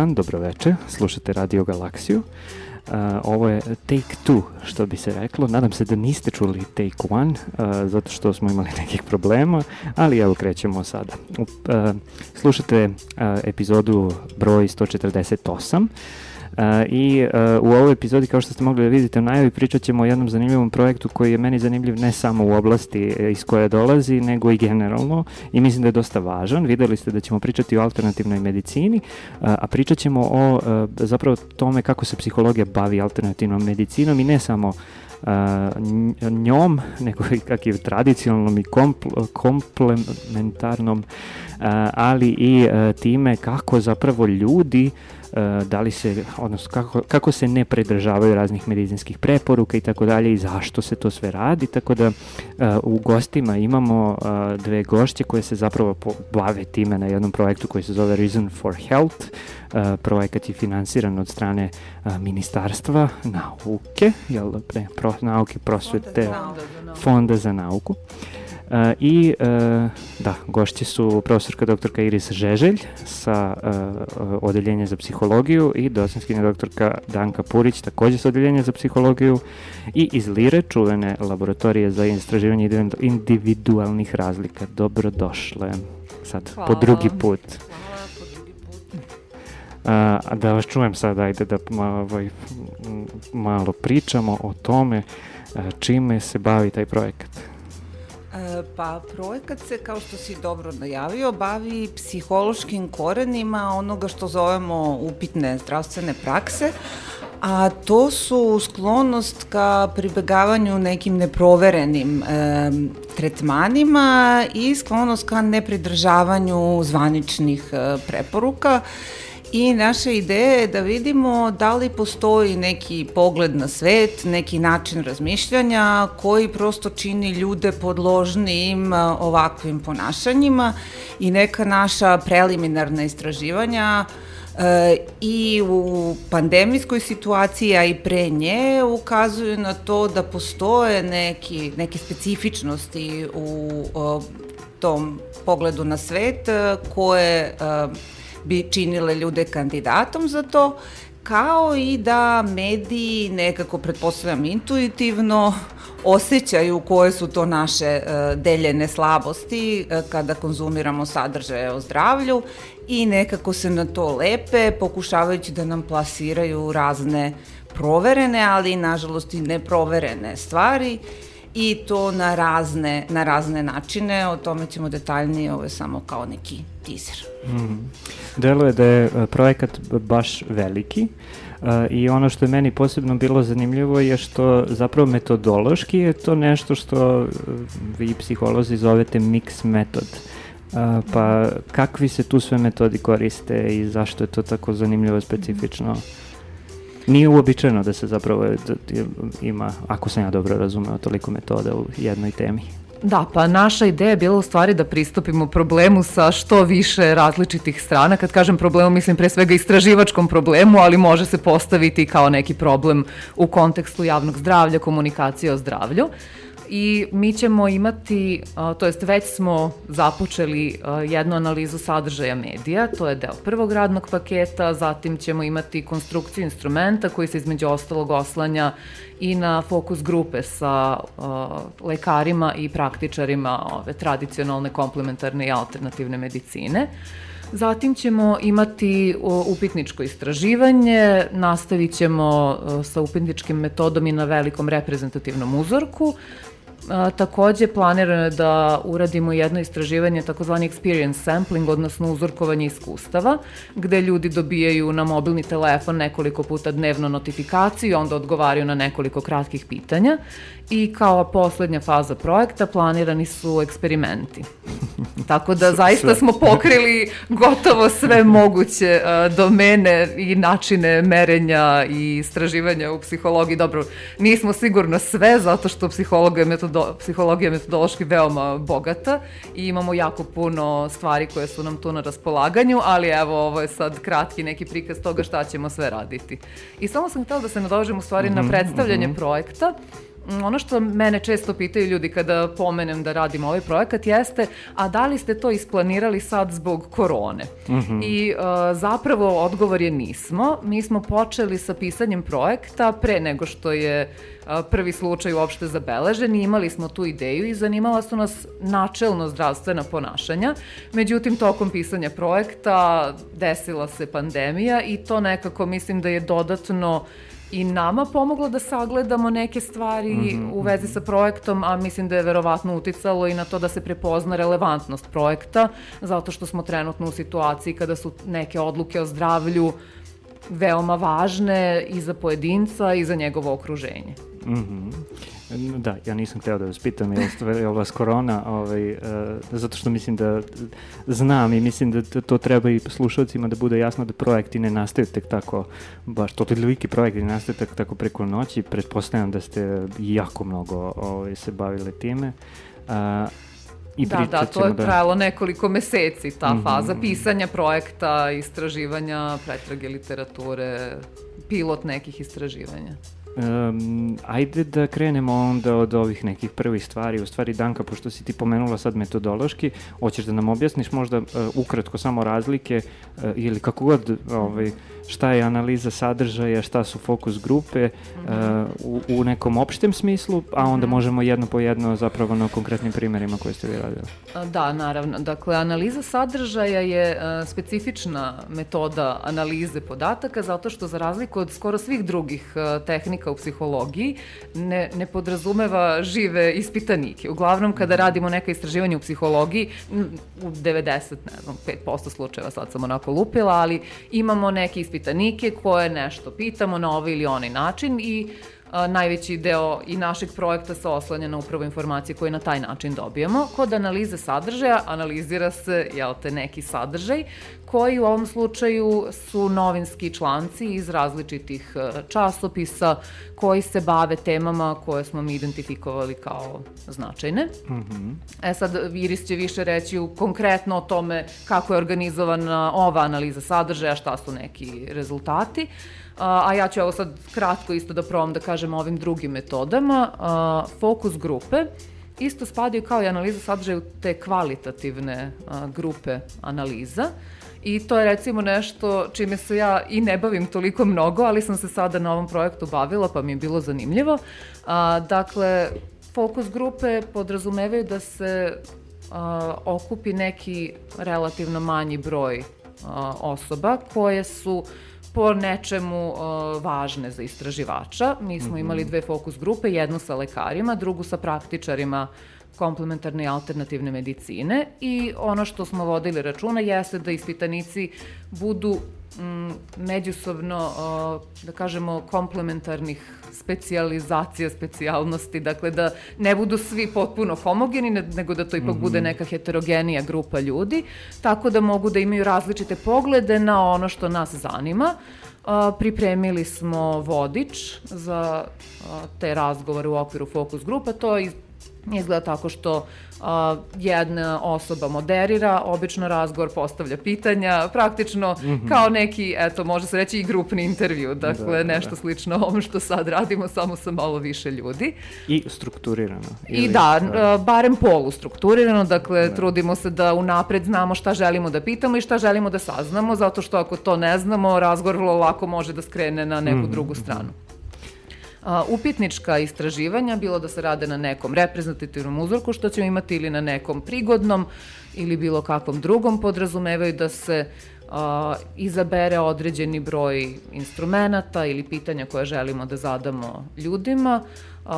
dan, dobroveče, slušate Radio Galaksiju. Uh, ovo je Take Two, što bi se reklo. Nadam se da niste čuli Take One, uh, zato što smo imali nekih problema, ali evo krećemo sada. Uh, slušate uh, epizodu broj 148. I uh, u ovoj epizodi, kao što ste mogli da vidite u najavi, pričat ćemo o jednom zanimljivom projektu koji je meni zanimljiv ne samo u oblasti e, iz koje dolazi, nego i generalno i mislim da je dosta važan. Videli ste da ćemo pričati o alternativnoj medicini, a pričat ćemo o uh, zapravo tome kako se psihologija bavi alternativnom medicinom i ne samo uh, njom, nego i kakvim tradicionalnom i kompl komplementarnom, uh, ali i uh, time kako zapravo ljudi uh, E, da li se, odnosno kako, kako se ne predržavaju raznih medicinskih preporuka i tako dalje i zašto se to sve radi, tako da e, u gostima imamo e, dve gošće koje se zapravo bave time na jednom projektu koji se zove Reason for Health, projekat je finansiran od strane Ministarstva nauke, jel, pre, pro, nauke prosvete, Fonda za nauku. Uh, I uh, da, gošće su profesorka doktorka Iris Žeželj sa uh, odeljenja za psihologiju i docentkinja doktorka Danka Purić takođe sa odeljenja za psihologiju i iz Lire čuvene laboratorije za istraživanje individualnih razlika. Dobrodošle sad Hvala. po drugi put. Hvala po drugi put. A, da vas čujem sad, ajde da ovaj, malo pričamo o tome čime se bavi taj projekat. E, pa projekat se, kao što si dobro najavio, bavi psihološkim korenima onoga što zovemo upitne zdravstvene prakse, a to su sklonost ka pribegavanju nekim neproverenim e, tretmanima i sklonost ka nepridržavanju zvaničnih e, preporuka I naša ideja je da vidimo da li postoji neki pogled na svet, neki način razmišljanja koji prosto čini ljude podložnijim ovakvim ponašanjima i neka naša preliminarna istraživanja e, i u pandemijskoj situaciji, a i pre nje, ukazuju na to da postoje neki, neke specifičnosti u o, tom pogledu na svet koje bi činile ljude kandidatom za to, kao i da mediji nekako, pretpostavljam, intuitivno osjećaju koje su to naše uh, deljene slabosti uh, kada konzumiramo sadržaje o zdravlju i nekako se na to lepe, pokušavajući da nam plasiraju razne proverene, ali nažalost i neproverene stvari i to na razne, na razne načine, o tome ćemo detaljnije, ovo je samo kao neki teaser. Mm. Deluje da je e, projekat baš veliki uh, i ono što je meni posebno bilo zanimljivo je što zapravo metodološki je to nešto što e, vi psiholozi zovete mix metod. Uh, pa kakvi se tu sve metodi koriste i zašto je to tako zanimljivo specifično? Nije uobičajeno da se zapravo da ima, ako sam ja dobro razumeo, toliko metoda u jednoj temi. Da, pa naša ideja je bila u stvari da pristupimo problemu sa što više različitih strana. Kad kažem problemu, mislim pre svega istraživačkom problemu, ali može se postaviti kao neki problem u kontekstu javnog zdravlja, komunikacije o zdravlju. I mi ćemo imati, to jest već smo započeli jednu analizu sadržaja medija, to je deo prvog radnog paketa, zatim ćemo imati konstrukciju instrumenta koji se između ostalog oslanja i na fokus grupe sa lekarima i praktičarima ove tradicionalne komplementarne i alternativne medicine. Zatim ćemo imati upitničko istraživanje, nastavit ćemo sa upitničkim metodom i na velikom reprezentativnom uzorku, A, takođe, planirano je da uradimo jedno istraživanje, takozvani experience sampling, odnosno uzorkovanje iskustava, gde ljudi dobijaju na mobilni telefon nekoliko puta dnevno notifikaciju onda odgovaraju na nekoliko kratkih pitanja i kao poslednja faza projekta planirani su eksperimenti. Tako da zaista smo pokrili gotovo sve moguće uh, domene i načine merenja i istraživanja u psihologiji. Dobro, nismo sigurno sve, zato što psihologija je, metodo, psihologija je metodološki veoma bogata i imamo jako puno stvari koje su nam tu na raspolaganju, ali evo, ovo je sad kratki neki prikaz toga šta ćemo sve raditi. I samo sam htela da se nadožem u stvari mm -hmm, na mhm, predstavljanje mm -hmm. projekta. Mm, ono što mene često pitaju ljudi kada pomenem da radim ovaj projekat jeste, a da li ste to isplanirali sad zbog korone? Mm -hmm. I uh, zapravo odgovor je nismo. Mi smo počeli sa pisanjem projekta pre nego što je uh, prvi slučaj uopšte zabeležen i imali smo tu ideju i zanimala su nas načelno zdravstvena ponašanja. Međutim, tokom pisanja projekta desila se pandemija i to nekako mislim da je dodatno uh, i nama pomoglo da sagledamo neke stvari mm -hmm. u vezi sa projektom, a mislim da je verovatno uticalo i na to da se prepozna relevantnost projekta, zato što smo trenutno u situaciji kada su neke odluke o zdravlju veoma važne i za pojedinca i za njegovo okruženje. Mm -hmm. Da, ja nisam hteo da vas pitam je li vas korona, ovaj, uh, zato što mislim da znam i mislim da to treba i slušalcima da bude jasno da projekti ne nastaju tek tako, baš to veliki projekti ne nastaju tako, tako preko noći, pretpostavljam da ste jako mnogo ovaj, se bavili time. Uh, I da, da, to je da... trajalo nekoliko meseci, ta mm -hmm. faza pisanja projekta, istraživanja, pretrage literature, pilot nekih istraživanja. Um, ajde da krenemo onda od ovih nekih prvih stvari. U stvari, Danka, pošto si ti pomenula sad metodološki, hoćeš da nam objasniš možda uh, ukratko samo razlike uh, ili kako god ovaj, šta je analiza sadržaja, šta su fokus grupe uh, u, u nekom opštem smislu, a onda mhm. možemo jedno po jedno zapravo na konkretnim primjerima koje ste vi radili. Da, naravno. Dakle, analiza sadržaja je uh, specifična metoda analize podataka zato što za razliku od skoro svih drugih uh, tehnika u psihologiji ne, ne podrazumeva žive ispitanike. Uglavnom, kada mhm. radimo neka istraživanja u psihologiji, u 90, ne znam, 5% slučajeva sad sam onako lupila, ali imamo neke ispitanike ispitanike koje nešto pitamo na ovaj ili onaj način i a, najveći deo i našeg projekta se oslanja na upravo informacije koje na taj način dobijamo. Kod analize sadržaja analizira se, jel te, neki sadržaj koji u ovom slučaju su novinski članci iz različitih časopisa koji se bave temama koje smo mi identifikovali kao značajne. Mm -hmm. E sad, Iris će više reći u, konkretno o tome kako je organizovana ova analiza sadržaja, šta su neki rezultati. A, a ja ću evo sad kratko isto da probam da kažem ovim drugim metodama. A, fokus grupe isto spadaju kao i analiza sadržaja u te kvalitativne a, grupe analiza. I to je recimo nešto čime se ja i ne bavim toliko mnogo, ali sam se sada na ovom projektu bavila pa mi je bilo zanimljivo. A, dakle, fokus grupe podrazumevaju da se a, okupi neki relativno manji broj a, osoba koje su po nečemu uh, važne za istraživača. Mi smo mhm. imali dve fokus grupe, jednu sa lekarima, drugu sa praktičarima komplementarne i alternativne medicine i ono što smo vodili računa jeste da ispitanici budu mm, međusobno, da kažemo, komplementarnih specijalizacija, specijalnosti, dakle da ne budu svi potpuno homogeni, nego da to ipak mm -hmm. bude neka heterogenija grupa ljudi, tako da mogu da imaju različite poglede na ono što nas zanima. A, pripremili smo vodič za a, te razgovore u okviru fokus grupa, to iz, izgleda tako što a, jedna osoba moderira, obično razgovor postavlja pitanja, praktično mm -hmm. kao neki, eto, može se reći i grupni intervju, dakle, da, da, nešto da. slično ovom što sad radimo, samo sa malo više ljudi. I strukturirano. Ili, I da, da, barem polu strukturirano, dakle, da. trudimo se da unapred znamo šta želimo da pitamo i šta želimo da saznamo, zato što ako to ne znamo, razgovor vrlo lako može da skrene na neku mm -hmm. drugu stranu. A, upitnička istraživanja, bilo da se rade na nekom reprezentativnom uzorku što ćemo imati ili na nekom prigodnom ili bilo kakvom drugom, podrazumevaju da se a, izabere određeni broj instrumenta ili pitanja koje želimo da zadamo ljudima, Uh,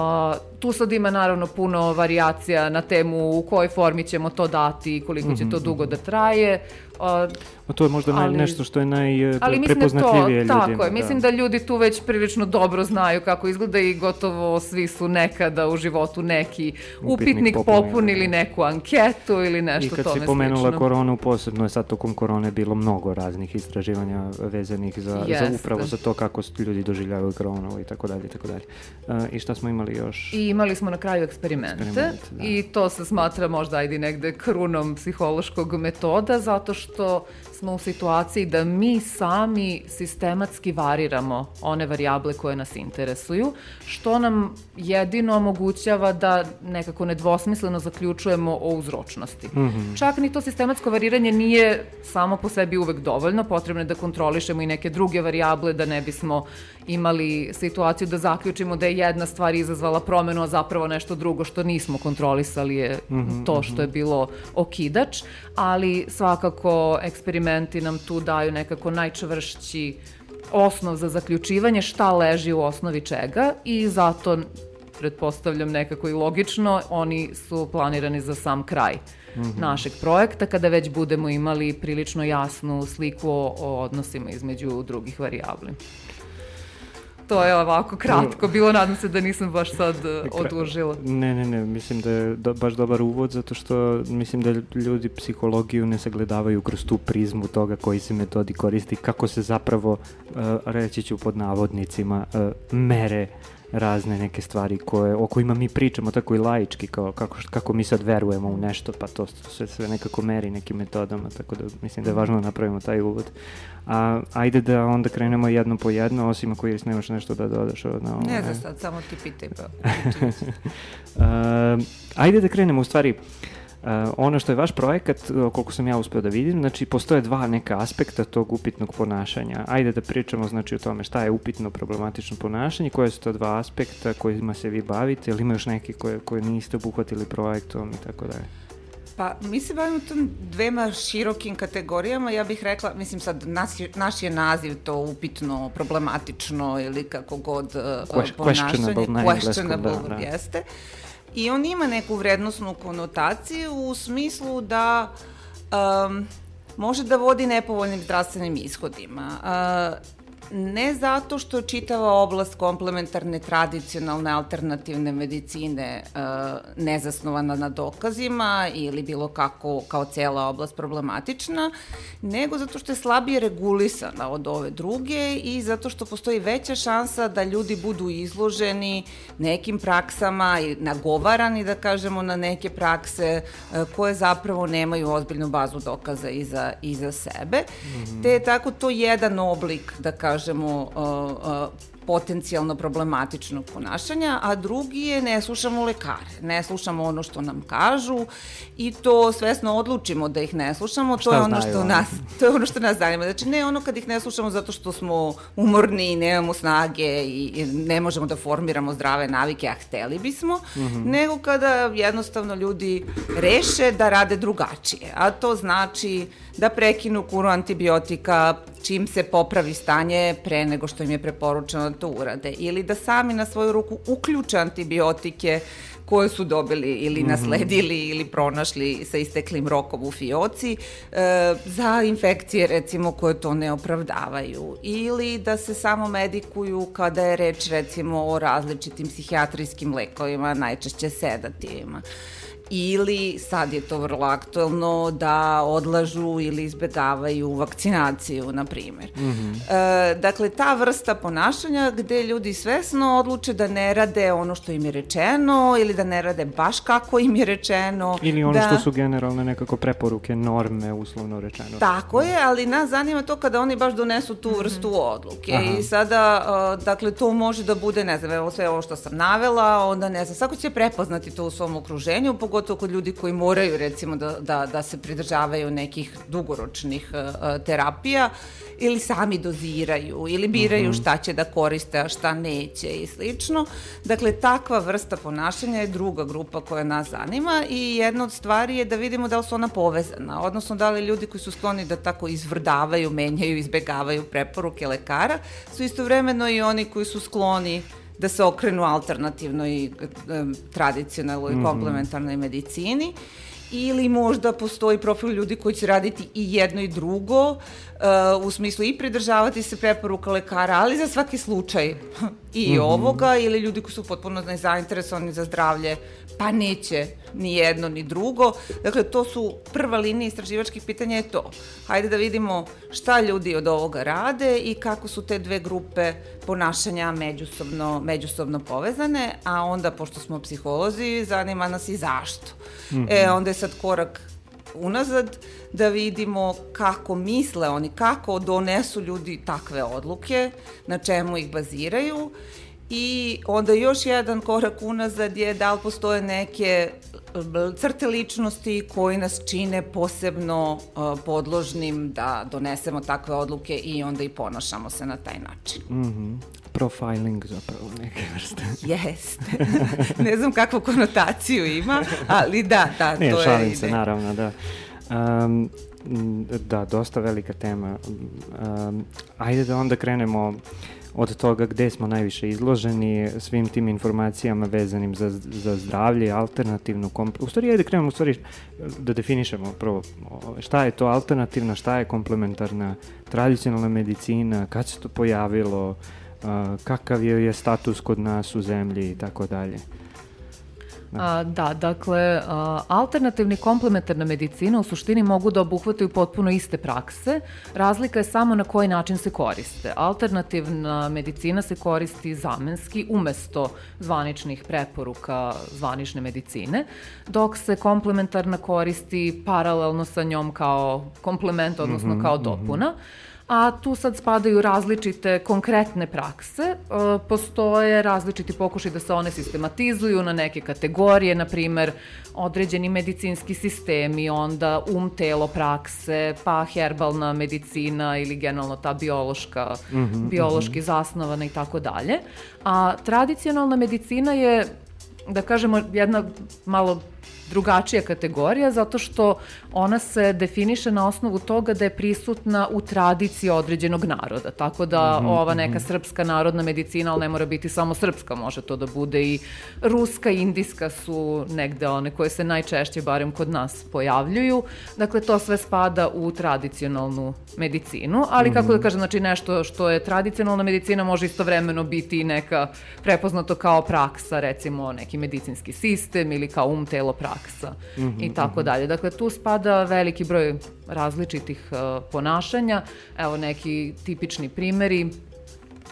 tu sad ima naravno puno variacija na temu u kojoj formi ćemo to dati i koliko će to mhm, dugo da mhm. traje. Uh, A to je možda ali, nešto što je najprepoznatljivije da ljudima. Tako je, da. mislim da ljudi tu već prilično dobro znaju kako izgleda i gotovo svi su nekada u životu neki upitnik, upitnik popunili, da. neku anketu ili nešto tome slično. I kad si pomenula slično. koronu, posebno je sad tokom korone bilo mnogo raznih istraživanja vezanih za, Jeste. za upravo za to kako ljudi doživljavaju koronu i tako dalje i tako dalje. Uh, I šta smo imali još? I imali smo na kraju eksperimente, eksperimente da. i to se smatra možda ajde negde krunom psihološkog metoda zato što smo u situaciji da mi sami sistematski variramo one varijable koje nas interesuju, što nam jedino omogućava da nekako nedvosmisleno zaključujemo o uzročnosti. Mm -hmm. Čak ni to sistematsko variranje nije samo po sebi uvek dovoljno, potrebno je da kontrolišemo i neke druge varijable da ne bismo imali situaciju da zaključimo da je jedna stvar izazvala promenu, a zapravo nešto drugo što nismo kontrolisali je mm -hmm, to što je mhm. bilo okidač, ali svakako eksperimenti nam tu daju nekako najčvršći osnov za zaključivanje šta leži u osnovi čega i zato pretpostavljam nekako i logično, oni su planirani za sam kraj mm -hmm. našeg projekta, kada već budemo imali prilično jasnu sliku o, o odnosima između drugih varijabli to je ovako kratko bilo, nadam se da nisam baš sad uh, odužila. Ne, ne, ne, mislim da je do, baš dobar uvod zato što mislim da ljudi psihologiju ne sagledavaju kroz tu prizmu toga koji se metodi koristi, kako se zapravo, uh, reći ću pod navodnicima, uh, mere razne neke stvari koje, o kojima mi pričamo tako i laički, kao kako, kako mi sad verujemo u nešto, pa to sve, sve nekako meri nekim metodama, tako da mislim da je važno da napravimo taj uvod. A, ajde da onda krenemo jedno po jedno, osim ako Iris nemaš nešto da dodaš. Na ovo, ne znam sad, samo ti pitaj pa. uh, ajde da krenemo u stvari. Uh, ono što je vaš projekat, koliko sam ja uspeo da vidim, znači postoje dva neka aspekta tog upitnog ponašanja. Ajde da pričamo znači o tome šta je upitno problematično ponašanje, koje su to dva aspekta kojima se vi bavite, ili ima još neki koje, koje niste obuhvatili projektom i tako dalje. Pa, mi se bavimo tom dvema širokim kategorijama, ja bih rekla, mislim sad, naš je, naš je naziv to upitno, problematično ili kako god uh, Quest, ponašanje, questionable, questionable da, da. jeste. I on ima neku vrednostnu konotaciju u smislu da um, može da vodi nepovoljnim zdravstvenim ishodima. Uh, ne zato što čitava oblast komplementarne, tradicionalne, alternativne medicine uh, nezasnovana na dokazima ili bilo kako kao cela oblast problematična, nego zato što je slabije regulisana od ove druge i zato što postoji veća šansa da ljudi budu izloženi nekim praksama i nagovarani, da kažemo, na neke prakse uh, koje zapravo nemaju ozbiljnu bazu dokaza iza, iza sebe. Mm -hmm. Te je tako to jedan oblik, da kažemo, kažemo, potencijalno problematičnog ponašanja, a drugi je ne slušamo lekare, ne slušamo ono što nam kažu i to svesno odlučimo da ih ne slušamo, to Šta je ono što nas to je ono što nas zanima. Znači ne ono kad ih ne slušamo zato što smo umorni i nemamo snage i ne možemo da formiramo zdrave navike, a hteli bismo, mm -hmm. nego kada jednostavno ljudi reše da rade drugačije. A to znači da prekinu kuru antibiotika čim se popravi stanje pre nego što im je preporučeno da to urade ili da sami na svoju ruku uključe antibiotike koje su dobili ili mhm. nasledili mm -hmm. ili pronašli sa isteklim rokom u fioci e, za infekcije recimo koje to ne opravdavaju ili da se samo medikuju kada je reč recimo o različitim psihijatrijskim lekovima, najčešće sedativima. Ili sad je to vrlo aktuelno da odlažu ili izbegavaju vakcinaciju, na primjer. Mm -hmm. e, dakle, ta vrsta ponašanja gde ljudi svesno odluče da ne rade ono što im je rečeno ili da ne rade baš kako im je rečeno. Ili ono da... što su generalne nekako preporuke, norme, uslovno rečeno. Tako je, ali nas zanima to kada oni baš donesu tu vrstu mm -hmm. odluke Aha. i sada, uh, dakle, to može da bude, ne znam, evo sve ovo što sam navela, onda ne znam, svako će prepoznati to u svom okruženju, pogotovo kod ljudi koji moraju, recimo, da, da, da se pridržavaju nekih dugoročnih uh, terapija ili sami doziraju ili biraju mm -hmm. šta će da koriste, a šta neće i slično. Dakle, takva vrsta ponašanja je druga grupa koja nas zanima i jedna od stvari je da vidimo da li su ona povezana, odnosno da li ljudi koji su skloni da tako izvrdavaju, menjaju, izbegavaju preporuke lekara, su istovremeno i oni koji su skloni da se okrenu alternativnoj, tradicionalnoj, mm -hmm. komplementarnoj medicini ili možda postoji profil ljudi koji će raditi i jedno i drugo, uh, u smislu i pridržavati se preporuka lekara, ali za svaki slučaj i mm -hmm. ovoga, ili ljudi koji su potpuno nezainteresovani za zdravlje, pa neće ni jedno ni drugo. Dakle, to su prva linija istraživačkih pitanja je to. Hajde da vidimo šta ljudi od ovoga rade i kako su te dve grupe ponašanja međusobno, međusobno povezane, a onda, pošto smo psiholozi, zanima nas i zašto. Mm -hmm. E, onda je sad korak unazad da vidimo kako misle oni, kako donesu ljudi takve odluke, na čemu ih baziraju i onda još jedan korak unazad je da li postoje neke crte ličnosti koji nas čine posebno uh, podložnim da donesemo takve odluke i onda i ponašamo se na taj način. Mm -hmm. Profiling zapravo neke vrste. Jeste. ne znam kakvu konotaciju ima, ali da, da, Nije, to je... šalim se, naravno, da. Um, da, dosta velika tema. Um, ajde da onda krenemo od toga gde smo najviše izloženi svim tim informacijama vezanim za, za zdravlje, alternativnu. U stvari, ajde krenemo u stvari da definišemo prvo šta je to alternativna, šta je komplementarna tradicionalna medicina, kad se to pojavilo, kakav je, je status kod nas u zemlji i tako dalje. A, da, dakle, a, alternativni komplementarna medicina u suštini mogu da obuhvataju potpuno iste prakse. Razlika je samo na koji način se koriste. Alternativna medicina se koristi zamenski umesto zvaničnih preporuka zvanične medicine, dok se komplementarna koristi paralelno sa njom kao komplement, odnosno mm -hmm, kao dopuna. Mm -hmm a tu sad spadaju različite konkretne prakse. E, postoje različiti pokušaj da se one sistematizuju na neke kategorije, na primer određeni medicinski sistemi, onda um-telo prakse, pa herbalna medicina ili generalno ta biološka, mm -hmm, biološki mm -hmm. zasnovana i tako dalje. A tradicionalna medicina je da kažemo, jedna malo drugačija kategorija zato što ona se definiše na osnovu toga da je prisutna u tradiciji određenog naroda. Tako da mm -hmm, ova neka mhm. srpska narodna medicina, ali ne mora biti samo srpska, može to da bude i ruska indijska su negde one koje se najčešće, barem kod nas, pojavljuju. Dakle, to sve spada u tradicionalnu medicinu, ali mm -hmm. kako da mhm. kažem, znači nešto što je tradicionalna medicina može istovremeno biti i neka prepoznato kao praksa, recimo neki medicinski sistem ili kao um, telo, praksa praksa mm -hmm, i tako mm -hmm. dalje. Dakle, tu spada veliki broj različitih uh, ponašanja. Evo neki tipični primeri,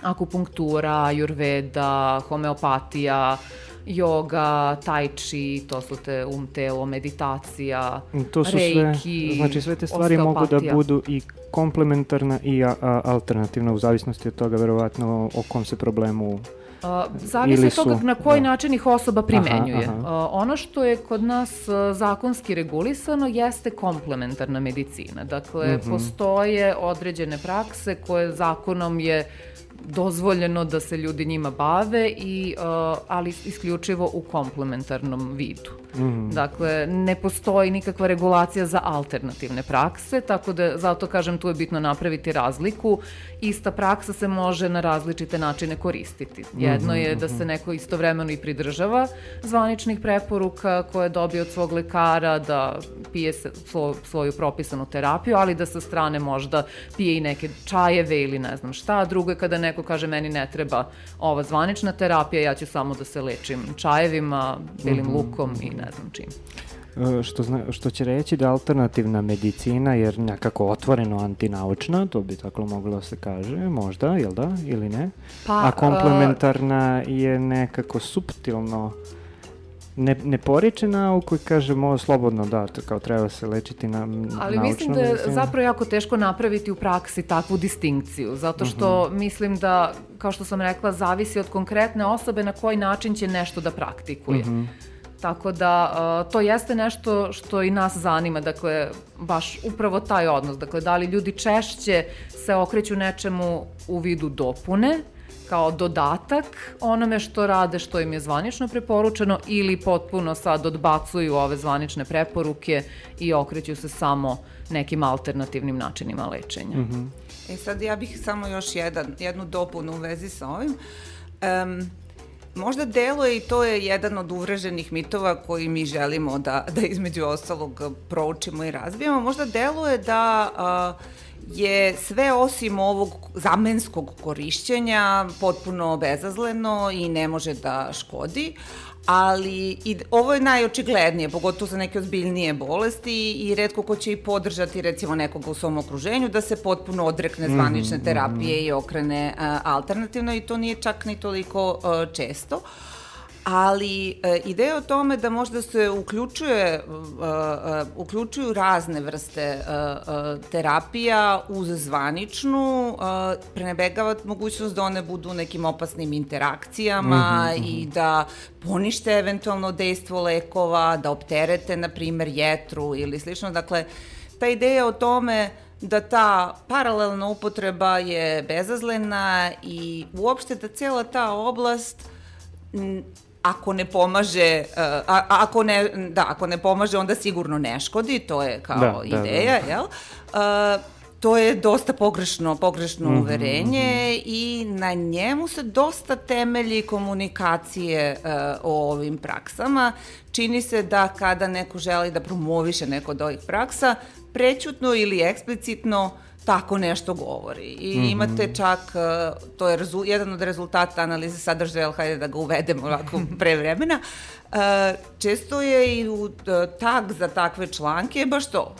akupunktura, ajurveda, homeopatija, yoga, tai chi, to su te um telo, meditacija, to su reiki, sve, znači sve te stvari mogu da budu i komplementarna i a, a, alternativna u zavisnosti od toga verovatno o kom se problemu Uh, zavisi od toga na koji da. način ih osoba primenjuje. Aha, aha. Uh, ono što je kod nas uh, zakonski regulisano jeste komplementarna medicina. Dakle, mm -hmm. postoje određene prakse koje zakonom je dozvoljeno da se ljudi njima bave i uh, ali isključivo u komplementarnom vidu. Mm -hmm. Dakle, ne postoji nikakva regulacija za alternativne prakse, tako da zato kažem tu je bitno napraviti razliku. Ista praksa se može na različite načine koristiti. Jedno je da se mhm. neko istovremeno i pridržava zvaničnih preporuka koje dobije od svog lekara, da pije svo, svoju propisanu terapiju, ali da sa strane možda pije i neke čajeve ili ne znam šta. Drugo je kada ne neko kaže meni ne treba ova zvanična terapija, ja ću samo da se lečim čajevima, bilim mm -hmm. lukom i ne znam čim. E, što, zna, što će reći da alternativna medicina je nekako otvoreno antinaučna, to bi tako moglo da se kaže, možda, jel da, ili ne? Pa, A komplementarna uh, je nekako subtilno ne, ne poriče nauku i kaže mo slobodno da, to kao treba se lečiti na Ali mislim da je medicinu. zapravo jako teško napraviti u praksi takvu distinkciju, zato što uh mhm. -huh. mislim da, kao što sam rekla, zavisi od konkretne osobe na koji način će nešto da praktikuje. Uh mhm. -huh. Tako da to jeste nešto što i nas zanima, dakle baš upravo taj odnos, dakle da li ljudi češće se okreću nečemu u vidu dopune kao dodatak onome što rade što im je zvanično preporučeno ili potpuno sad odbacuju ove zvanične preporuke i okreću se samo nekim alternativnim načinima lečenja. Mm -hmm. E sad ja bih samo još jedan, jednu dopunu u vezi sa ovim. Um, možda deluje i to je jedan od uvreženih mitova koji mi želimo da, da između ostalog proučimo i razvijamo. Možda deluje da uh, je sve osim ovog zamenskog korišćenja potpuno bezazleno i ne može da škodi, ali i, ovo je najočiglednije, pogotovo za neke ozbiljnije bolesti i redko ko će i podržati recimo nekoga u svom okruženju da se potpuno odrekne mhm, zvanične terapije mm -hmm. i okrene uh, alternativno i to nije čak ni toliko uh, često. Uh, ali e, ideja o tome da možda se uključuje, e, e, uključuju razne vrste e, e, terapija uz zvaničnu, e, prenebegava mogućnost da one budu nekim opasnim interakcijama mm -hmm. i da ponište eventualno dejstvo lekova, da opterete, na primer, jetru ili slično. Dakle, ta ideja o tome da ta paralelna upotreba je bezazlena i uopšte da cijela ta oblast ako ne pomaže, uh, a, ako ne, da, ako ne pomaže, onda sigurno ne škodi, to je kao da, ideja, da, da. jel? Uh, to je dosta pogrešno, pogrešno mm -hmm, uverenje mm -hmm. i na njemu se dosta temelji komunikacije uh, o ovim praksama. Čini se da kada neko želi da promoviše neko od ovih praksa, prećutno ili eksplicitno uh, tako nešto govori. I mm -hmm. imate čak, e, to je rezu, jedan od rezultata analize sadržaja, ali hajde da ga uvedemo ovako pre vremena, e, često je i u e, tag za takve članke baš to,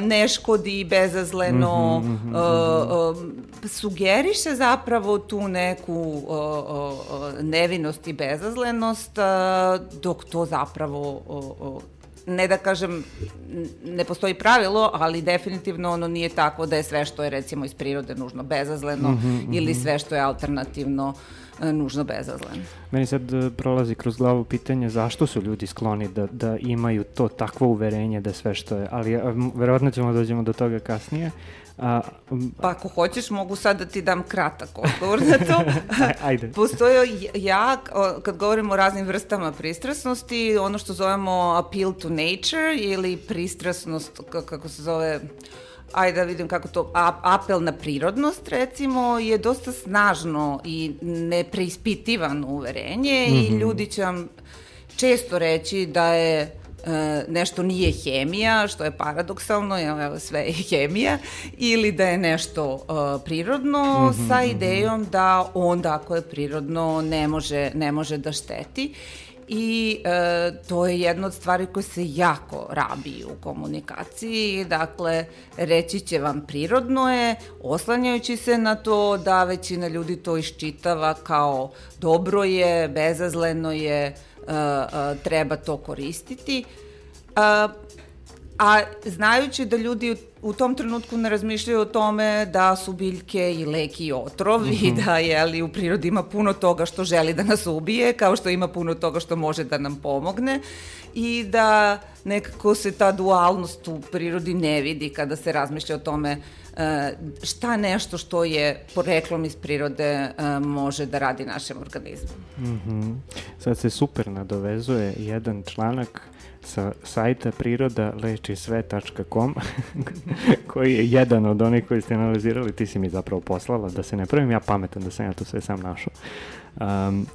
ne škodi bezazleno, mm -hmm, mm -hmm. sugeriše zapravo tu neku nevinost i bezazlenost, dok to zapravo ne da kažem, ne postoji pravilo, ali definitivno ono nije tako da je sve što je recimo iz prirode nužno bezazleno mm -hmm, ili sve što je alternativno e, nužno bezazleno. Meni sad e, prolazi kroz glavu pitanje zašto su ljudi skloni da, da imaju to takvo uverenje da sve što je, ali verovatno ćemo da dođemo do toga kasnije. A, pa ako hoćeš mogu sad da ti dam kratak odgovor na to. Ajde. Postoje ja, kad govorimo o raznim vrstama pristrasnosti, ono što zovemo appeal to nature ili pristrasnost, kako se zove, ajde da vidim kako to, apel na prirodnost recimo je dosta snažno i nepreispitivano uverenje mm -hmm. i mhm. ljudi će vam često reći da je nešto nije hemija, što je paradoksalno, evo sve je hemija, ili da je nešto uh, prirodno mm -hmm, sa mhm. idejom da onda ako je prirodno ne može, ne može da šteti i e, to je jedna od stvari koje se jako rabi u komunikaciji, dakle reći će vam prirodno je, oslanjajući se na to da većina ljudi to iščitava kao dobro je, bezazleno je, treba to koristiti. A, a znajući da ljudi u tom trenutku ne razmišljaju o tome da su biljke i leki i otrov mm -hmm. i da je li u prirodi ima puno toga što želi da nas ubije, kao što ima puno toga što može da nam pomogne i da nekako se ta dualnost u prirodi ne vidi kada se razmišlja o tome šta nešto što je poreklom iz prirode e, može da radi našem organizmu. Mm -hmm. Sad se super nadovezuje jedan članak sa sajta prirodalečisve.com koji je jedan od onih koji ste analizirali, ti si mi zapravo poslala, da se ne pravim ja pametan, da sam ja to sve sam našao. Um,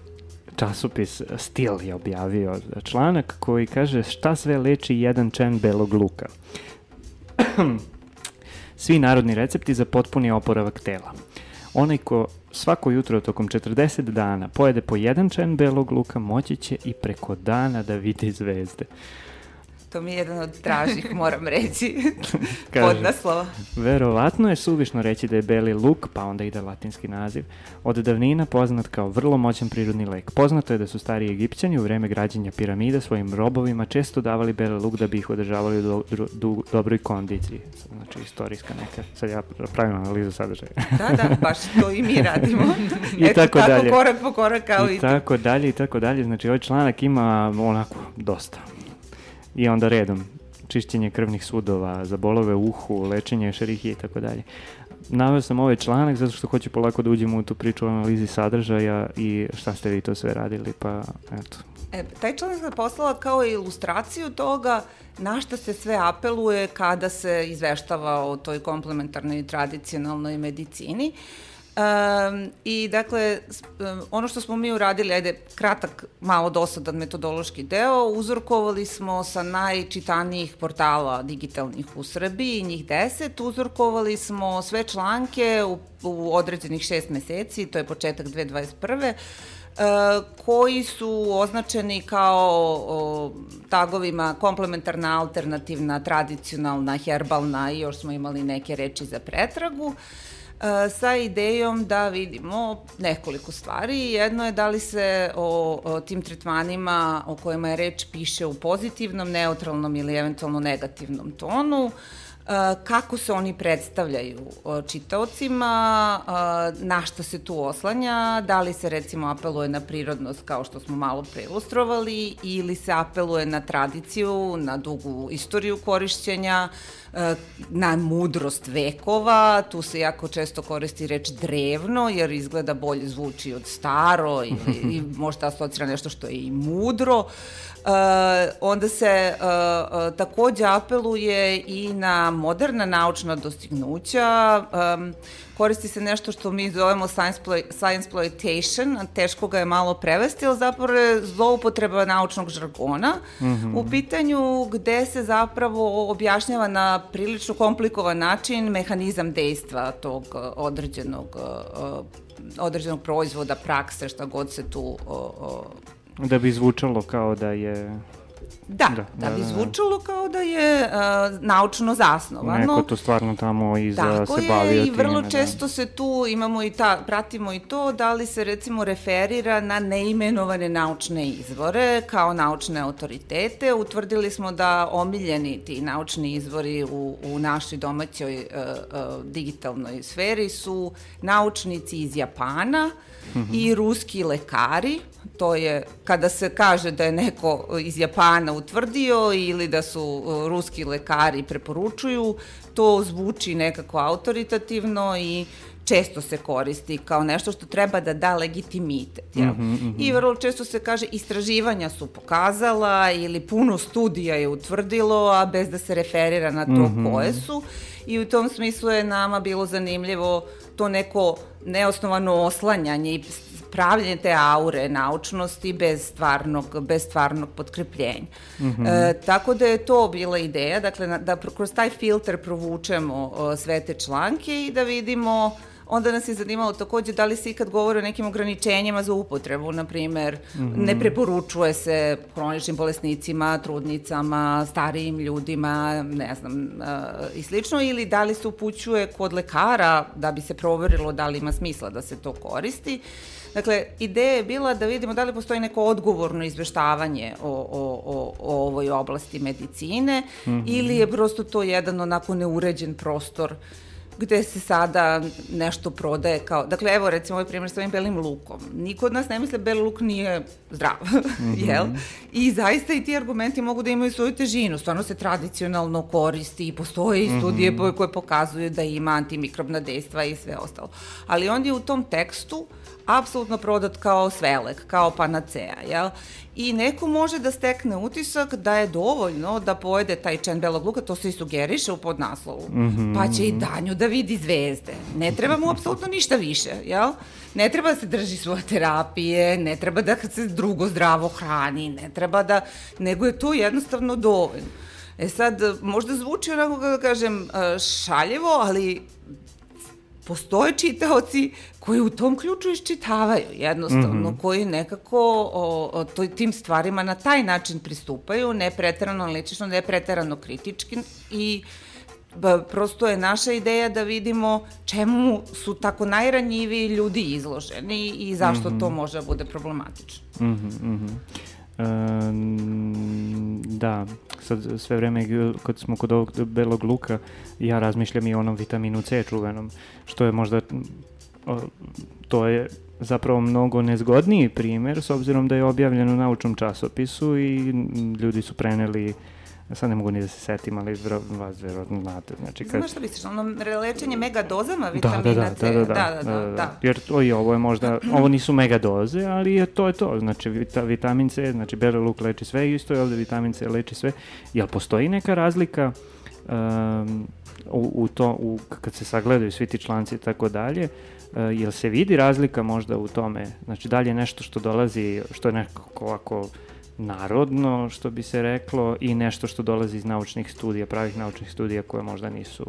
časopis Stil je objavio članak koji kaže šta sve leči jedan čen belog luka. Svi narodni recepti za potpuni oporavak tela. Onaj ko svako jutro tokom 40 dana pojede po jedan čen belog luka, moći će i preko dana da vidi zvezde. To mi je jedan od tražih, moram reći, podnaslova. Verovatno je suvišno reći da je beli luk, pa onda ide latinski naziv, od davnina poznat kao vrlo moćan prirodni lek. Poznato je da su stari Egipćani u vreme građenja piramida svojim robovima često davali beli luk da bi ih održavali u do, do, do, dobroj kondiciji. Znači, istorijska neka. Sad ja pravim analizu sadržaja. da, da, baš to i mi radimo. I Eto, tako tako dalje. korak po korak kao i, I tako dalje i tako dalje. Znači ovaj članak ima onako dosta. I onda redom čišćenje krvnih sudova, za bolove u uhu, lečenje šerihije i tako dalje. Naveo sam ovaj članak zato što hoću polako da uđemo u tu priču o analizi sadržaja i šta ste vi to sve radili, pa eto. E, taj članak sam poslala kao ilustraciju toga na šta se sve apeluje kada se izveštava o toj komplementarnoj i tradicionalnoj medicini. Um, I dakle, ono što smo mi uradili, ajde, kratak, malo dosadan metodološki deo, uzorkovali smo sa najčitanijih portala digitalnih u Srbiji, njih deset, uzorkovali smo sve članke u, u određenih šest meseci, to je početak 2021 e, koji su označeni kao o, tagovima komplementarna, alternativna, tradicionalna, herbalna i još smo imali neke reči za pretragu. e, sa idejom da vidimo nekoliko stvari. Jedno je da li se o, o tim tretmanima o kojima je reč piše u pozitivnom, neutralnom ili eventualno negativnom tonu, E, kako se oni predstavljaju čitaocima, na šta se tu oslanja, da li se recimo apeluje na prirodnost kao što smo malo pre ilustrovali ili se apeluje na tradiciju, na dugu istoriju korišćenja, na mudrost vekova, tu se jako često koristi reč drevno jer izgleda bolje zvuči od staro ili, i možda asocira nešto što je i mudro. Onda se takođe apeluje i na moderna naučna dostignuća. Um, koristi se nešto što mi zovemo science, plo science exploitation, teško ga je malo prevesti, ali zapravo je zloupotreba naučnog žargona mm -hmm. u pitanju gde se zapravo objašnjava na prilično komplikovan način mehanizam dejstva tog uh, određenog uh, određenog proizvoda, prakse, šta god se tu uh, Da bi zvučalo kao da je... Da, da, da, da bi zvučalo kao da je uh, naučno zasnovano. Neko to stvarno tamo iza Tako se je, bavio time. i vrlo da. često se tu imamo i ta, pratimo i to da li se recimo referira na neimenovane naučne izvore kao naučne autoritete. Utvrdili smo da omiljeni ti naučni izvori u, u našoj domaćoj uh, uh, digitalnoj sferi su naučnici iz Japana, Mm -hmm. i ruski lekari, to je kada se kaže da je neko iz Japana utvrdio ili da su ruski lekari preporučuju, to zvuči nekako autoritativno i često se koristi kao nešto što treba da da legitimitet. Jel? Mm -hmm, mm -hmm. I vrlo često se kaže istraživanja su pokazala ili puno studija je utvrdilo, a bez da se referira na to mm -hmm. koje su. I u tom smislu je nama bilo zanimljivo to neko neosnovano oslanjanje i pravljenje te aure naučnosti bez stvarnog, bez stvarnog potkrepljenja. Mm -hmm. e, tako da je to bila ideja, dakle da kroz taj filter provučemo o, sve te članke i da vidimo onda nas je zanimalo takođe da li se ikad govori o nekim ograničenjima za upotrebu, na primer, mm -hmm. ne preporučuje se hroničnim bolesnicima, trudnicama, starijim ljudima, ne znam, uh, i slično, ili da li se upućuje kod lekara da bi se proverilo da li ima smisla da se to koristi. Dakle, ideja je bila da vidimo da li postoji neko odgovorno izveštavanje o, o, o, o ovoj oblasti medicine mm -hmm. ili je prosto to jedan onako neuređen prostor gde se sada nešto prodaje kao... Dakle, evo recimo ovaj primjer s ovim belim lukom. Niko od nas ne misle beli luk nije zdrav, mm -hmm. jel? I zaista i ti argumenti mogu da imaju svoju težinu. Stvarno se tradicionalno koristi i postoje i studije mm -hmm. koje pokazuju da ima antimikrobna dejstva i sve ostalo. Ali on je u tom tekstu apsolutno prodat kao svelek, kao panacea, jel? I neko može da stekne utisak da je dovoljno da pojede taj čen belog luka, to se i sugeriše u podnaslovu, mm -hmm. pa će i danju da vidi zvezde. Ne treba mu apsolutno ništa više, jel? Ne treba da se drži svoje terapije, ne treba da se drugo zdravo hrani, ne treba da, nego je to jednostavno dovoljno. E sad, možda zvuči onako, da kažem, šaljevo, ali postoje čitaoci koji u tom ključu iščitavaju jednostavno, mm -hmm. koji nekako o, o toj, tim stvarima na taj način pristupaju, ne preterano ličično, ne preterano kritički i ba, prosto je naša ideja da vidimo čemu su tako najranjiviji ljudi izloženi i zašto mm -hmm. to može da bude problematično. Mm -hmm, mm -hmm. Um, da, sad sve vreme kad smo kod ovog belog luka, ja razmišljam i o onom vitaminu C čuvenom, što je možda, o, to je zapravo mnogo nezgodniji primer s obzirom da je objavljen u naučnom časopisu i ljudi su preneli uh, sad ne mogu ni da se setim, ali vas verovatno znate. Znači, kad... Znaš što misliš, ono lečenje megadozama vitamina da, da, da, C? Da, da, da, da, da, da, da. Jer to i ovo je možda, ovo nisu megadoze, ali je, to je to. Znači, vita, vitamin C, znači beli luk leči sve, isto je ovde vitamin C leči sve. Jel postoji neka razlika um, u, u to, u, kad se sagledaju svi ti članci i tako dalje, uh, jel se vidi razlika možda u tome? Znači, dalje nešto što dolazi, što je nekako ovako narodno, što bi se reklo, i nešto što dolazi iz naučnih studija, pravih naučnih studija koje možda nisu,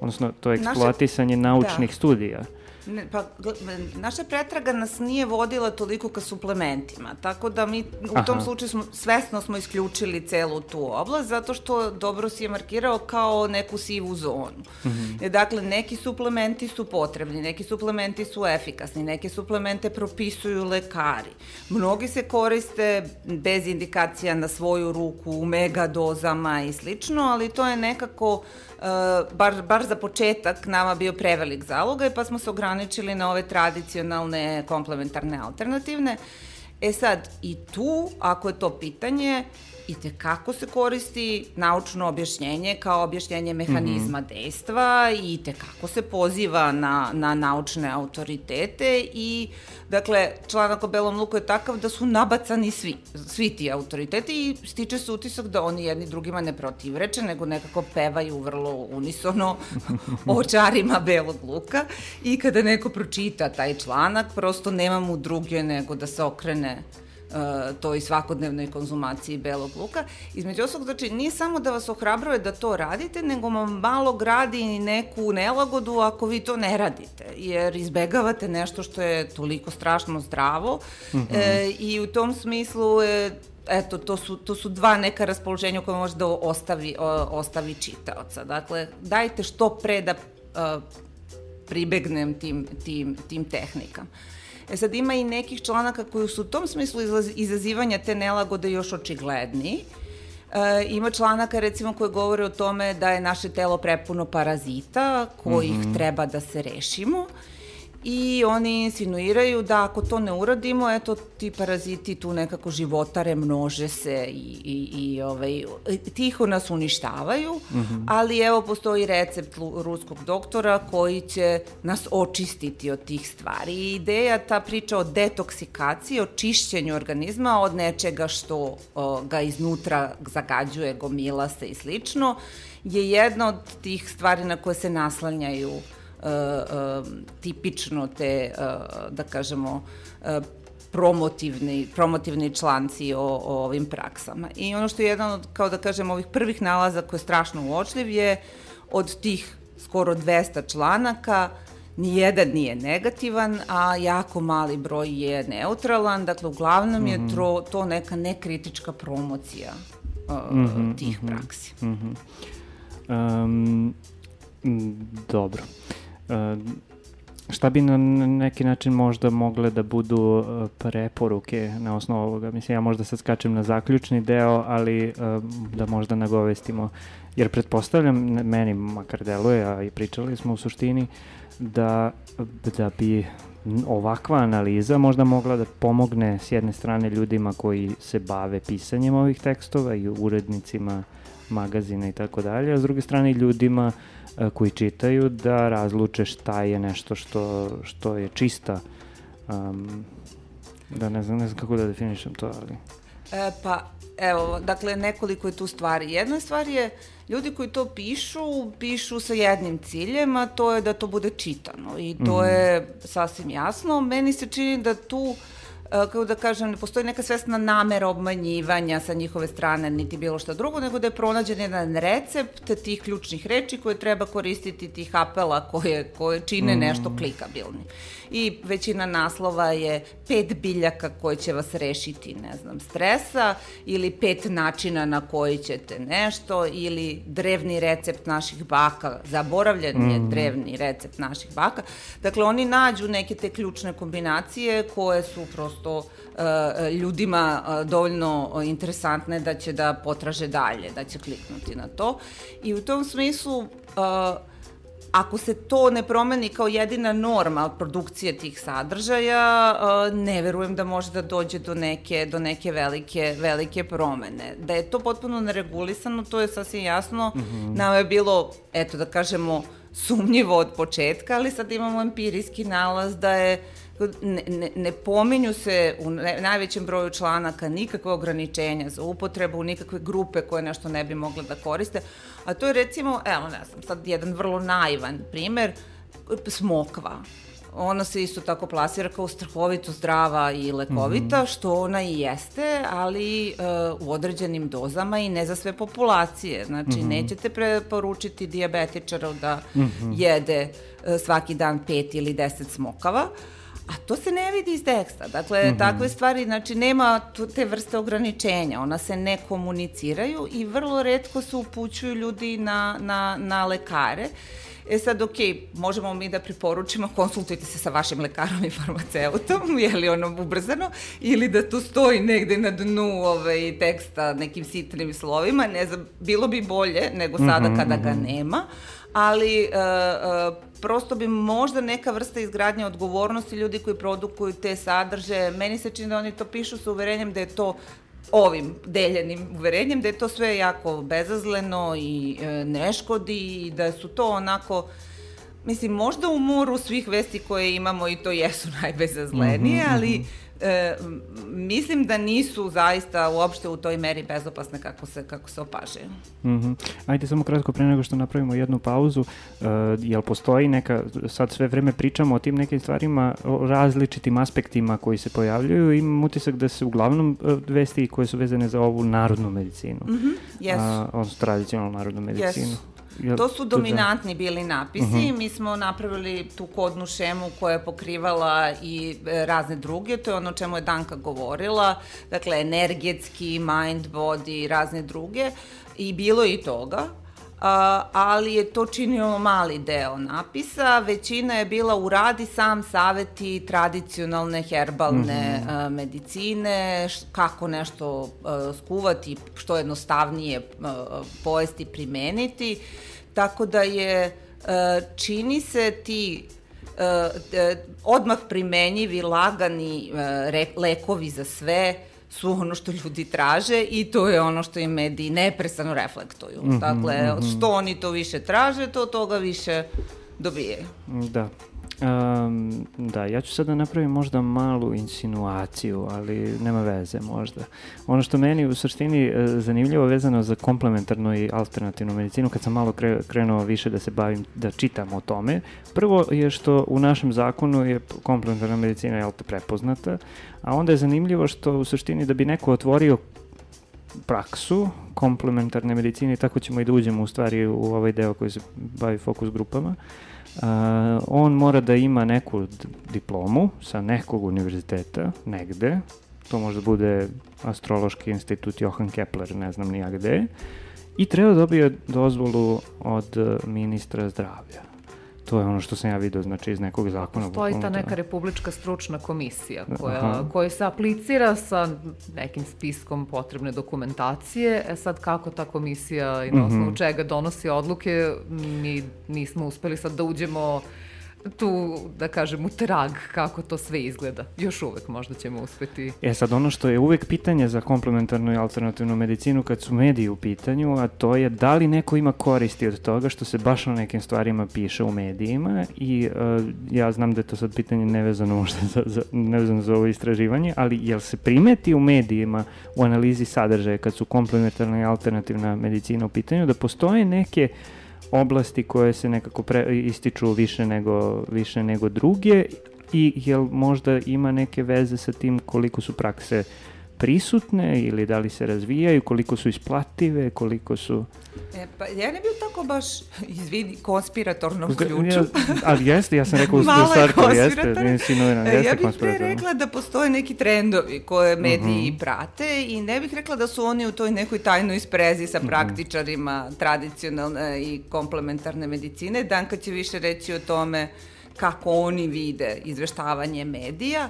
odnosno to je eksploatisanje Naše, naučnih da. studija. Ne, pa, naša pretraga nas nije vodila toliko ka suplementima, tako da mi u Aha. tom slučaju smo, svesno smo isključili celu tu oblast, zato što dobro si je markirao kao neku sivu zonu. Mm -hmm. Dakle, neki suplementi su potrebni, neki suplementi su efikasni, neke suplemente propisuju lekari. Mnogi se koriste bez indikacija na svoju ruku, u mega dozama i slično, ali to je nekako uh, bar, bar za početak nama bio prevelik zalogaj, pa smo se ograničili na ove tradicionalne komplementarne alternativne. E sad, i tu, ako je to pitanje, i te kako se koristi naučno objašnjenje kao objašnjenje mehanizma mm -hmm. dejstva i te kako se poziva na, na naučne autoritete i dakle članak o Belom luku je takav da su nabacani svi, svi ti autoriteti i stiče se utisak da oni jedni drugima ne protivreče nego nekako pevaju vrlo unisono o čarima Belog luka i kada neko pročita taj članak prosto nema mu druge nego da se okrene toj svakodnevnoj konzumaciji belog luka. Između ostalog, znači, nije samo da vas ohrabruje da to radite, nego vam malo gradi neku nelagodu ako vi to ne radite, jer izbegavate nešto što je toliko strašno zdravo mm -hmm. e, i u tom smislu je eto, to su, to su dva neka raspoloženja koje može da ostavi, o, ostavi čitaoca. Dakle, dajte što pre da uh, pribegnem tim, tim, tim tehnikama. E sad ima i nekih članaka koji su u tom smislu izazivanja te nelagode još očigledniji. E, ima članaka recimo koje govore o tome da je naše telo prepuno parazita kojih mm -hmm. treba da se rešimo i oni insinuiraju da ako to ne uradimo, eto ti paraziti tu nekako životare, množe se i, i, i ovaj, tiho nas uništavaju, mm -hmm. ali evo postoji recept ruskog doktora koji će nas očistiti od tih stvari. I ideja, ta priča o detoksikaciji, o čišćenju organizma od nečega što o, ga iznutra zagađuje, gomila se i slično, je jedna od tih stvari na koje se naslanjaju uh, tipično te, uh, da kažemo, uh, promotivni, promotivni članci o, o ovim praksama. I ono što je jedan od, kao da kažem, ovih prvih nalaza koji je strašno uočljiv je od tih skoro 200 članaka nijedan nije negativan, a jako mali broj je neutralan, dakle uglavnom mm -hmm. je mhm. to, to neka nekritička promocija uh, mm -hmm, tih mm -hmm, praksi. Mm -hmm. um, dobro. E, šta bi na neki način možda mogle da budu e, preporuke na osnovu ovoga? Mislim, ja možda sad skačem na zaključni deo, ali e, da možda nagovestimo, jer pretpostavljam, meni makar deluje, a i pričali smo u suštini, da, da bi ovakva analiza možda mogla da pomogne s jedne strane ljudima koji se bave pisanjem ovih tekstova i urednicima magazina i tako dalje, a s druge strane ljudima uh, E, koji čitaju da razluče šta je nešto što, što je čista um, da ne znam, ne znam kako da definišem to, ali... E, pa, evo, dakle, nekoliko je tu stvari. Jedna stvar je, ljudi koji to pišu, pišu sa jednim ciljem, a to je da to bude čitano. I to mm -hmm. je sasvim jasno. Meni se čini da tu kako da kažem, ne postoji neka svesna namera obmanjivanja sa njihove strane, niti bilo šta drugo, nego da je pronađen jedan recept tih ključnih reči koje treba koristiti, tih apela koje, koje čine mm. nešto klikabilni. I većina naslova je pet biljaka koje će vas rešiti, ne znam, stresa, ili pet načina na koji ćete nešto, ili drevni recept naših baka, zaboravljen je mm. drevni recept naših baka. Dakle, oni nađu neke te ključne kombinacije koje su prosto uh, ljudima uh, dovoljno interesantne da će da potraže dalje, da će kliknuti na to. I u tom smislu uh, ako se to ne promeni kao jedina norma produkcije tih sadržaja, ne verujem da može da dođe do neke, do neke velike, velike promene. Da je to potpuno neregulisano, to je sasvim jasno. Mm -hmm. Nama je bilo, eto da kažemo, sumnjivo od početka, ali sad imamo empirijski nalaz da je ne, ne, ne pominju se u ne, najvećem broju članaka nikakve ograničenja za upotrebu, nikakve grupe koje nešto ne bi mogle da koriste, a to je recimo, evo ne znam, sad jedan vrlo naivan primer, smokva ona se isto tako plasira kao strahovito zdrava i lekovita, mm -hmm. što ona i jeste, ali uh, u određenim dozama i ne za sve populacije. Znači, mm -hmm. nećete preporučiti diabetičaru da mm -hmm. jede uh, svaki dan pet ili deset smokava, A to se ne vidi iz teksta. Dakle, mm -hmm. takve stvari, znači, nema tu, te vrste ograničenja. Ona se ne komuniciraju i vrlo redko se upućuju ljudi na, na, na lekare. E sad, ok, možemo mi da preporučimo, konsultujte se sa vašim lekarom i farmaceutom, je li ono ubrzano, ili da tu stoji negde na dnu ovaj, teksta nekim sitnim slovima, ne znam, bilo bi bolje nego sada mm -hmm, kada ga mhm. nema, ali uh, uh, prosto bi možda neka vrsta izgradnje odgovornosti ljudi koji produkuju te sadrže. Meni se čini da oni to pišu sa uverenjem da je to ovim deljenim uverenjem da je to sve jako bezazleno i e, ne škodi i da su to onako mislim možda u moru svih vesti koje imamo i to jesu najbezazlenije, mm -hmm, ali e, mislim da nisu zaista uopšte u toj meri bezopasne kako se, kako se opažaju. Mm -hmm. Ajde samo kratko pre nego što napravimo jednu pauzu, uh, jel postoji neka, sad sve vreme pričamo o tim nekim stvarima, o različitim aspektima koji se pojavljuju, imam utisak da se uglavnom uh, vesti koje su vezane za ovu narodnu medicinu. Mm -hmm. Yes. Uh, odnosno tradicionalnu narodnu medicinu. Yes. To su dominantni bili napisi. Uh mhm. -huh. Mi smo napravili tu kodnu šemu koja je pokrivala i e, razne druge. To je ono čemu je Danka govorila. Dakle, energetski, mind, body, razne druge. I bilo je i toga. Ali je to činio mali deo napisa. Većina je bila u radi sam saveti tradicionalne herbalne mm -hmm. medicine, kako nešto skuvati, što jednostavnije pojesti, primeniti. Tako da je, čini se ti odmah primenjivi, lagani lekovi za sve, su ono što ljudi traže i to je ono što im mediji neprestano reflektuju. Mm -hmm, dakle, mm -hmm. što oni to više traže, to toga više dobije. Da. Um, da, ja ću sad da napravim možda malu insinuaciju, ali nema veze možda. Ono što meni u suštini e, zanimljivo vezano za komplementarnu i alternativnu medicinu, kad sam malo kre, krenuo više da se bavim, da čitam o tome, prvo je što u našem zakonu je komplementarna medicina je prepoznata, a onda je zanimljivo što u suštini da bi neko otvorio praksu komplementarne medicine, tako ćemo i da uđemo u stvari u ovaj deo koji se bavi fokus grupama, Uh, on mora da ima neku diplomu sa nekog univerziteta, negde, to možda bude Astrološki institut Johan Kepler, ne znam nija gde, i treba da dobije dozvolu od ministra zdravlja. To je ono što sam ja vidio, znači iz nekog zakona. Postoji ta neka republička stručna komisija koja, koja se aplicira sa nekim spiskom potrebne dokumentacije. E sad kako ta komisija i na osnovu mm -hmm. čega donosi odluke, mi nismo uspeli sad da uđemo tu, da kažem, u trag kako to sve izgleda. Još uvek možda ćemo uspeti. E sad, ono što je uvek pitanje za komplementarnu i alternativnu medicinu kad su mediji u pitanju, a to je da li neko ima koristi od toga što se baš na nekim stvarima piše u medijima i uh, ja znam da je to sad pitanje nevezano možda za, za, nevezano za ovo istraživanje, ali jel se primeti u medijima u analizi sadržaja kad su komplementarna i alternativna medicina u pitanju da postoje neke oblasti koje se nekako pre, ističu više nego, više nego druge, i jel možda ima neke veze sa tim koliko su prakse prisutne ili da li se razvijaju, koliko su isplative, koliko su... E, pa ja ne bih tako baš, izvini, konspiratornom ključu. Ja, ali jeste, ja sam rekao u startu, jeste, insinuiram, jeste Ja bih pre rekla da postoje neki trendovi koje mediji uh mhm. -huh. prate i ne bih rekla da su oni u toj nekoj tajnoj sprezi sa mhm. praktičarima uh -huh. tradicionalne i komplementarne medicine. Danka će više reći o tome kako oni vide izveštavanje medija,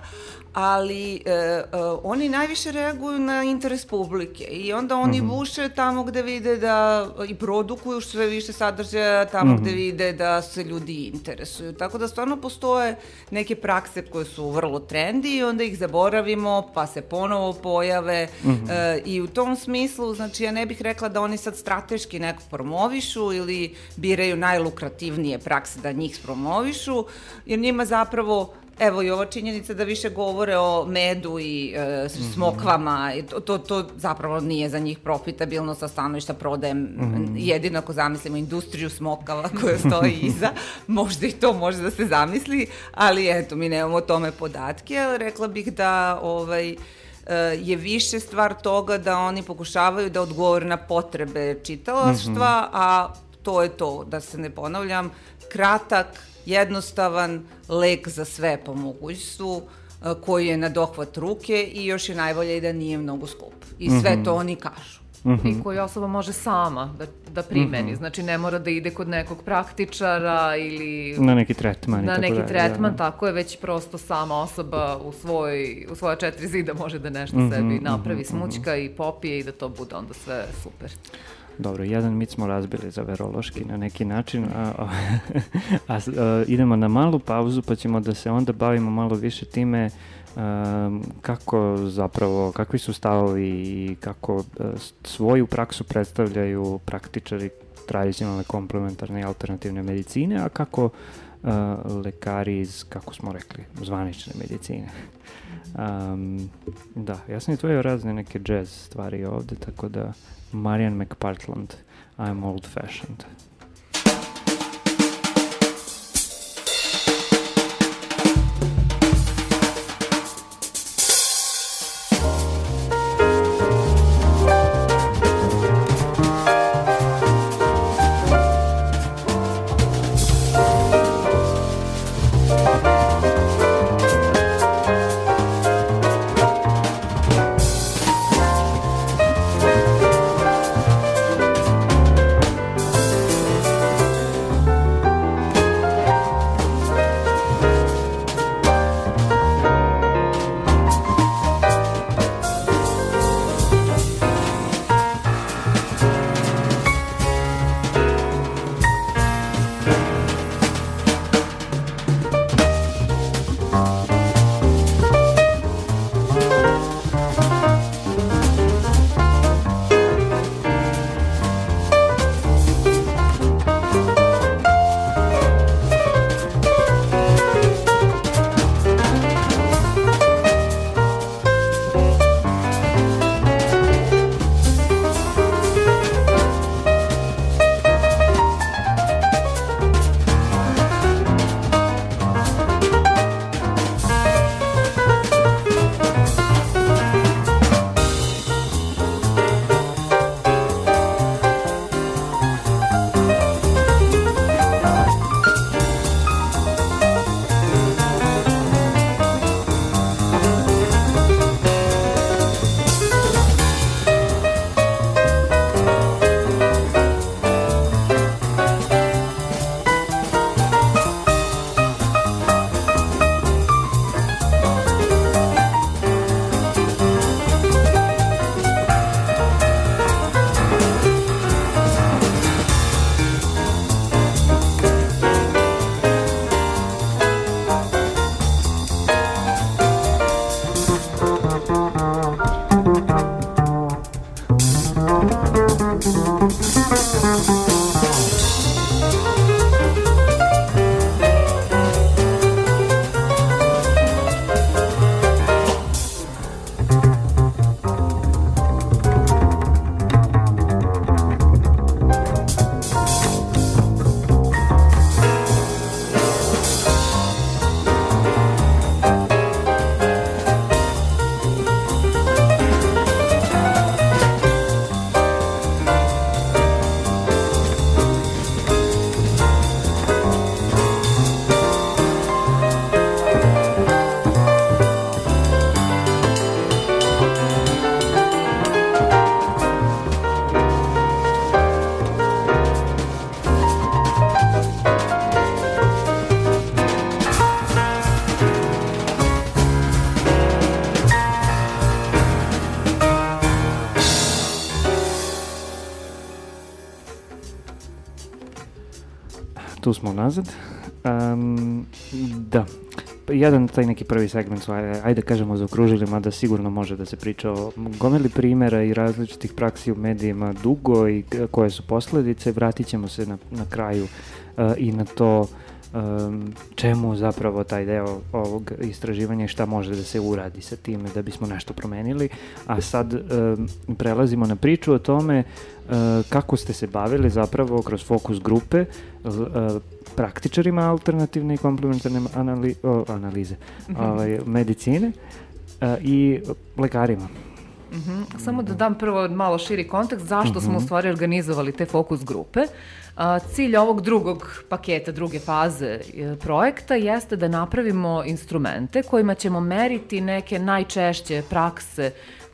ali e, e, oni najviše reaguju na interes publike i onda oni mm -hmm. buše tamo gde vide da i produkuju sve više sadržaja tamo mm -hmm. gde vide da se ljudi interesuju. Tako da stvarno postoje neke prakse koje su vrlo trendi i onda ih zaboravimo pa se ponovo pojave mm -hmm. e, i u tom smislu znači ja ne bih rekla da oni sad strateški neko promovišu ili biraju najlukrativnije prakse da njih promovišu jer njima zapravo Evo i ova činjenica da više govore o medu i e, smokvama, mm -hmm. to, to, to zapravo nije za njih profitabilno sa stanovišta prodajem, mm -hmm. jedino ako zamislimo industriju smokava koja stoji iza, možda i to može da se zamisli, ali eto, mi nemamo o tome podatke, ali rekla bih da ovaj, e, je više stvar toga da oni pokušavaju da odgovore na potrebe čitalaštva, mm -hmm. a to je to, da se ne ponavljam, kratak, jednostavan lek za sve po mogućstvu e, koji je na dohvat ruke i još je najbolje i da nije mnogo skup. I sve mm -hmm. to oni kažu. Mm -hmm. i koju osoba može sama da, da primeni. Mm -hmm. Znači ne mora da ide kod nekog praktičara ili... Na neki tretman. Na neki da, tretman, da. tako je, već prosto sama osoba u, svoj, u svoje četiri zida može da nešto mm -hmm, sebi napravi, mm -hmm, smućka i popije i da to bude onda sve super. Dobro, jedan mit smo razbili za verološki na neki način, a, a, a, a idemo na malu pauzu pa ćemo da se onda bavimo malo više time a, kako zapravo, kakvi su stavovi i kako a, svoju praksu predstavljaju praktičari tradicionalne komplementarne i alternativne medicine, a kako a, lekari iz, kako smo rekli, zvanične medicine. Um, da, ja sam i tvojio razne neke jazz stvari ovde, tako da Marian McPartland, I'm old fashioned. Tu smo nazad. Um, da, jedan taj neki prvi segment su, ajde, kažemo, zaokružili, mada sigurno može da se priča o gomeli primera i različitih praksi u medijima dugo i koje su posledice. Vratit ćemo se na, na kraju uh, i na to um, čemu zapravo taj deo ovog istraživanja i šta može da se uradi sa time da bismo nešto promenili. A sad um, prelazimo na priču o tome uh, kako ste se bavili zapravo kroz fokus grupe uh, praktičarima alternativne i komplementarne anali, o, analize mm -hmm. ovaj, medicine uh, i lekarima. Mm -hmm. Samo da dam prvo malo širi kontekst zašto mm -hmm. smo u mhm. stvari organizovali te fokus grupe. A, cilj ovog drugog paketa, druge faze e, projekta jeste da napravimo instrumente kojima ćemo meriti neke najčešće prakse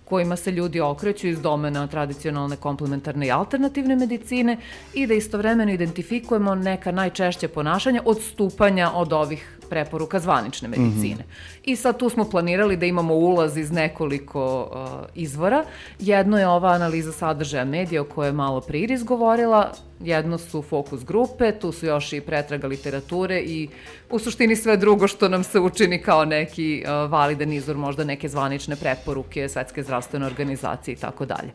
kojima se ljudi okreću iz domena tradicionalne, komplementarne i alternativne medicine i da istovremeno identifikujemo neka najčešća ponašanja odstupanja od ovih preporuka zvanične medicine. Mm -hmm. I sad tu smo planirali da imamo ulaz iz nekoliko uh, izvora. Jedno je ova analiza sadržaja medija o kojoj je malo pre Iris govorila, jedno su fokus grupe, tu su još i pretraga literature i u suštini sve drugo što nam se učini kao neki uh, validan izvor, možda neke zvanične preporuke Svetske zdravstvene organizacije i tako dalje.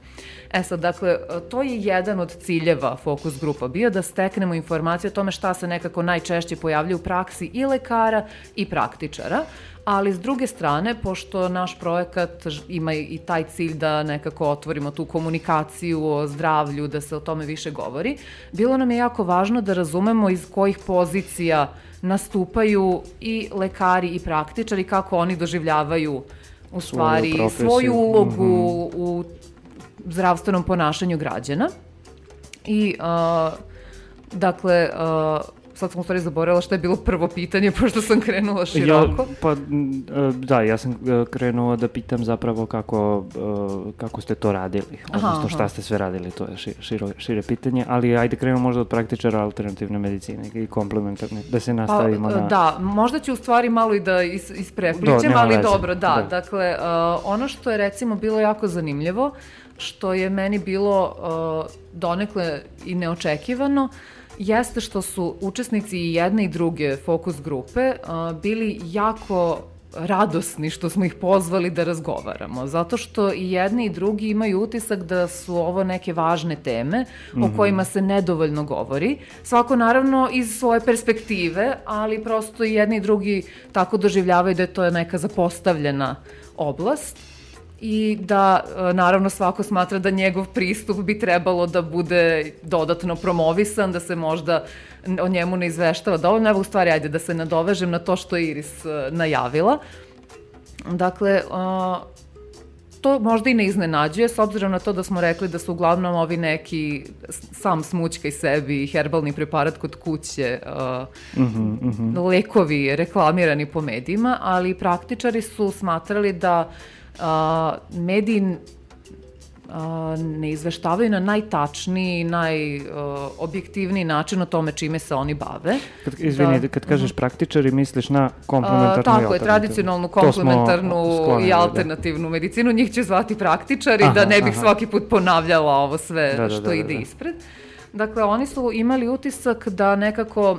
E sad, dakle, to je jedan od ciljeva fokus grupa bio da steknemo informacije o tome šta se nekako najčešće pojavlja u praksi i lekara i praktičara, ali s druge strane, pošto naš projekat ima i taj cilj da nekako otvorimo tu komunikaciju o zdravlju, da se o tome više govori, bilo nam je jako važno da razumemo iz kojih pozicija nastupaju i lekari i praktičari, kako oni doživljavaju u stvari svoju, svoju ulogu mm -hmm. u zdravstvenom ponašanju građana. I, uh, dakle, uh, sad sam u stvari zaboravila što je bilo prvo pitanje, pošto sam krenula široko. Ja, pa, da, ja sam e, krenula da pitam zapravo kako, e, kako ste to radili, aha, odnosno šta aha. ste sve radili, to je širo, šire pitanje, ali ajde krenemo možda od praktičara alternativne medicine i komplementarne, da se nastavimo pa, na... Da, možda ću u stvari malo i da is, isprepličem, do, ali veze. dobro, da, da. dakle, uh, ono što je recimo bilo jako zanimljivo, što je meni bilo uh, donekle i neočekivano, jeste što su učesnici i jedne i druge fokus grupe uh, bili jako radosni što smo ih pozvali da razgovaramo, zato što i jedni i drugi imaju utisak da su ovo neke važne teme mm -hmm. o mhm. kojima se nedovoljno govori. Svako naravno iz svoje perspektive, ali prosto i jedni i drugi tako doživljavaju da je to neka zapostavljena oblast i da e, naravno svako smatra da njegov pristup bi trebalo da bude dodatno promovisan, da se možda o njemu ne izveštava dovoljno. Evo u stvari, ajde da se nadovežem na to što je Iris e, najavila. Dakle, e, to možda i ne iznenađuje, s obzirom na to da smo rekli da su uglavnom ovi neki sam smućka i sebi herbalni preparat kod kuće, uh, mm -hmm, mm -hmm. lekovi reklamirani po medijima, ali praktičari su smatrali da uh, mediji ne izveštavaju na najtačniji, najobjektivniji način o tome čime se oni bave. Kad, izvini, da, kad kažeš mhm. praktičari, misliš na komplementarnu a, Tako je, tradicionalnu, komplementarnu i da. alternativnu da. medicinu. Njih će zvati praktičari, aha, da ne bih aha. svaki put ponavljala ovo sve da, da, što da, da, ide da. ispred. Dakle, oni su imali utisak da nekako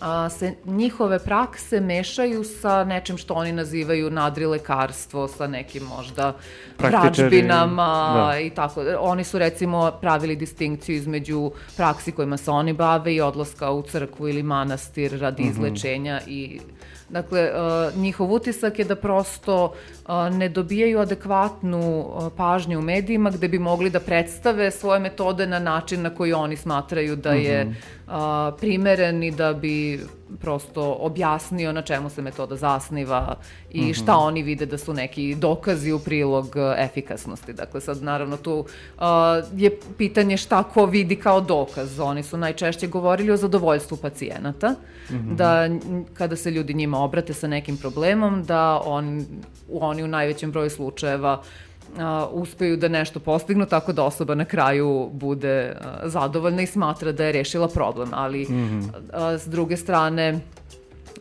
a, se njihove prakse mešaju sa nečim što oni nazivaju nadrilekarstvo, sa nekim možda prađbinama da. i tako. Oni su recimo pravili distinkciju između praksi kojima se oni bave i odlaska u crkvu ili manastir radi mm -hmm. izlečenja i Dakle, uh, njihov utisak je da prosto uh, ne dobijaju adekvatnu uh, pažnju u medijima gde bi mogli da predstave svoje metode na način na koji oni smatraju da je -hmm. primeren i da bi prosto objasnio na čemu se metoda zasniva i mm -hmm. šta oni vide da su neki dokazi u prilog efikasnosti. Dakle, sad naravno tu uh, je pitanje šta ko vidi kao dokaz. Oni su najčešće govorili o zadovoljstvu pacijenata, mm -hmm. da kada se ljudi njima obrate sa nekim problemom, da on, oni u najvećem broju slučajeva uh, uspeju da nešto postignu tako da osoba na kraju bude uh, zadovoljna i smatra da je rešila problem, ali mm -hmm. uh, s druge strane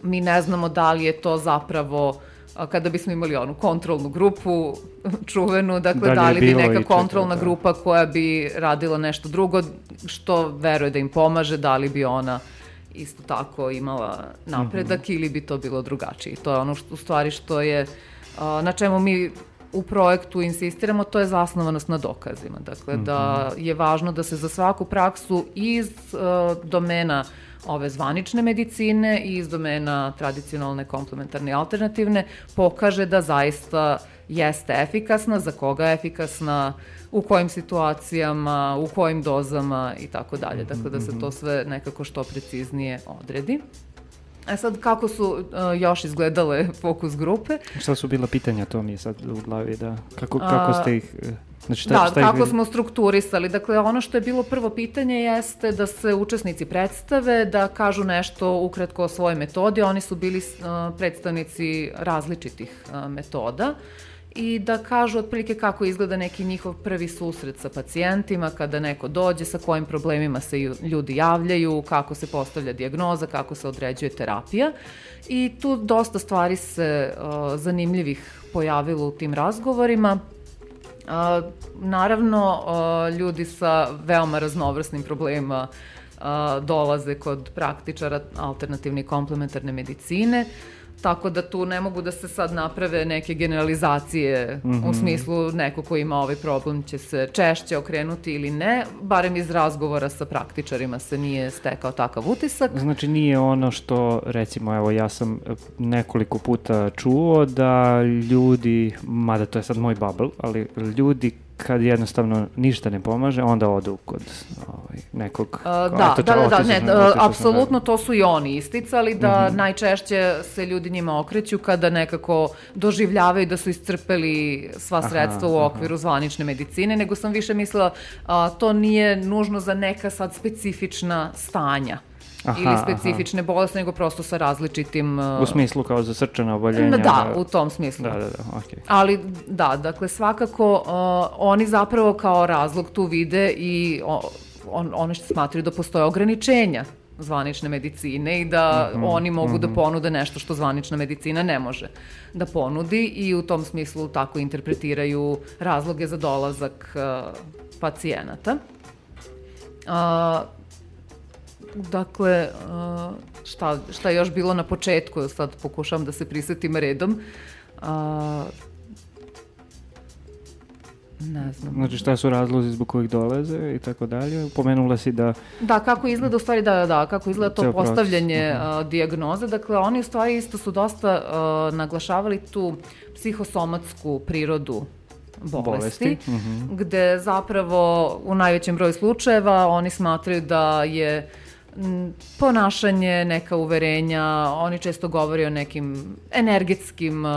mi ne znamo da li je to zapravo kada bismo imali onu kontrolnu grupu čuvenu, dakle da, da li bi neka kontrolna da. grupa koja bi radila nešto drugo što veruje da im pomaže, da li bi ona isto tako imala napredak mm -hmm. ili bi to bilo drugačije. To je ono što, u stvari što je, na čemu mi u projektu insistiramo, to je zasnovanost na dokazima. Dakle, mm -hmm. da je važno da se za svaku praksu iz uh, domena ove zvanične medicine i iz domena tradicionalne, komplementarne i alternativne pokaže da zaista jeste efikasna, za koga je efikasna, u kojim situacijama, u kojim dozama i tako dalje. Dakle, da se to mhm. sve nekako što preciznije odredi. E sad, kako su uh, još izgledale fokus grupe? Šta su bila pitanja, to mi je sad u glavi, da. Kako, kako ste ih... E, znači, šta, da, šta kako ih... smo strukturisali. Dakle, ono što je bilo prvo pitanje jeste da se učesnici predstave, da kažu nešto ukratko o svojoj metodi. Oni su bili uh, predstavnici različitih uh, metoda. Uh, i da kažu otprilike kako izgleda neki njihov prvi susret sa pacijentima, kada neko dođe, sa kojim problemima se ljudi javljaju, kako se postavlja diagnoza, kako se određuje terapija. I tu dosta stvari se uh, zanimljivih pojavilo u tim razgovorima. Uh, naravno, uh, ljudi sa veoma raznovrsnim problemima uh, dolaze kod praktičara alternativne i komplementarne medicine. Uh, Tako da tu ne mogu da se sad naprave neke generalizacije mm -hmm. u smislu neko ko ima ovaj problem će se češće okrenuti ili ne, barem iz razgovora sa praktičarima se nije stekao takav utisak. Znači nije ono što, recimo, evo ja sam nekoliko puta čuo da ljudi, mada to je sad moj bubble, ali ljudi kad jednostavno ništa ne pomaže, onda odu kod ovaj, nekog... Uh, da, eto, da, da, da, ne, apsolutno to su i oni isticali, da mm -hmm. najčešće se ljudi njima okreću kada nekako doživljavaju da su iscrpeli sva sredstva aha, u okviru aha. zvanične medicine, nego sam više mislila, uh, to nije nužno za neka sad specifična stanja aha, ili specifične aha. bolesti, nego prosto sa različitim... Uh... U smislu kao za srčana oboljenja? Da, u tom smislu. Da, da, da, okej. Okay. Ali, da, dakle, svakako uh, oni zapravo kao razlog tu vide i on, ono što smatruju da postoje ograničenja zvanične medicine i da mm -hmm, oni mogu mm -hmm. da mhm. ponude nešto što zvanična medicina ne može da ponudi i u tom smislu tako interpretiraju razloge za dolazak uh, pacijenata. Uh, Dakle, šta, šta je još bilo na početku, sad pokušavam da se prisetim redom. Ne znam. Znači šta su razlozi zbog kojih dolaze i tako dalje? Pomenula si da... Da, kako izgleda u stvari, da, da, kako izgleda to postavljanje -huh. uh, dijagnoze. Dakle, oni u stvari isto su dosta uh, naglašavali tu psihosomatsku prirodu bolesti, bolesti. Uh mhm. -huh. gde zapravo u najvećem broju slučajeva oni smatraju da je uh, ponašanje, neka uverenja, oni često govori o nekim energetskim uh,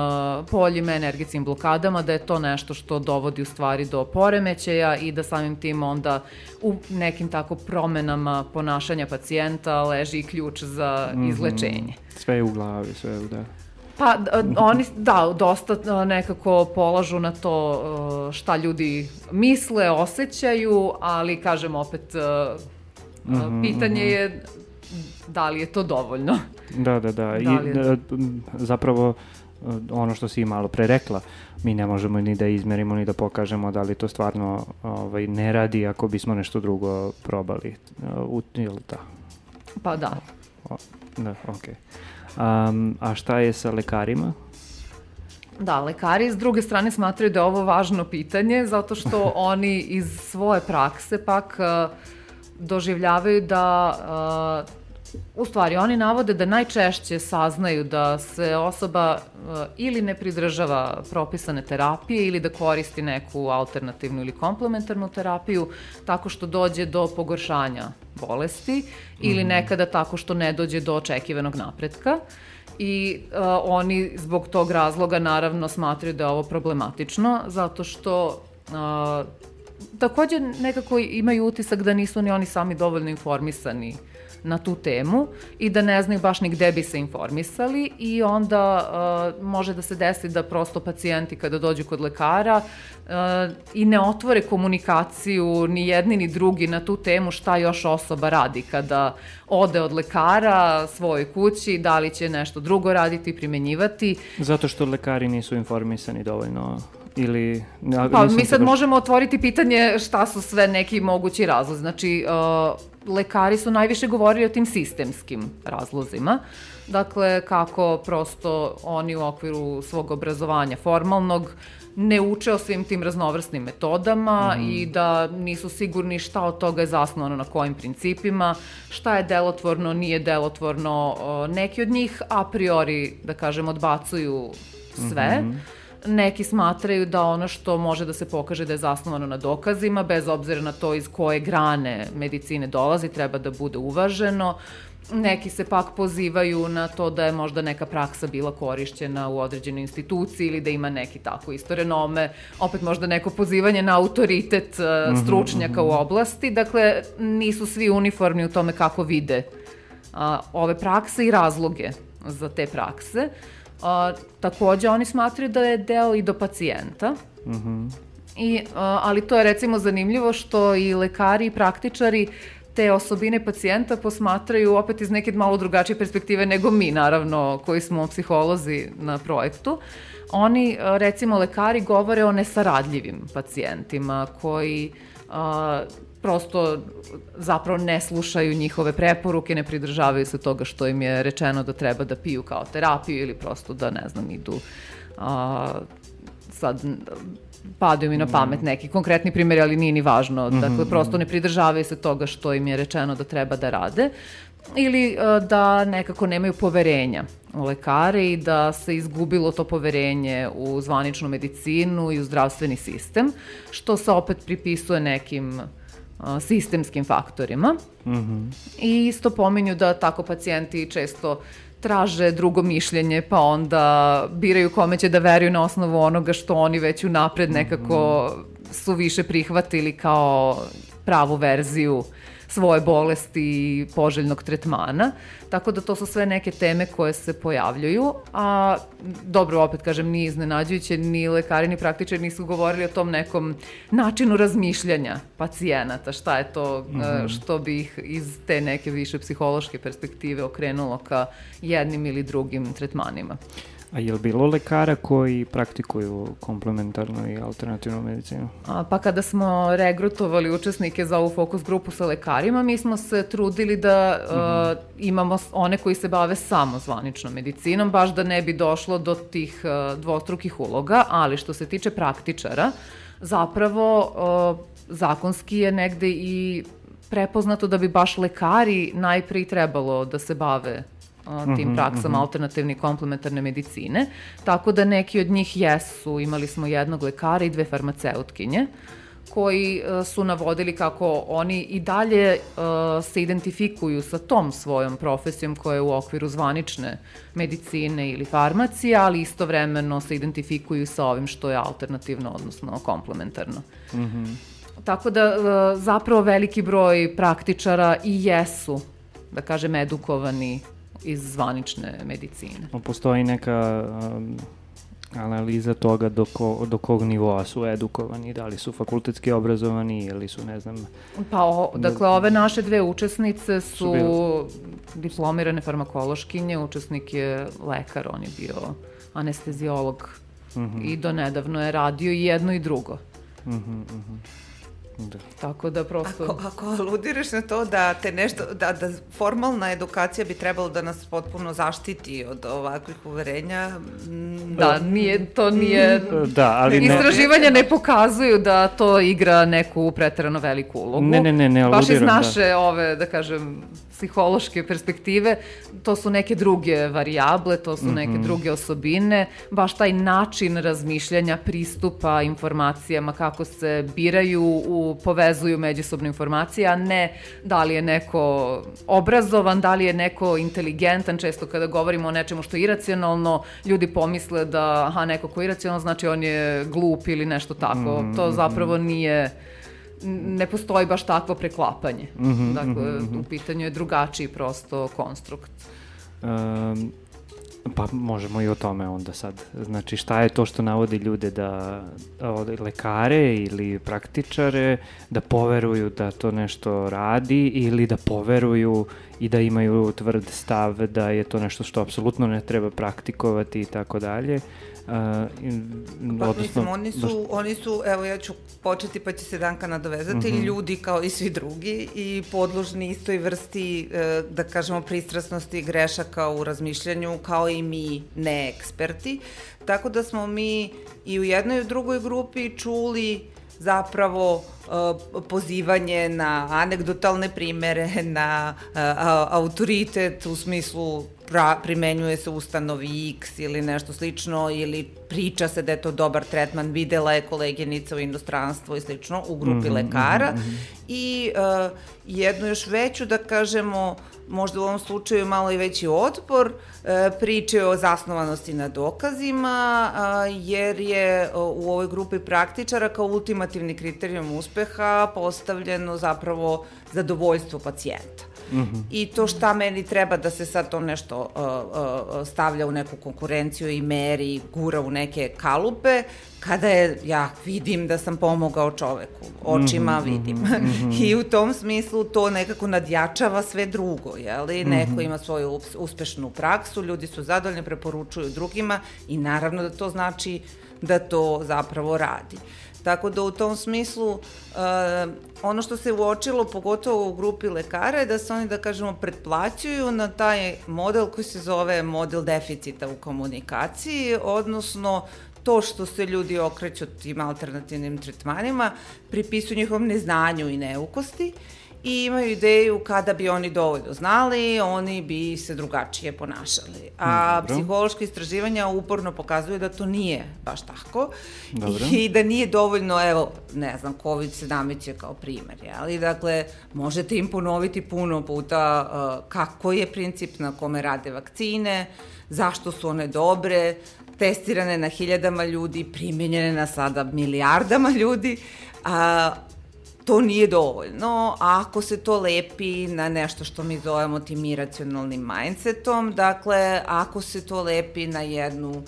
poljima, energetskim blokadama, da je to nešto što dovodi u stvari do poremećaja i da samim tim onda u nekim tako promenama ponašanja pacijenta leži ključ za mm -hmm. izlečenje. Sve je u glavi, sve je u da. Pa oni, da, dosta nekako polažu na to šta ljudi misle, osjećaju, ali kažem opet Mm -hmm, Pitanje -hmm. je da li je to dovoljno. Da, da, da. da I je... zapravo ono što si malo pre rekla, mi ne možemo ni da izmerimo ni da pokažemo da li to stvarno ovaj, ne radi ako bismo nešto drugo probali. U, ili da? Pa da. O, da, okej. Okay. Um, a šta je sa lekarima? Da, lekari s druge strane smatraju da je ovo važno pitanje zato što oni iz svoje prakse pak uh, doživljavaju da uh, U stvari, oni navode da najčešće saznaju da se osoba uh, ili ne pridržava propisane terapije ili da koristi neku alternativnu ili komplementarnu terapiju tako što dođe do pogoršanja bolesti ili mm. nekada tako što ne dođe do očekivanog napretka i uh, oni zbog tog razloga naravno smatraju da je ovo problematično zato što uh, takođe nekako imaju utisak da nisu ni oni sami dovoljno informisani na tu temu i da ne znaju baš ni gde bi se informisali i onda uh, može da se desi da prosto pacijenti kada dođu kod lekara uh, i ne otvore komunikaciju ni jedni ni drugi na tu temu šta još osoba radi kada ode od lekara svojoj kući, da li će nešto drugo raditi, primenjivati. Zato što lekari nisu informisani dovoljno ili... Ja, pa mi sad baš... možemo otvoriti pitanje šta su sve neki mogući razlozi. Znači, uh, lekari su najviše govorili o tim sistemskim razlozima. Dakle, kako prosto oni u okviru svog obrazovanja formalnog ne uče o svim tim raznovrsnim metodama mm. i da nisu sigurni šta od toga je zasnovano na kojim principima, šta je delotvorno, nije delotvorno. Neki od njih a priori, da kažem, odbacuju sve. Mm -hmm. Neki smatraju da ono što može da se pokaže da je zasnovano na dokazima, bez obzira na to iz koje grane medicine dolazi, treba da bude uvaženo. Neki se pak pozivaju na to da je možda neka praksa bila korišćena u određenoj instituciji ili da ima neki tako isto renome, opet možda neko pozivanje na autoritet uh, stručnjaka mm -hmm. u oblasti, dakle nisu svi uniformni u tome kako vide uh, ove prakse i razloge za te prakse. Uh, takođe oni smatraju da je deo i do pacijenta. Mhm. Mm I, uh, ali to je recimo zanimljivo što i lekari i praktičari uh, te osobine pacijenta posmatraju opet iz neke malo drugačije perspektive nego mi, naravno, koji smo psiholozi na projektu. Oni, recimo, lekari govore o nesaradljivim pacijentima koji a, prosto zapravo ne slušaju njihove preporuke, ne pridržavaju se toga što im je rečeno da treba da piju kao terapiju ili prosto da, ne znam, idu a, sad padaju mi na pamet neki konkretni primjeri, ali nije ni važno. Mhm, dakle, prosto ne pridržavaju se toga što im je rečeno da treba da rade ili uh, da nekako nemaju poverenja u lekare i da se izgubilo to poverenje u zvaničnu medicinu i u zdravstveni sistem, što se opet pripisuje nekim sistemskim faktorima. Mm. I isto pominju da tako pacijenti često traže drugo mišljenje, pa onda biraju kome će da veruju na osnovu onoga što oni već unapred nekako su više prihvatili kao pravu verziju svoje bolesti i poželjnog tretmana. Tako da to su sve neke teme koje se pojavljuju, a dobro, opet kažem, ni iznenađujuće, ni lekari, ni praktičari nisu govorili o tom nekom načinu razmišljanja pacijenata, šta je to mm -hmm. što bi ih iz te neke više psihološke perspektive okrenulo ka jednim ili drugim tretmanima. A je li bilo lekara koji praktikuju komplementarnu i alternativnu medicinu? A, pa kada smo regrutovali učesnike za ovu fokus grupu sa lekarima, mi smo se trudili da mm -hmm. uh, imamo one koji se bave samo zvaničnom medicinom, baš da ne bi došlo do tih uh, dvostrukih uloga, ali što se tiče praktičara, zapravo uh, zakonski je negde i prepoznato da bi baš lekari najprej trebalo da se bave tim mhm, praksama mm -hmm. alternativne i komplementarne medicine, tako da neki od njih jesu, imali smo jednog lekara i dve farmaceutkinje, koji uh, su navodili kako oni i dalje uh, se identifikuju sa tom svojom profesijom koja je u okviru zvanične medicine ili farmacije, ali istovremeno se identifikuju sa ovim što je alternativno, odnosno komplementarno. Mm -hmm. Tako da uh, zapravo veliki broj praktičara i jesu, da kažem, edukovani iz zvanične medicine. Postoji neka um, analiza toga do, ko, do kog nivoa su edukovani, da li su fakultetski obrazovani ili su, ne znam... Pa, o, dakle, ove naše dve učesnice su, su bilo... diplomirane farmakološkinje, učesnik je lekar, on je bio anestezijolog mm -hmm. i do nedavno je radio i jedno i drugo. Mm -hmm, mm -hmm. Da. Tako da prosto... Ako, ako aludiraš na to da te nešto, da, da formalna edukacija bi trebalo da nas potpuno zaštiti od ovakvih uverenja... Da, nije, to nije... Da, ali ne... Istraživanja ne pokazuju da to igra neku preterano veliku ulogu. Ne, ne, ne, ne aludiram. Baš iz naše, da. ove, da kažem, psihološke perspektive, to su neke druge varijable, to su neke mm -hmm. druge osobine, baš taj način razmišljanja, pristupa informacijama, kako se biraju, u, povezuju međusobne informacije, a ne da li je neko obrazovan, da li je neko inteligentan, često kada govorimo o nečemu što je iracionalno, ljudi pomisle da, aha, neko ko je iracionalno znači on je glup ili nešto tako. Mm. To zapravo nije ne postoji baš takvo preklapanje. Mm -hmm, dakle, mm -hmm. u pitanju je drugačiji prosto konstrukt. Um, Pa možemo i o tome onda sad. Znači šta je to što navodi ljude da, lekare ili praktičare, da poveruju da to nešto radi ili da poveruju i da imaju tvrd stav da je to nešto što apsolutno ne treba praktikovati i tako dalje. Uh, pa, odnosno, mislim, oni su, baš... oni su, evo ja ću početi pa će se Danka nadovezati, mm -hmm. ljudi kao i svi drugi i podložni istoj vrsti, e, da kažemo, pristrasnosti i grešaka u razmišljanju, kao i mi neeksperti. Tako da smo mi i u jednoj i u drugoj grupi čuli zapravo uh, pozivanje na anegdotalne primere, na uh, autoritet u smislu pra, primenjuje se ustanovi X ili nešto slično ili priča se da je to dobar tretman, videla je koleginica u inostranstvu i slično u grupi mm -hmm, lekara mm -hmm. i uh, jednu još veću da kažemo možda u ovom slučaju malo i veći otpor, uh, priče o zasnovanosti na dokazima, jer je u ovoj grupi praktičara kao ultimativni kriterijum uspeha postavljeno zapravo zadovoljstvo pacijenta. Mm -hmm. I to šta meni treba da se sad to nešto uh, uh, stavlja u neku konkurenciju i meri, gura u neke kalupe, kada je, ja vidim da sam pomogao čoveku, očima mm -hmm, vidim. Mm -hmm. I u tom smislu to nekako nadjačava sve drugo, jeli? Mm -hmm. Neko ima svoju uspešnu praksu, ljudi su zadovoljni, preporučuju drugima i naravno da to znači da to zapravo radi. Tako da u tom smislu uh, ono što se uočilo pogotovo u grupi lekara je da se oni da kažemo pretplaćuju na taj model koji se zove model deficita u komunikaciji, odnosno to što se ljudi okreću tim alternativnim tretmanima pripisuju njihovom neznanju i neukosti i imaju ideju kada bi oni dovoljno znali, oni bi se drugačije ponašali. A Dobro. psihološke istraživanja uporno pokazuju da to nije baš tako Dobro. i da nije dovoljno, evo, ne znam, COVID-17 je kao primer, ali dakle, možete im ponoviti puno puta uh, kako je princip na kome rade vakcine, zašto su one dobre, testirane na hiljadama ljudi, primjenjene na sada milijardama ljudi, a, to nije dovoljno. Ako se to lepi na nešto što mi zovemo tim iracionalnim mindsetom, dakle, ako se to lepi na jednu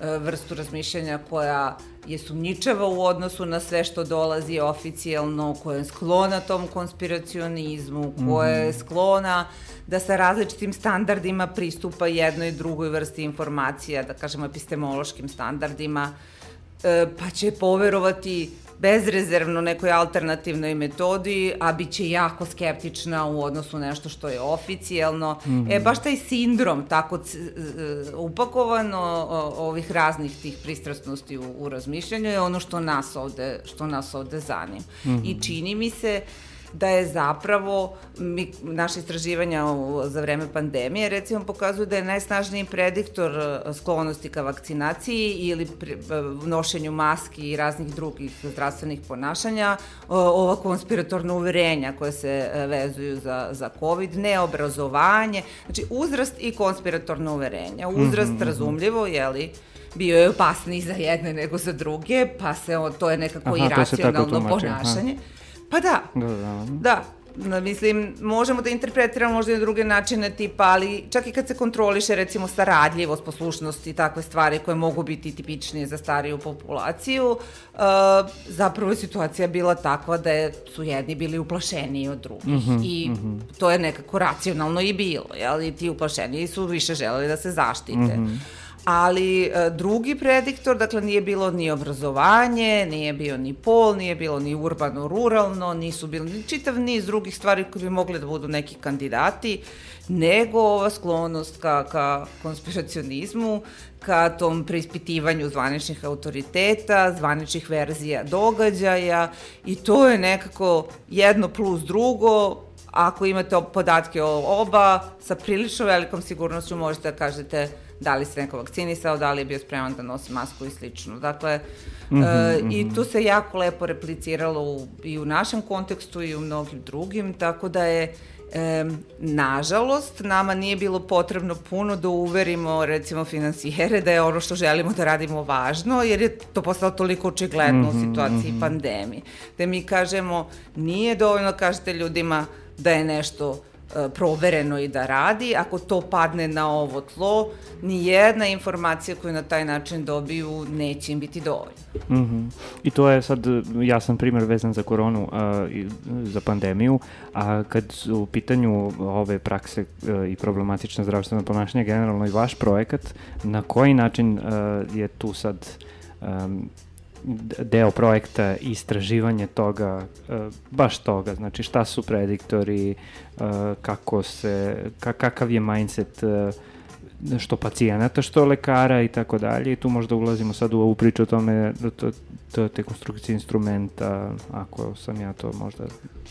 e, vrstu razmišljanja koja je sumnjičava u odnosu na sve što dolazi oficijalno, koja je sklona tom konspiracionizmu, koja je mhm. sklona da sa različitim standardima pristupa jednoj i drugoj vrsti informacija, da kažemo epistemološkim standardima, e, pa će poverovati bezrezervno nekoj alternativnoj metodi, a bit će jako skeptična u odnosu nešto što je oficijalno. Mm -hmm. E, baš taj sindrom tako upakovano ovih raznih tih pristrasnosti u, u razmišljanju je ono što nas ovde, što nas ovde zanim. Mm -hmm. I čini mi se da je zapravo, mi, naše istraživanja za vreme pandemije recimo pokazuju da je najsnažniji prediktor e, sklonosti ka vakcinaciji ili pri, e, nošenju maski i raznih drugih zdravstvenih ponašanja ova konspiratorna uverenja koje se e, vezuju za, za COVID, neobrazovanje, znači uzrast i konspiratorna uverenja. Uzrast mm -hmm. razumljivo, jeli, bio je opasniji za jedne nego za druge, pa se to je nekako Aha, iracionalno ponašanje. Aha. Pa da. Da, da. Da. Da, mislim, možemo da interpretiramo možda i na druge načine tipa, ali čak i kad se kontroliše recimo saradljivost, poslušnost i takve stvari koje mogu biti tipičnije za stariju populaciju, uh, zapravo je situacija bila takva da je, su jedni bili uplašeniji od drugih mm -hmm, i mm -hmm. to je nekako racionalno i bilo, jel? I ti uplašeniji su više želeli da se zaštite. Mm -hmm ali e, drugi prediktor, dakle nije bilo ni obrazovanje, nije bio ni pol, nije bilo ni urbano-ruralno, nisu bili ni čitav niz drugih stvari koji bi mogli da budu neki kandidati, nego ova sklonost ka, ka konspiracionizmu, ka tom preispitivanju zvaničnih autoriteta, zvaničnih verzija događaja i to je nekako jedno plus drugo, ako imate podatke o oba, sa prilično velikom sigurnošću možete da kažete da li se neko vakcinisao, da li je bio spreman da nosi masku i slično. Dakle, mm -hmm, e, mm -hmm. i tu se jako lepo repliciralo u, i u našem kontekstu i u mnogim drugim, tako da je E, nažalost, nama nije bilo potrebno puno da uverimo, recimo, finansijere da je ono što želimo da radimo važno, jer je to postalo toliko očigledno mm -hmm, u situaciji mm -hmm. pandemije. Da mi kažemo, nije dovoljno, kažete ljudima, da je nešto provereno i da radi. Ako to padne na ovo tlo, ni jedna informacija koju na taj način dobiju neće im biti dovoljna. Mm -hmm. I to je sad jasan primer vezan za koronu a, i za pandemiju, a kad su u pitanju ove prakse a, i problematična zdravstvena ponašanja, generalno i vaš projekat, na koji način a, je tu sad deo projekta istraživanje toga, baš toga, znači šta su prediktori, kako se, kakav je mindset što pacijenata, što lekara i tako dalje i tu možda ulazimo sad u ovu priču o tome da to, to te konstrukcije instrumenta, ako sam ja to možda...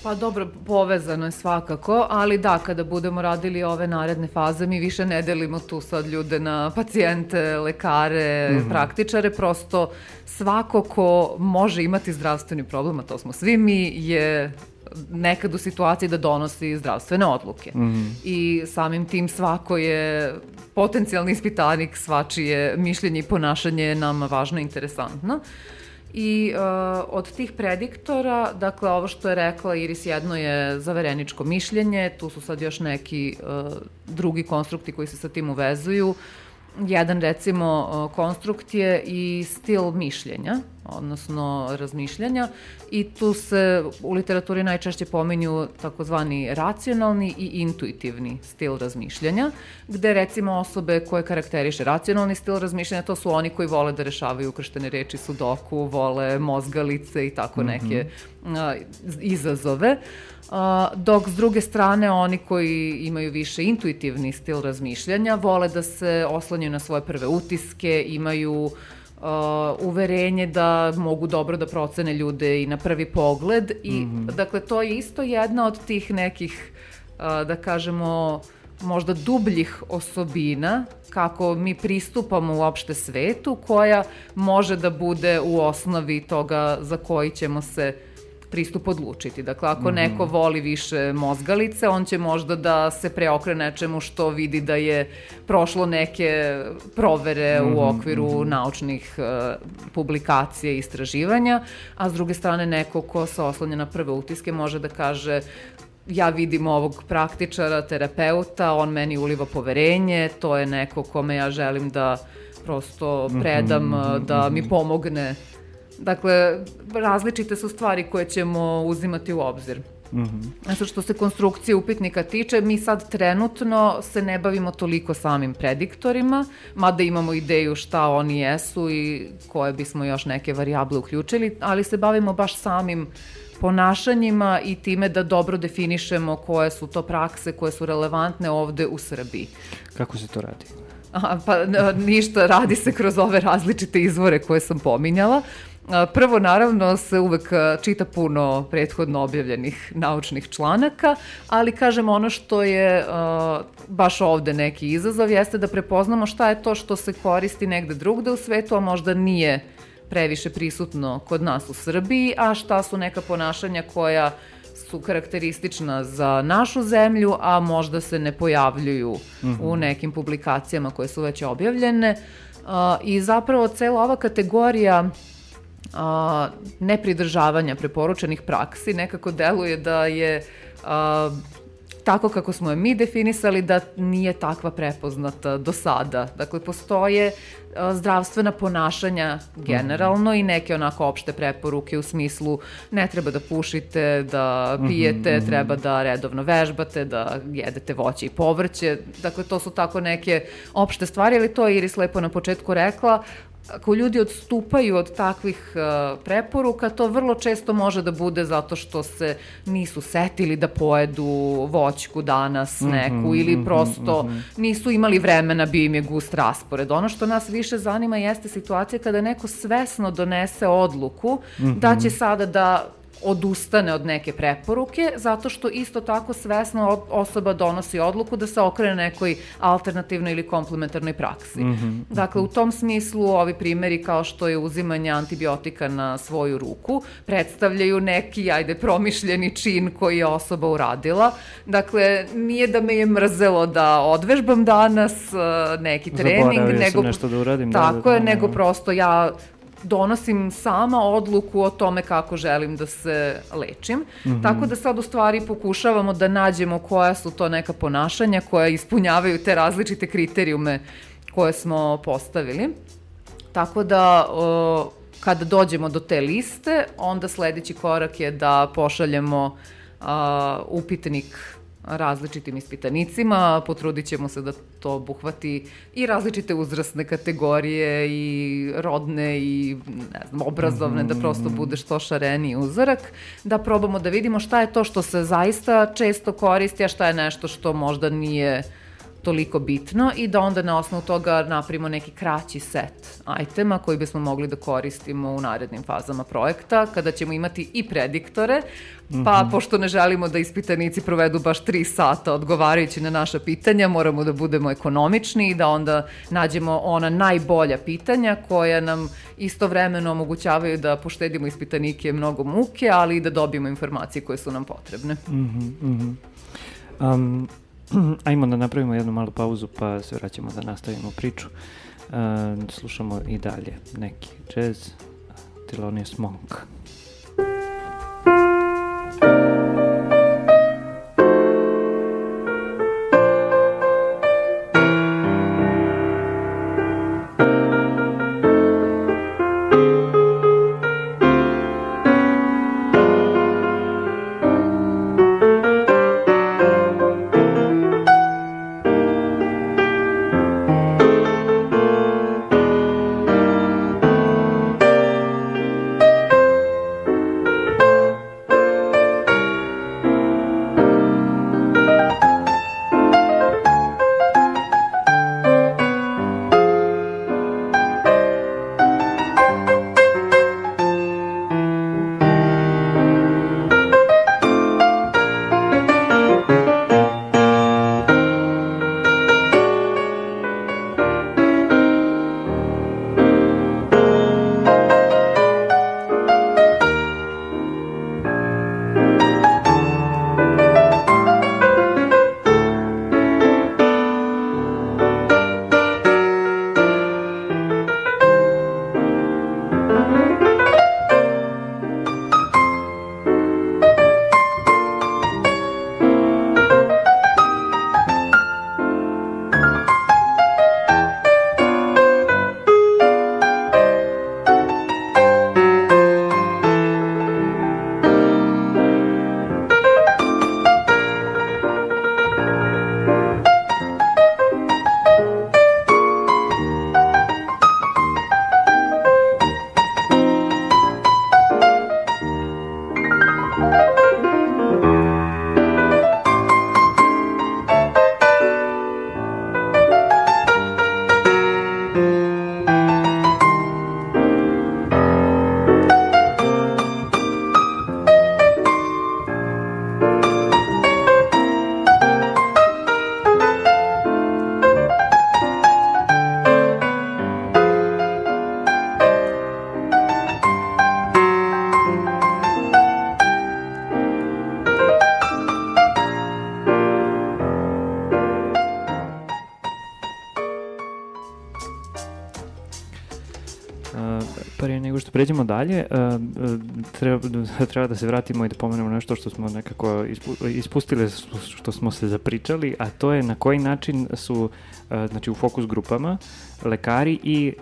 Pa dobro, povezano je svakako, ali da, kada budemo radili ove naredne faze, mi više ne delimo tu sad ljude na pacijente, lekare, mm -hmm. praktičare, prosto svako ko može imati zdravstveni problem, a to smo svi mi, je nekad u situaciji da donosi zdravstvene odluke. Mm -hmm. I samim tim svako je potencijalni ispitanik, svačije mišljenje i ponašanje je nama važno i interesantno. I uh, od tih prediktora, dakle ovo što je rekla Iris, jedno je zavereničko mišljenje, tu su sad još neki uh, drugi konstrukti koji se sa tim uvezuju. Uh, jedan recimo konstrukt je i stil mišljenja, odnosno razmišljanja i tu se u literaturi najčešće pominju takozvani racionalni i intuitivni stil razmišljanja, gde recimo osobe koje karakteriše racionalni stil razmišljanja, to su oni koji vole da rešavaju ukrštene reči sudoku, vole mozgalice i tako neke mm -hmm. a, izazove. A, dok s druge strane oni koji imaju više intuitivni stil razmišljanja vole da se oslanjaju na svoje prve utiske, imaju uh, uverenje da mogu dobro da procene ljude i na prvi pogled i mm -hmm. dakle to je isto jedna od tih nekih uh, da kažemo možda dubljih osobina kako mi pristupamo uopšte svetu koja može da bude u osnovi toga za koji ćemo se pristup odlučiti. Dakle, ako mm -hmm. neko voli više mozgalice, on će možda da se preokre nečemu što vidi da je prošlo neke provere mm -hmm. u mhm, okviru mm -hmm. naučnih uh, publikacija i istraživanja, a s druge strane neko ko se oslanja na prve utiske može da kaže ja vidim ovog praktičara, terapeuta, on meni uliva poverenje, to je neko kome ja želim da prosto predam, mm -hmm. da mi pomogne Dakle, različite su stvari koje ćemo uzimati u obzir. Mm -hmm. Znači, što se konstrukcije upitnika tiče, mi sad trenutno se ne bavimo toliko samim prediktorima, mada imamo ideju šta oni jesu i koje bismo još neke varijable uključili, ali se bavimo baš samim ponašanjima i time da dobro definišemo koje su to prakse koje su relevantne ovde u Srbiji. Kako se to radi? Aha, pa ništa, radi se kroz ove različite izvore koje sam pominjala. Prvo, naravno, se uvek čita puno prethodno objavljenih naučnih članaka, ali kažem ono što je baš ovde neki izazov jeste da prepoznamo šta je to što se koristi negde drugde u svetu, a možda nije previše prisutno kod nas u Srbiji, a šta su neka ponašanja koja su karakteristična za našu zemlju, a možda se ne pojavljuju mm -hmm. u nekim publikacijama koje su već objavljene. I zapravo cela ova kategorija a, nepridržavanja preporučenih praksi nekako deluje da je a, tako kako smo je mi definisali da nije takva prepoznata do sada. Dakle, postoje zdravstvena ponašanja generalno i neke onako opšte preporuke u smislu ne treba da pušite, da pijete, mm -hmm. treba da redovno vežbate, da jedete voće i povrće. Dakle, to su tako neke opšte stvari, ali to je Iris lepo na početku rekla, ako ljudi odstupaju od takvih uh, preporuka, to vrlo često može da bude zato što se nisu setili da pojedu voćku danas mhm, neku mm -hmm, ili prosto mm -hmm. nisu imali vremena, bio im je gust raspored. Ono što nas više zanima jeste situacija kada neko svesno donese odluku mm -hmm. da će sada da odustane od neke preporuke, zato što isto tako svesno osoba donosi odluku da se okrene nekoj alternativnoj ili komplementarnoj praksi. Mm -hmm. Dakle, u tom smislu ovi primeri kao što je uzimanje antibiotika na svoju ruku predstavljaju neki, ajde, promišljeni čin koji je osoba uradila. Dakle, nije da me je mrzelo da odvežbam danas uh, neki trening, Zaboravio nego... nešto da uradim. Tako da, da, da, je, nego prosto ja donosim sama odluku o tome kako želim da se lečim. Mm -hmm. Tako da sad u stvari pokušavamo da nađemo koja su to neka ponašanja koja ispunjavaju te različite kriterijume koje smo postavili. Tako da o, kada dođemo do te liste, onda sledeći korak je da pošaljemo a, upitnik različitim ispitanicima, potrudit ćemo se da to obuhvati i različite uzrasne kategorije i rodne i ne znam, obrazovne, da prosto mhm. bude što šareniji uzorak, da probamo da vidimo šta je to što se zaista često koristi, a šta je nešto što možda nije uh, toliko bitno i da onda na osnovu toga napravimo neki kraći set itema koji bismo mogli da koristimo u narednim fazama projekta, kada ćemo imati i prediktore, pa mm -hmm. pošto ne želimo da ispitanici provedu baš tri sata odgovarajući na naša pitanja, moramo da budemo ekonomični i da onda nađemo ona najbolja pitanja koja nam istovremeno omogućavaju da poštedimo ispitanike mnogo muke, ali i da dobijemo informacije koje su nam potrebne. Mm -hmm, mm -hmm. Um, Ajmo da napravimo jednu malu pauzu pa se vraćamo da nastavimo priču. Uh, slušamo i dalje neki jazz, Thelonious Monk. Dalje, e, e, treba, treba da se vratimo i da pomenemo nešto što smo nekako ispustili, što smo se zapričali, a to je na koji način su e, znači u fokus grupama lekari i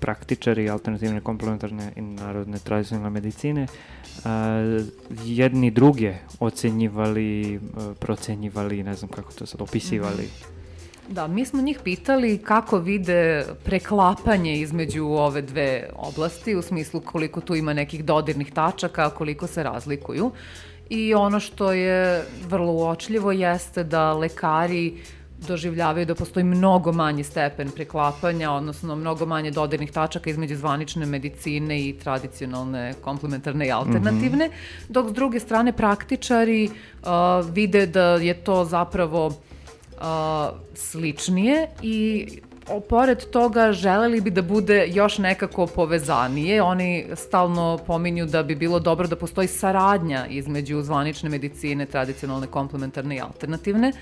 praktičari alternativne, komplementarne i narodne tradicionalne medicine jedni druge ocenjivali, procenjivali, ne znam kako to sad, opisivali. Mm -hmm Da, mi smo njih pitali kako vide preklapanje između ove dve oblasti, u smislu koliko tu ima nekih dodirnih tačaka, koliko se razlikuju. I ono što je vrlo uočljivo jeste da lekari doživljavaju da postoji mnogo manji stepen preklapanja, odnosno mnogo manje dodirnih tačaka između zvanične medicine i tradicionalne, komplementarne i alternativne, mm -hmm. dok s druge strane praktičari uh, vide da je to zapravo uh, sličnije i pored toga želeli bi da bude još nekako povezanije. Oni stalno pominju da bi bilo dobro da postoji saradnja između zvanične medicine, tradicionalne, komplementarne i alternativne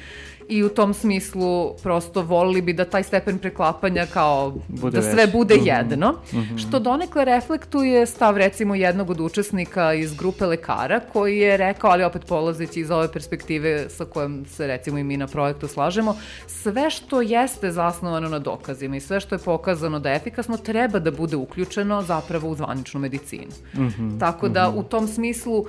i u tom smislu prosto volili bi da taj stepen preklapanja kao Bude da sve veći. bude Mhm. jedno, što donekle reflektuje stav recimo jednog od učesnika iz grupe lekara koji je rekao, ali opet polazeći iz ove perspektive sa kojom se recimo i mi na projektu slažemo, sve što jeste zasnovano na dokazima i sve što je pokazano da je efikasno treba da bude uključeno zapravo u zvaničnu medicinu. Tako da u tom smislu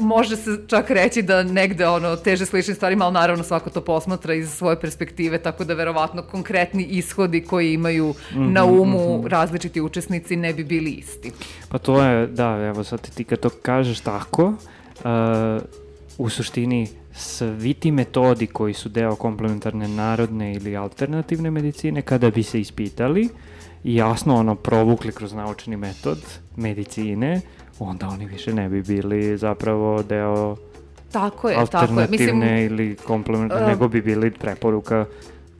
može se čak reći da negde ono teže sličnim stvarima, ali naravno svako to posmatra iz svoje perspektive, tako da verovatno konkretni ishodi koji imaju na umu različiti učesnici ne bi bili isti. Pa to je, da, evo sad ti kad to kažeš tako, uh, u suštini svi ti metodi koji su deo komplementarne narodne ili alternativne medicine, kada bi se ispitali i jasno ono provukli kroz naučni metod medicine, onda oni više ne bi bili zapravo deo Tako je, tako je. Mislim, ili komplementarne, uh, nego bi bili preporuka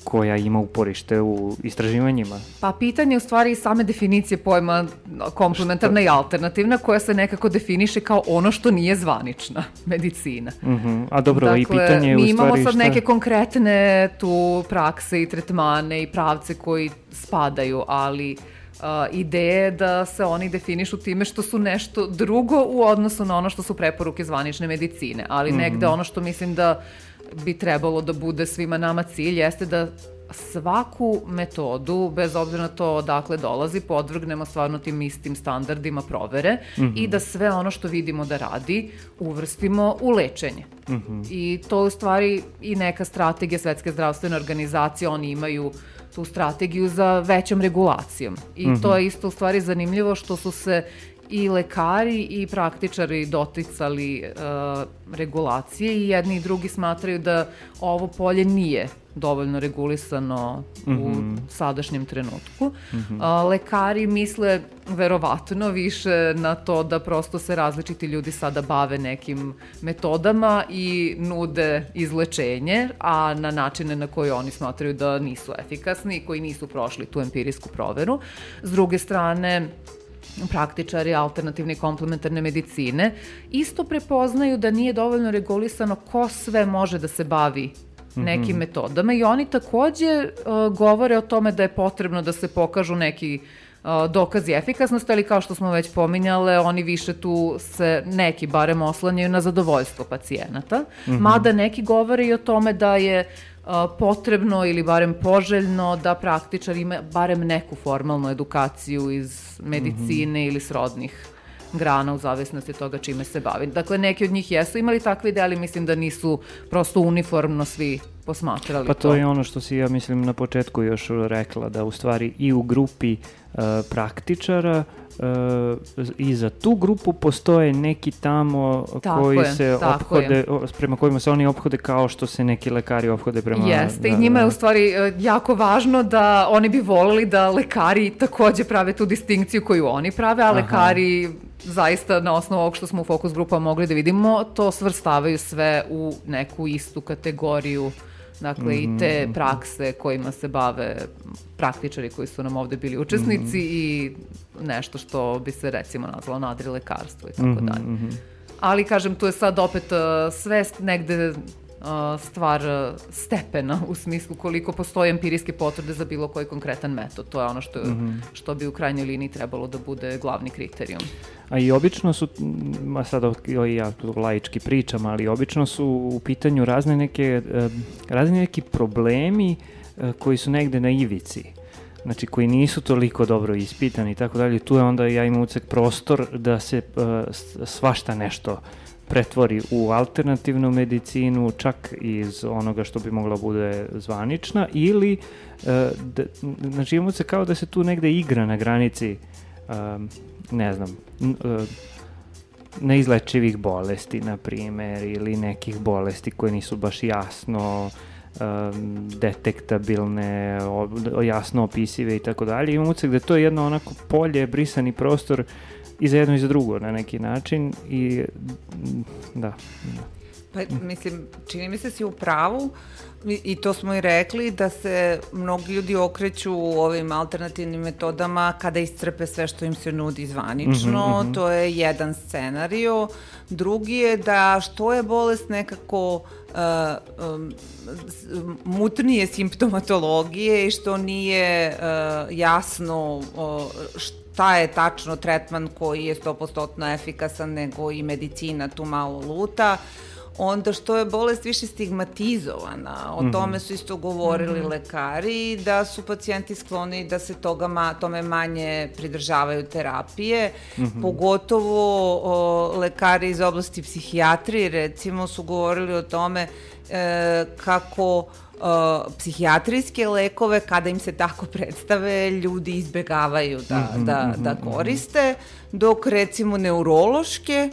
koja ima uporište u istraživanjima. pa pitanje je u stvari same definicije pojma komplementarna i alternativna koja se nekako definiše kao ono što nije zvanična medicina. Mhm. A dobro, i pitanje je u mi imamo stvari sad šta- neke konkretne tu prakse i tretmane i pravce koji spadaju, ali uh, ideja je da se oni definišu time što su nešto drugo u odnosu na ono što su preporuke zvanične medicine, ali negde ono što mislim da bi trebalo da bude svima nama cilj jeste da svaku metodu, bez obzira na to odakle dolazi, podvrgnemo stvarno tim istim standardima provere i da sve ono što vidimo da radi uvrstimo u lečenje. I to je u stvari i neka strategija Svetske zdravstvene organizacije, oni imaju tu strategiju za većom regulacijom. I to je isto u stvari zanimljivo što su se i lekari i praktičari doticali uh, regulacije i jedni i drugi smatraju da ovo polje nije dovoljno regulisano u sadašnjem trenutku. A, lekari misle verovatno više na to da prosto se različiti ljudi sada bave nekim metodama i nude izlečenje, a na načine na koje oni smatraju da nisu efikasni i koji nisu prošli tu empirijsku proveru. S druge strane, praktičari alternativne i komplementarne medicine isto prepoznaju da nije dovoljno regulisano ko sve može da se bavi nekim metodama i oni takođe uh, govore o tome da je potrebno da se pokažu neki uh, dokazi efikasnosti, ali kao što smo već pominjale, oni više tu se neki barem oslanjaju na zadovoljstvo pacijenata, mada neki govore i o tome da je uh, potrebno ili barem poželjno da praktičar ima barem neku formalnu edukaciju iz medicine ili srodnih grana u zavisnosti od toga čime se bavi. Dakle, neki od njih jesu imali takve ideje, ali mislim da nisu prosto uniformno svi posmatrali Pa to je ono što si ja mislim na početku još rekla, da u stvari i u grupi uh, praktičara i za tu grupu postoje neki tamo Tako koji je, se ophode, prema kojima se oni ophode kao što se neki lekari ophode prema... Jeste, i da, njima je u stvari e, jako važno da oni bi volili da lekari takođe prave tu distinkciju koju oni prave, a lekari zaista na osnovu ovog što smo u fokus grupama mogli da vidimo, to svrstavaju sve u neku istu kategoriju Dakle, i te Mhm, prakse kojima se bave praktičari koji su nam ovde bili učesnici Mhm. i nešto što bi se recimo nazvalo nadrilekarstvo i Mhm, tako dalje. Ali kažem, tu je sad opet uh, sve st- negde stvar uh, stepena u smislu koliko postoje empirijske potvrde za bilo koji konkretan metod. To je ono što, što bi u krajnjoj liniji trebalo da bude glavni kriterijum. A i obično su, ma sad ja tu laički pričam, ali obično su u pitanju razne neke, e, razni neki problemi e, koji su negde na ivici. Znači koji nisu toliko dobro ispitani i tako dalje. Tu je onda ja imam ucek prostor da se s- svašta nešto pretvori u alternativnu medicinu, čak iz onoga što bi mogla bude zvanična, ili e, da, znači imamo se kao da se tu negde igra na granici um, ne znam, uh, neizlečivih bolesti, na primer, ili nekih bolesti koje nisu baš jasno um, detektabilne, o- jasno opisive i tako dalje. Imam ucek da je to jedno onako polje, brisani prostor i za jedno i za drugo na neki način i mm, da, da. Pa, mislim, čini mi se si u pravu i, i to smo i rekli da se mnogi ljudi okreću ovim alternativnim metodama kada iscrpe sve što im se nudi zvanično, mm -hmm. to je jedan scenario. Drugi je da što je bolest nekako uh, um, mutnije simptomatologije i što nije uh, jasno uh, šta je tačno tretman koji je 100% efikasan, nego i medicina tu malo luta. Onda što je bolest više stigmatizovana. O mm -hmm. tome su isto govorili mm -hmm. lekari da su pacijenti skloni da se toga ma, tome manje pridržavaju terapije. Mm -hmm. Pogotovo o, lekari iz oblasti psihijatrije recimo su govorili o tome e, kako uh, psihijatrijske lekove, kada im se tako predstave, ljudi izbegavaju da, mm -hmm, da, mm -hmm, da koriste, dok recimo neurološke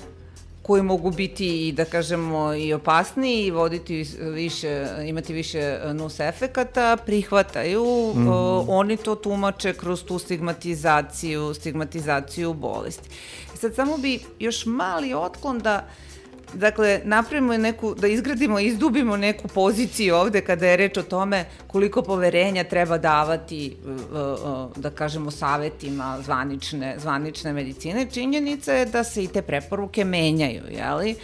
koji mogu biti i da kažemo i opasniji i voditi više, imati više nus efekata, prihvataju, mm -hmm. uh, oni to tumače kroz tu stigmatizaciju, stigmatizaciju bolesti. Sad samo bi još mali otklon da uh, dakle, napravimo neku, da izgradimo, izdubimo neku poziciju ovde kada je reč o tome koliko poverenja treba davati, uh, uh, da kažemo, savetima zvanične, zvanične medicine. Činjenica je da se i te preporuke menjaju, jeli?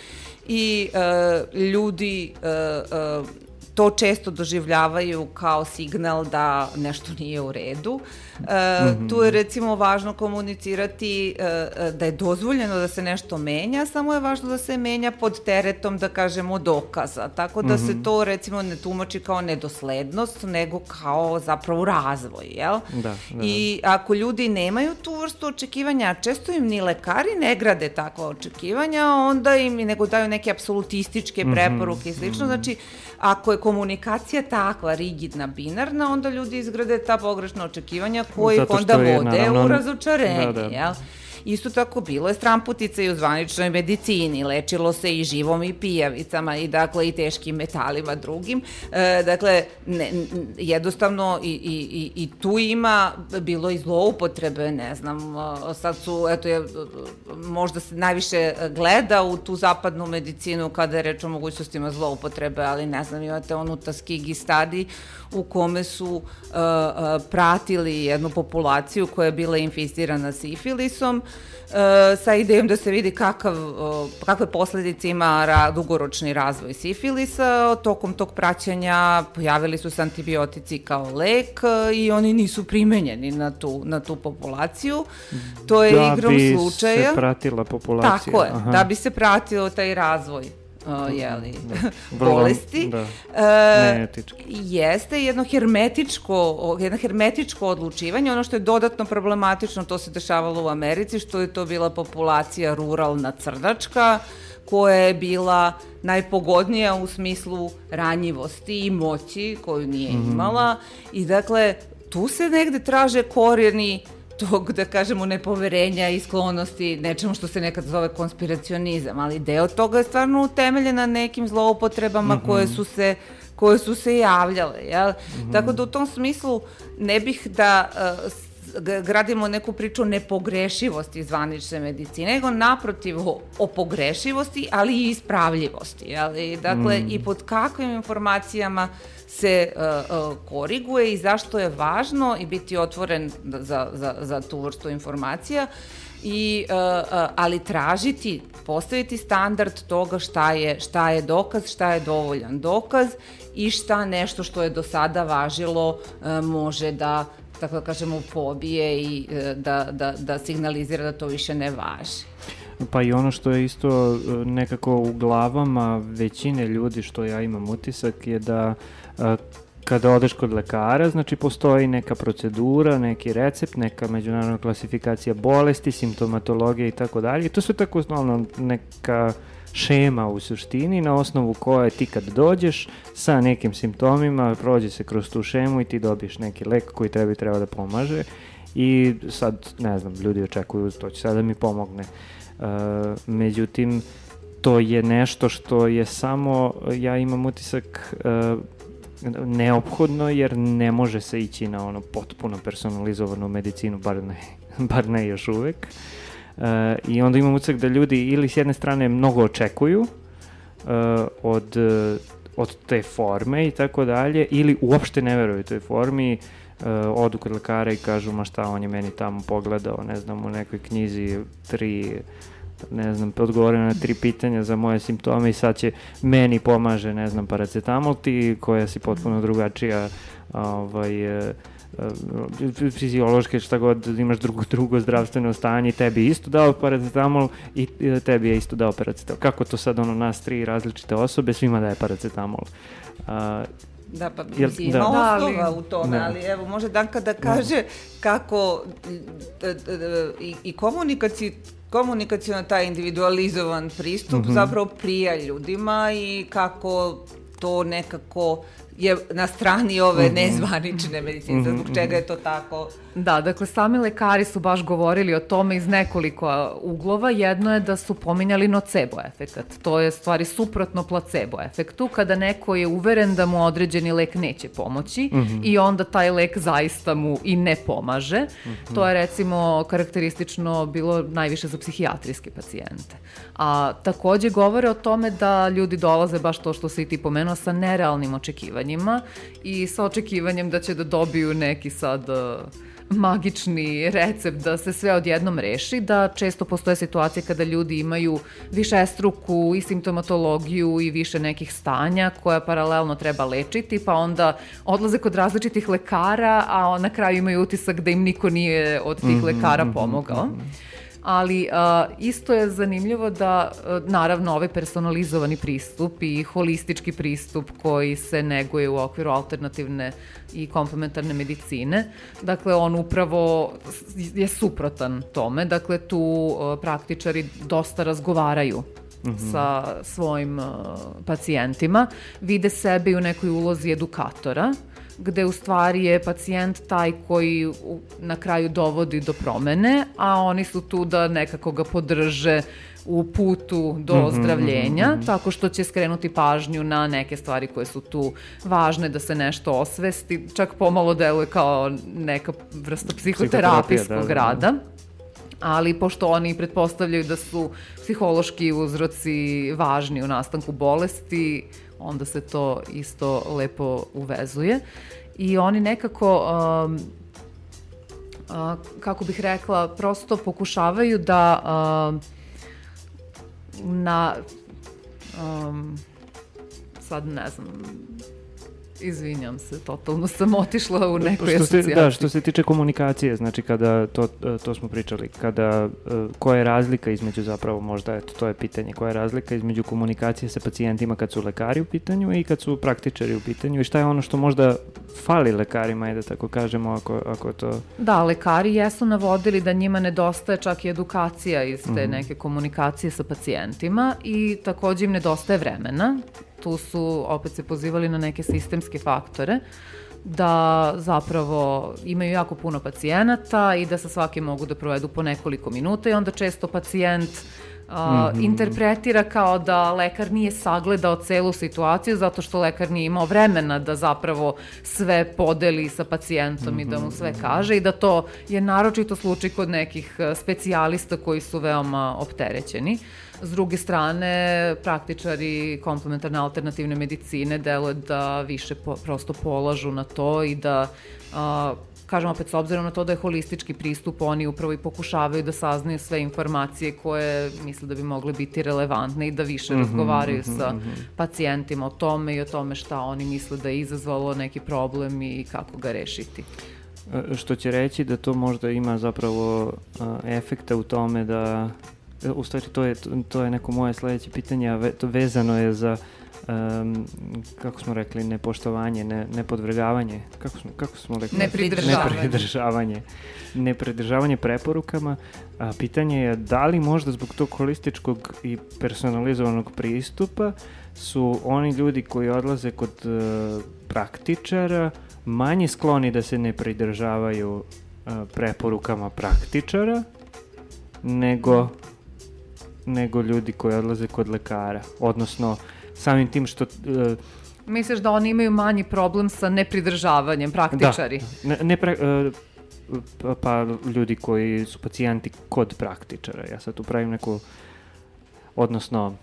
I uh, ljudi uh, uh, to često doživljavaju kao signal da nešto nije u redu. E, mm -hmm. Tu je recimo važno komunicirati e, e, da je dozvoljeno da se nešto menja, samo je važno da se menja pod teretom, da kažemo, dokaza. Tako da mm -hmm. se mhm. to recimo ne tumači kao nedoslednost, nego kao zapravo razvoj, jel? Da, da, da. I ako ljudi nemaju tu vrstu očekivanja, često im ni lekari ne grade takva očekivanja, onda im nego daju neke apsolutističke mhm, preporuke mm -hmm. i slično. Znači, ako je komunikacija takva, rigidna, binarna, onda ljudi izgrade ta pogrešna očekivanja koji onda vode naravno, u razočarenje, da, da. jel? Isto tako bilo je stramputica i u zvaničnoj medicini, lečilo se i živom i pijavicama i dakle i teškim metalima drugim. E, dakle, ne, jednostavno i, i, i, i tu ima bilo i zloupotrebe, ne znam, sad su, eto je, možda se najviše gleda u tu zapadnu medicinu kada je reč o mogućnostima zloupotrebe, ali ne znam, imate onu Tuskegee study u kome su uh, pratili jednu populaciju koja je bila inficirana sifilisom sa idejom da se vidi kakav, kakve posledice ima ra, dugoročni razvoj sifilisa. Tokom tog praćenja pojavili su se antibiotici kao lek uh, i oni nisu primenjeni na tu, na tu populaciju. To je da igrom slučaja. Da bi se pratila populacija. Tako je, Aha. da bi se pratio taj razvoj uh, jeli, da. bolesti. Da. Uh, Neetički. Jeste jedno hermetičko, jedno hermetičko odlučivanje, ono što je dodatno problematično, to se dešavalo u Americi, što je to bila populacija ruralna crdačka, koja je bila najpogodnija u smislu ranjivosti i moći koju nije mm -hmm. imala i dakle tu se negde traže korijeni tog, da kažemo, nepoverenja i sklonosti nečemu što se nekad zove konspiracionizam, ali deo toga je stvarno utemeljen na nekim zloupotrebama mm -hmm. koje su se koje su se javljale, jel? Mm -hmm. Tako da u tom smislu ne bih da uh, gradimo neku priču nepogrešivosti zvanične medicine, nego naprotiv o, o pogrešivosti, ali i ispravljivosti. Jel? I, dakle, mm. i pod kakvim informacijama se uh, uh, koriguje i zašto je važno i biti otvoren za, za, za tu vrstu informacija i uh, uh, ali tražiti postaviti standard toga šta je šta je dokaz, šta je dovoljan dokaz i šta nešto što je do sada važilo uh, može da tako da kažemo pobije i uh, da, da, da signalizira da to više ne važi. Pa i ono što je isto nekako u glavama većine ljudi što ja imam utisak je da uh, kada odeš kod lekara, znači postoji neka procedura, neki recept, neka međunarodna klasifikacija bolesti, simptomatologija i tako dalje. I to sve tako ono, neka šema u suštini na osnovu koje ti kad dođeš sa nekim simptomima prođe se kroz tu šemu i ti dobiješ neki lek koji tebi treba da pomaže i sad ne znam ljudi očekuju to će sada da mi pomogne uh, međutim to je nešto što je samo ja imam utisak uh, neophodno jer ne može se ići na ono potpuno personalizovanu medicinu, bar ne, bar ne još uvek. I onda imam ucak da ljudi ili s jedne strane mnogo očekuju, od, od te forme i tako dalje, ili uopšte ne veruju toj formi, uh, odu kod lekara i kažu ma šta on je meni tamo pogledao, ne znam, u nekoj knjizi tri ne znam, odgovorio na tri pitanja za moje simptome i sad će meni pomaže, ne znam, paracetamol ti koja si potpuno drugačija ovaj, uh, fiziološke šta god imaš drugo, drugo zdravstveno stanje tebi isto dao paracetamol i tebi je isto dao paracetamol. Kako to sad ono nas tri različite osobe svima daje paracetamol? Uh, Da, pa Jel, mislim, da. ima da, osnova u tome, da. ali evo, može Danka da kaže da. kako i, i komunikaciji komunikacijno taj individualizovan pristup mm -hmm. zapravo prija ljudima i kako to nekako je na strani ove mhm. nezvanične medicine, zbog mhm, čega je to tako Da, dakle, sami lekari su baš govorili o tome iz nekoliko uglova. Jedno je da su pominjali nocebo efekat. To je stvari suprotno placebo efektu, kada neko je uveren da mu određeni lek neće pomoći mm -hmm. i onda taj lek zaista mu i ne pomaže. Mm -hmm. To je recimo karakteristično bilo najviše za psihijatrijske pacijente. A takođe govore o tome da ljudi dolaze baš to što si i ti pomenuo sa nerealnim očekivanjima i sa očekivanjem da će da dobiju neki sad magični recept da se sve odjednom reši, da često postoje situacije kada ljudi imaju više struku i simptomatologiju i više nekih stanja koja paralelno treba lečiti, pa onda odlaze kod različitih lekara, a na kraju imaju utisak da im niko nije od tih mm -hmm, lekara mhm, pomogao. Mm -hmm ali a, isto je zanimljivo da a, naravno ovaj personalizovani pristup i holistički pristup koji se neguje u okviru alternativne i komplementarne medicine, dakle on upravo je suprotan tome, dakle tu a, praktičari dosta razgovaraju Mm -hmm. sa svojim uh, pacijentima, vide sebe i u nekoj ulozi edukatora, gde u stvari je pacijent taj koji na kraju dovodi do promene, a oni su tu da nekako ga podrže u putu do mm -hmm, ozdravljenja, mm -hmm. tako što će skrenuti pažnju na neke stvari koje su tu važne da se nešto osvesti, čak pomalo deluje kao neka vrsta psihoterapijskog da, da, da. rada ali pošto oni pretpostavljaju da su psihološki uzroci važni u nastanku bolesti, onda se to isto lepo uvezuje. I oni nekako, um, uh, kako bih rekla, prosto pokušavaju da uh, na um, sad ne znam Izvinjam se, totalno sam otišla u nekoj što asocijaciji. Da, što se tiče komunikacije, znači kada, to, to smo pričali, kada, koja je razlika između zapravo možda, eto, to je pitanje, koja je razlika između komunikacije sa pacijentima kad su lekari u pitanju i kad su praktičari u pitanju i šta je ono što možda fali lekarima, je da tako kažemo, ako, ako to... Da, lekari jesu navodili da njima nedostaje čak i edukacija iz te mm -hmm. neke komunikacije sa pacijentima i takođe im nedostaje vremena tu su opet se pozivali na neke sistemske faktore da zapravo imaju jako puno pacijenata i da sa svakim mogu da provedu po nekoliko minuta i onda često pacijent Uh, mm -hmm. interpretira kao da lekar nije sagledao celu situaciju zato što lekar nije imao vremena da zapravo sve podeli sa pacijentom mm -hmm. i da mu sve kaže i da to je naročito slučaj kod nekih specijalista koji su veoma opterećeni. S druge strane, praktičari komplementarne alternativne medicine deluje da više po, prosto polažu na to i da a, kažem opet, s obzirom na to da je holistički pristup, oni upravo i pokušavaju da saznaju sve informacije koje misle da bi mogle biti relevantne i da više mm -hmm, razgovaraju mm -hmm, sa mm -hmm. pacijentima o tome i o tome šta oni misle da je izazvalo neki problem i kako ga rešiti. E, što će reći da to možda ima zapravo a, efekta u tome da u stvari to je, to je neko moje sledeće pitanje, a ve, to vezano je za um, kako smo rekli, nepoštovanje, ne, nepodvrgavanje, kako smo, kako smo rekli? Nepridržavanje. Nepridržavanje. Nepridržavanje preporukama. A pitanje je da li možda zbog tog holističkog i personalizovanog pristupa su oni ljudi koji odlaze kod uh, praktičara manje skloni da se ne pridržavaju uh, preporukama praktičara nego nego ljudi koji odlaze kod lekara. Odnosno, samim tim što... Uh, Misliš da oni imaju manji problem sa nepridržavanjem, praktičari? Da, ne, ne pre, uh, pa ljudi koji su pacijenti kod praktičara. Ja sad tu pravim neku, odnosno,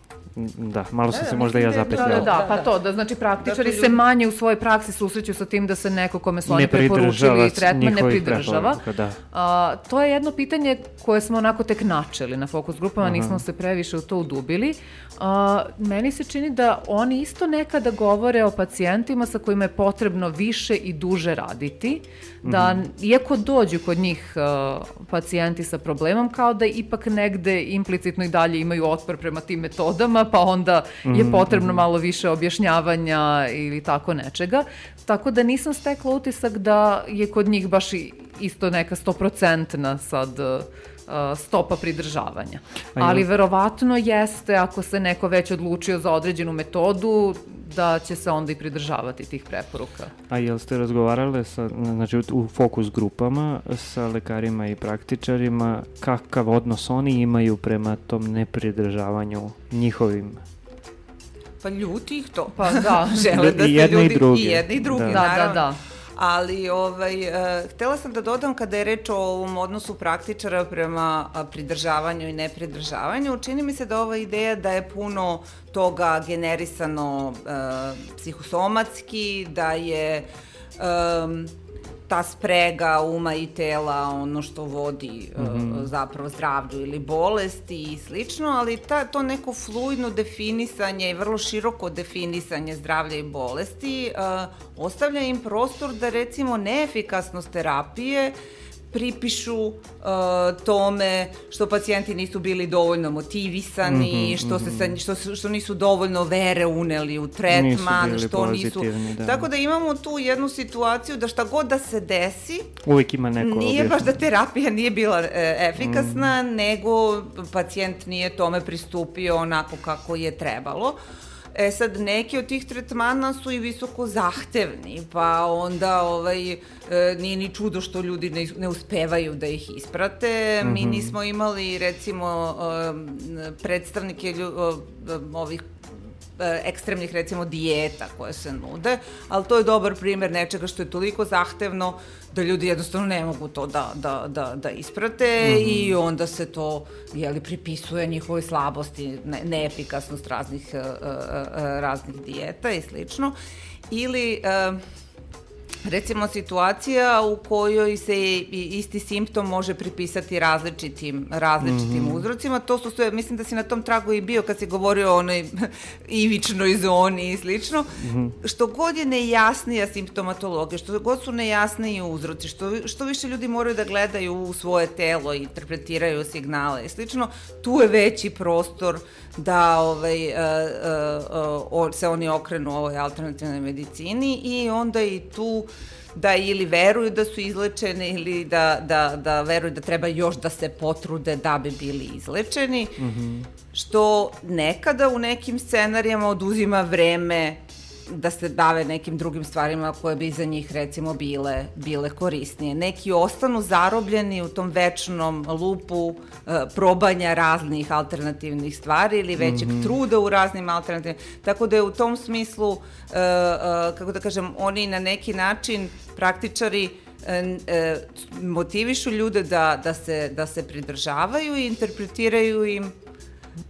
Da, malo sam Da, se da, možda ja mislim da Da, zapetljao. da, da, Da, pa da. to, da znači praktičari Dakle, se ljudi- manje u svojoj praksi susreću sa tim da se neko kome su oni preporučili tretman ne pridržava. da. A, to je jedno pitanje koje smo onako tek načeli na fokus grupama, nismo se previše u to udubili. A, meni se čini da oni isto nekada govore o pacijentima sa kojima je potrebno više i duže raditi, da iako dođu kod njih a, pacijenti sa problemom, kao da ipak negde implicitno i dalje imaju otpor prema tim metodama, pa onda je potrebno malo više objašnjavanja ili tako nečega. Tako da nisam stekla utisak da je kod njih baš isto neka stoprocentna sad uh, stopa pridržavanja. Ali verovatno jeste ako se neko već odlučio za određenu metodu da će se onda i pridržavati tih preporuka. A jel ste razgovarale sa, znači u- fokus grupama sa lekarima i praktičarima, kakav odnos oni imaju prema tom nepridržavanju njihovim? Pa ljuti ih to. Pa da. Žele da I se ljudi. I jedni i drugi, Da. Da, da, naravno. da. Ali, ovaj, uh, htela sam da dodam kada je reč o ovom odnosu praktičara prema a, pridržavanju i nepridržavanju, čini mi se da ova ideja da je puno toga generisano uh, psihosomatski, da je um, ta sprega uma i tela ono što vodi uh, zapravo zdravlju ili bolesti i slično, ali ta, to neko fluidno definisanje i vrlo široko definisanje zdravlja i bolesti uh, ostavlja im prostor da recimo neefikasnost terapije pripišu uh, tome što pacijenti nisu bili dovoljno motivisani, što, se sa, što, što nisu dovoljno vere uneli u tretman, bili što nisu... da. Tako da imamo tu jednu situaciju da šta god da se desi, Uvijek ima neko nije baš da terapija nije bila e, efikasna, nego pacijent nije tome pristupio onako kako je trebalo. E sad, neki od tih tretmana su i visoko zahtevni, pa onda ovaj, e, nije ni čudo što ljudi ne, ne uspevaju da ih isprate. Mi nismo imali, recimo, em, predstavnike lju, o, ovih e, ekstremnih recimo dijeta koje se nude, ali to je dobar primjer nečega što je toliko zahtevno da ljudi jednostavno ne mogu to da, da, da, da isprate i onda se to jeli, pripisuje njihovoj slabosti, ne, neefikasnost raznih, e, e, e, raznih dijeta i slično. Ili e, recimo situacija u kojoj se isti simptom može pripisati različitim, različitim uzrocima. To su sve, mislim da si na tom tragu i bio kad si govorio o onoj ivičnoj zoni i slično. Što god je nejasnija simptomatologija, što god su nejasniji uzroci, što, što više ljudi moraju da gledaju u svoje telo i interpretiraju signale i slično, tu je veći prostor da ovaj, e, e, o- se oni okrenu ovoj alternativnoj medicini i onda i tu da ili veruju da su izlečeni ili da, da, da veruju da treba još da se potrude da bi bili izlečeni, što nekada u nekim scenarijama oduzima vreme da se bave nekim drugim stvarima koje bi za njih recimo bile, bile korisnije. Neki ostanu zarobljeni u tom večnom lupu e, probanja raznih alternativnih stvari ili većeg truda u raznim alternativnim. Tako da je u tom smislu, e, e, kako da kažem, oni na neki način praktičari e, e, motivišu ljude da, da, se, da se pridržavaju i interpretiraju im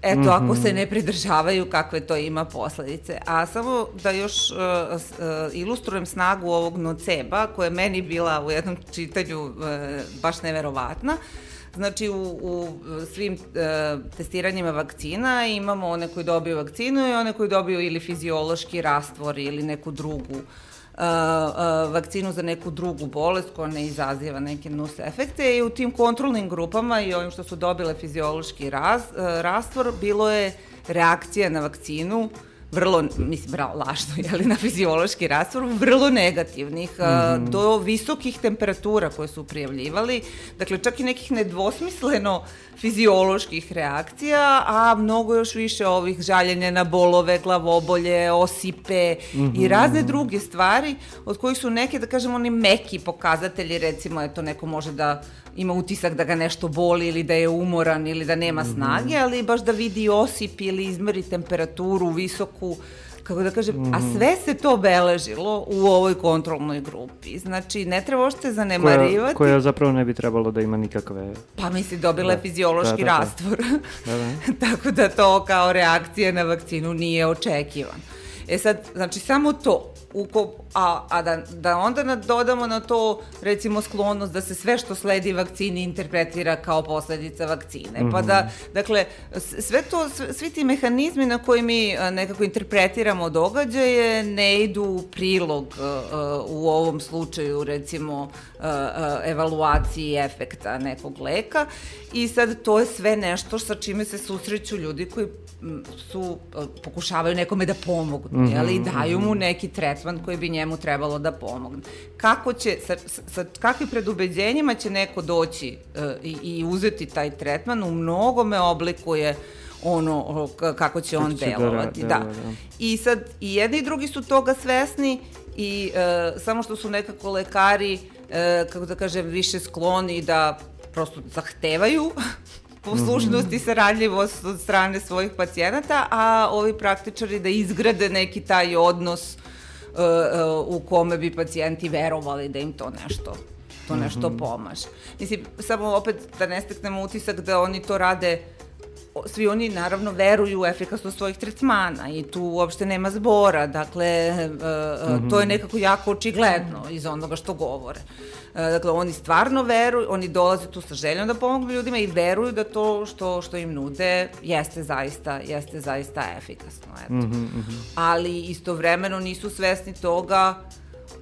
Eto, ako se ne pridržavaju, kakve to ima posledice. A samo da još uh, uh, ilustrujem snagu ovog noceba, koja je meni bila u jednom čitanju uh, baš neverovatna. Znači, u, u svim uh, testiranjima vakcina imamo one koji dobiju vakcinu i one koji dobiju ili fiziološki rastvor ili neku drugu vakcinu za neku drugu bolest koja ne izaziva neke nus efekte. I u tim kontrolnim grupama i ovim što su dobile fiziološki raz, uh, rastvor bilo je reakcija na vakcinu vrlo, mislim, bravo, lažno, jeli, na fiziološki rastvor, vrlo negativnih, uh, do visokih temperatura koje su prijavljivali, dakle, čak i nekih nedvosmisleno fizioloških reakcija, a mnogo još više ovih žaljenja na bolove, glavobolje, osipe i razne druge stvari, od kojih su neke, da kažemo, oni meki pokazatelji, recimo, eto, neko može da ima utisak da ga nešto boli ili da je umoran ili da nema snage, ali baš da vidi osip ili izmeri temperaturu visoku kako da kažem, mm a mhm. sve se to obeležilo u ovoj kontrolnoj grupi. Znači, ne treba ošte zanemarivati. Koja, koja zapravo ne bi trebalo da ima nikakve... Pa misli, dobila je da. fiziološki da, da, da. rastvor. Da, da. Tako da to kao reakcija na vakcinu nije očekivan. E sad, znači, samo to, uko, a, a da, da onda dodamo na to recimo sklonost da se sve što sledi vakcini interpretira kao posledica vakcine. Mm -hmm. Pa da, mhm. dakle, sve to, svi ti mehanizmi na koji mi nekako interpretiramo događaje ne idu u prilog uh, u ovom slučaju recimo uh, evaluaciji efekta nekog leka i sad to je sve nešto sa čime se susreću ljudi koji su, pokušavaju nekome da pomognu, mm -hmm, jeli, i daju mu mhm. neki tretman koji bi njemu trebalo da pomogne. Kako će, sa, sa kakvim predubeđenjima će neko doći uh, i, i uzeti taj tretman, u mnogome oblikuje ono kako će on da delovati. Da, da, da, da. I sad i jedni i drugi su toga svesni i uh, samo što su nekako lekari uh, kako da kažem više skloni da prosto zahtevaju poslušnost i saradljivost od strane svojih pacijenata, a ovi praktičari da izgrade neki taj odnos uh, u kome bi pacijenti verovali da im to nešto to nešto -hmm. pomaže. Mislim, samo opet da ne steknemo utisak da oni to rade svi oni naravno veruju u efikasnost svojih tretmana i tu uopšte nema zbora, dakle uh, mm -hmm. to je mhm. nekako jako očigledno iz onoga što govore. Uh, dakle, oni stvarno veruju, oni dolaze tu sa željom da pomognu ljudima i veruju da to što, što im nude jeste zaista, jeste zaista efikasno. Eto. Mm -hmm. Ali istovremeno nisu svesni toga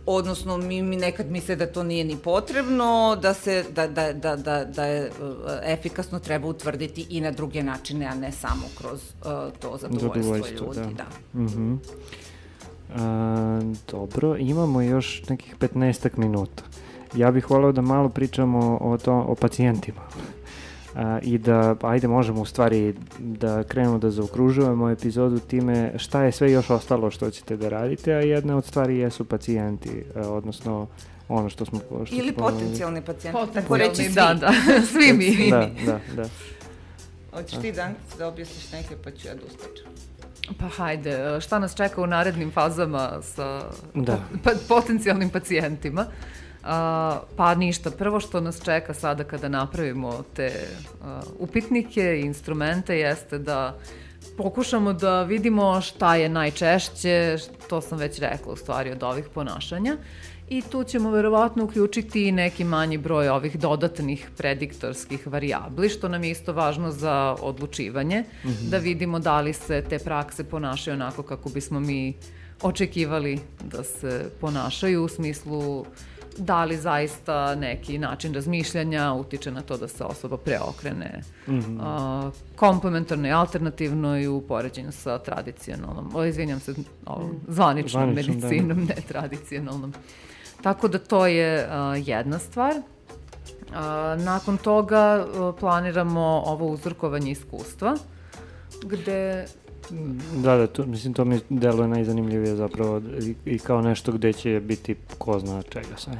odnosno mi, mi nekad misle da to nije ni potrebno, da se da, da, da, da, da je e, efikasno treba utvrditi i na druge načine, a ne samo kroz uh, to zadovoljstvo, zadovoljstvo ljudi. Da. da. Mm -hmm. A, dobro, imamo još nekih 15 minuta. Ja bih voleo da malo pričamo o, to, o pacijentima a, i da, ajde, možemo u stvari da krenemo da zaokružujemo epizodu time šta je sve još ostalo što ćete da radite, a jedna od stvari jesu pacijenti, a, odnosno ono što smo... Što Ili potencijalni pacijenti, tako reći svi. Da, da, svi mi. svi da, da, da. Hoćeš ti dan da objasniš neke, pa ću ja da uskačem. Pa hajde, šta nas čeka u narednim fazama sa da. pa, potencijalnim pacijentima? Uh, A, pa ništa, prvo što nas čeka sada kada napravimo te a, upitnike i instrumente jeste da pokušamo da vidimo šta je najčešće, to sam već rekla u stvari od ovih ponašanja i tu ćemo verovatno uključiti neki manji broj ovih dodatnih prediktorskih varijabli, što nam je isto važno za odlučivanje, mm -hmm. da vidimo da li se te prakse ponašaju onako kako bismo mi očekivali da se ponašaju u smislu uh, da li zaista neki način razmišljanja utiče na to da se osoba preokrene mm -hmm. uh, komplementarno i alternativno i u poređenju sa tradicionalnom, o, izvinjam se, ovom, zvaničnom, zvaničnom da. medicinom, da. ne tradicionalnom. Tako da to je uh, jedna stvar. Uh, nakon toga uh, planiramo ovo uzorkovanje iskustva, gde Da, da, to, mislim, to mi deluje najzanimljivije zapravo i, i kao nešto gde će biti ko zna čega sve.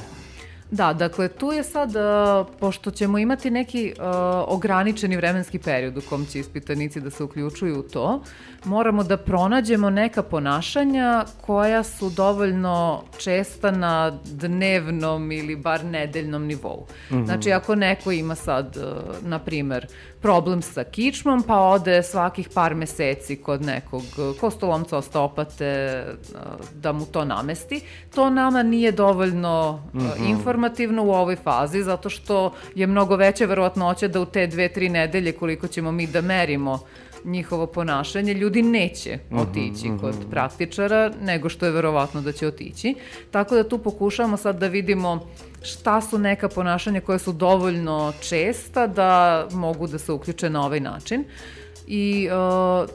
Da, dakle, tu je sad, uh, pošto ćemo imati neki uh, ograničeni vremenski period u kom će ispitanici da se uključuju u to, moramo da pronađemo neka ponašanja koja su dovoljno česta na dnevnom ili bar nedeljnom nivou. Mm -hmm. Znači, ako neko ima sad, uh, na primer, problem sa kičmom, pa ode svakih par meseci kod nekog kostolomca ostopate da mu to namesti, to nama nije dovoljno mm -hmm. informativno u ovoj fazi, zato što je mnogo veća verovatnoća da u te dve, tri nedelje koliko ćemo mi da merimo njihovo ponašanje, ljudi neće mhm, otići uh -huh, kod praktičara, nego što je verovatno da će otići. Tako da tu pokušavamo sad da vidimo šta su neka ponašanja koja su dovoljno česta da mogu da se uključe na ovaj način. I uh,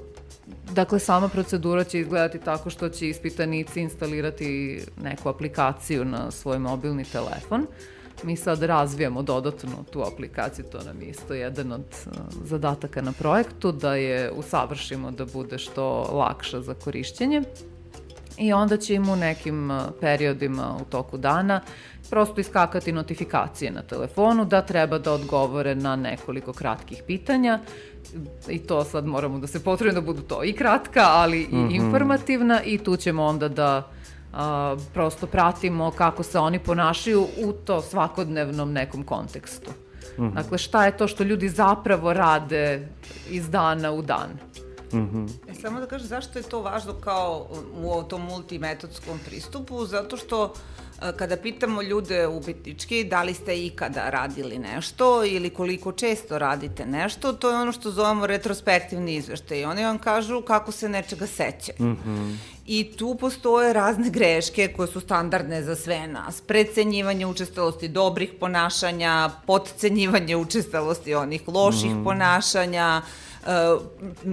Dakle, sama procedura će izgledati tako što će ispitanici instalirati neku aplikaciju na svoj mobilni telefon. Uh, Mi sad razvijamo dodatno tu aplikaciju, to nam je isto jedan od uh, zadataka na projektu, da je usavršimo da bude što lakša za korišćenje. i onda će im u nekim periodima u toku dana prosto iskakati notifikacije na telefonu da treba da odgovore na nekoliko kratkih pitanja i to sad moramo da se potrebno da budu to i kratka, ali i mm -hmm. informativna i tu ćemo onda da a, prosto pratimo kako se oni ponašaju u to svakodnevnom nekom kontekstu. Mm -hmm. Dakle, šta je to što ljudi zapravo rade iz dana u dan? Mm -hmm. e, samo da kažem zašto je to važno kao u tom multimetodskom pristupu, zato što kada pitamo ljude ubitnički da li ste ikada radili nešto ili koliko često radite nešto, to je ono što zovemo retrospektivni izveštaj. Oni vam kažu kako se nečega sećaju. Mm -hmm. I tu postoje razne greške koje su standardne za sve nas. Predcenjivanje učestalosti dobrih ponašanja, podcenjivanje učestalosti onih loših mm. ponašanja, E,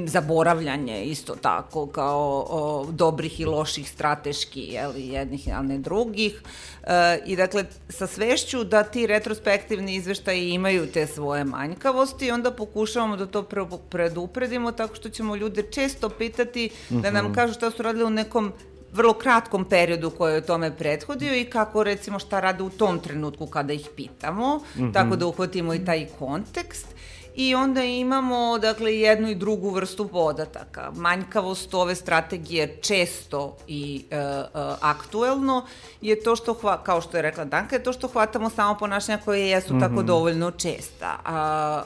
zaboravljanje isto tako kao o, dobrih i loših strateški jeli, jednih a ne drugih e, i dakle sa svešću da ti retrospektivni izveštaji imaju te svoje manjkavosti onda pokušavamo da to pre, predupredimo tako što ćemo ljude često pitati mm -hmm. da nam mhm. kažu šta su radili u nekom vrlo kratkom periodu koji je tome prethodio i kako recimo šta rade u tom trenutku kada ih pitamo, mm -hmm. tako da uhvatimo i taj kontekst i onda imamo dakle jednu i drugu vrstu podataka. Manjkavost ove strategije često i e, e, aktuelno je to što, hva, kao što je rekla Danka, je to što hvatamo samo ponašanja koje jesu mm -hmm. tako mhm. dovoljno česta. A,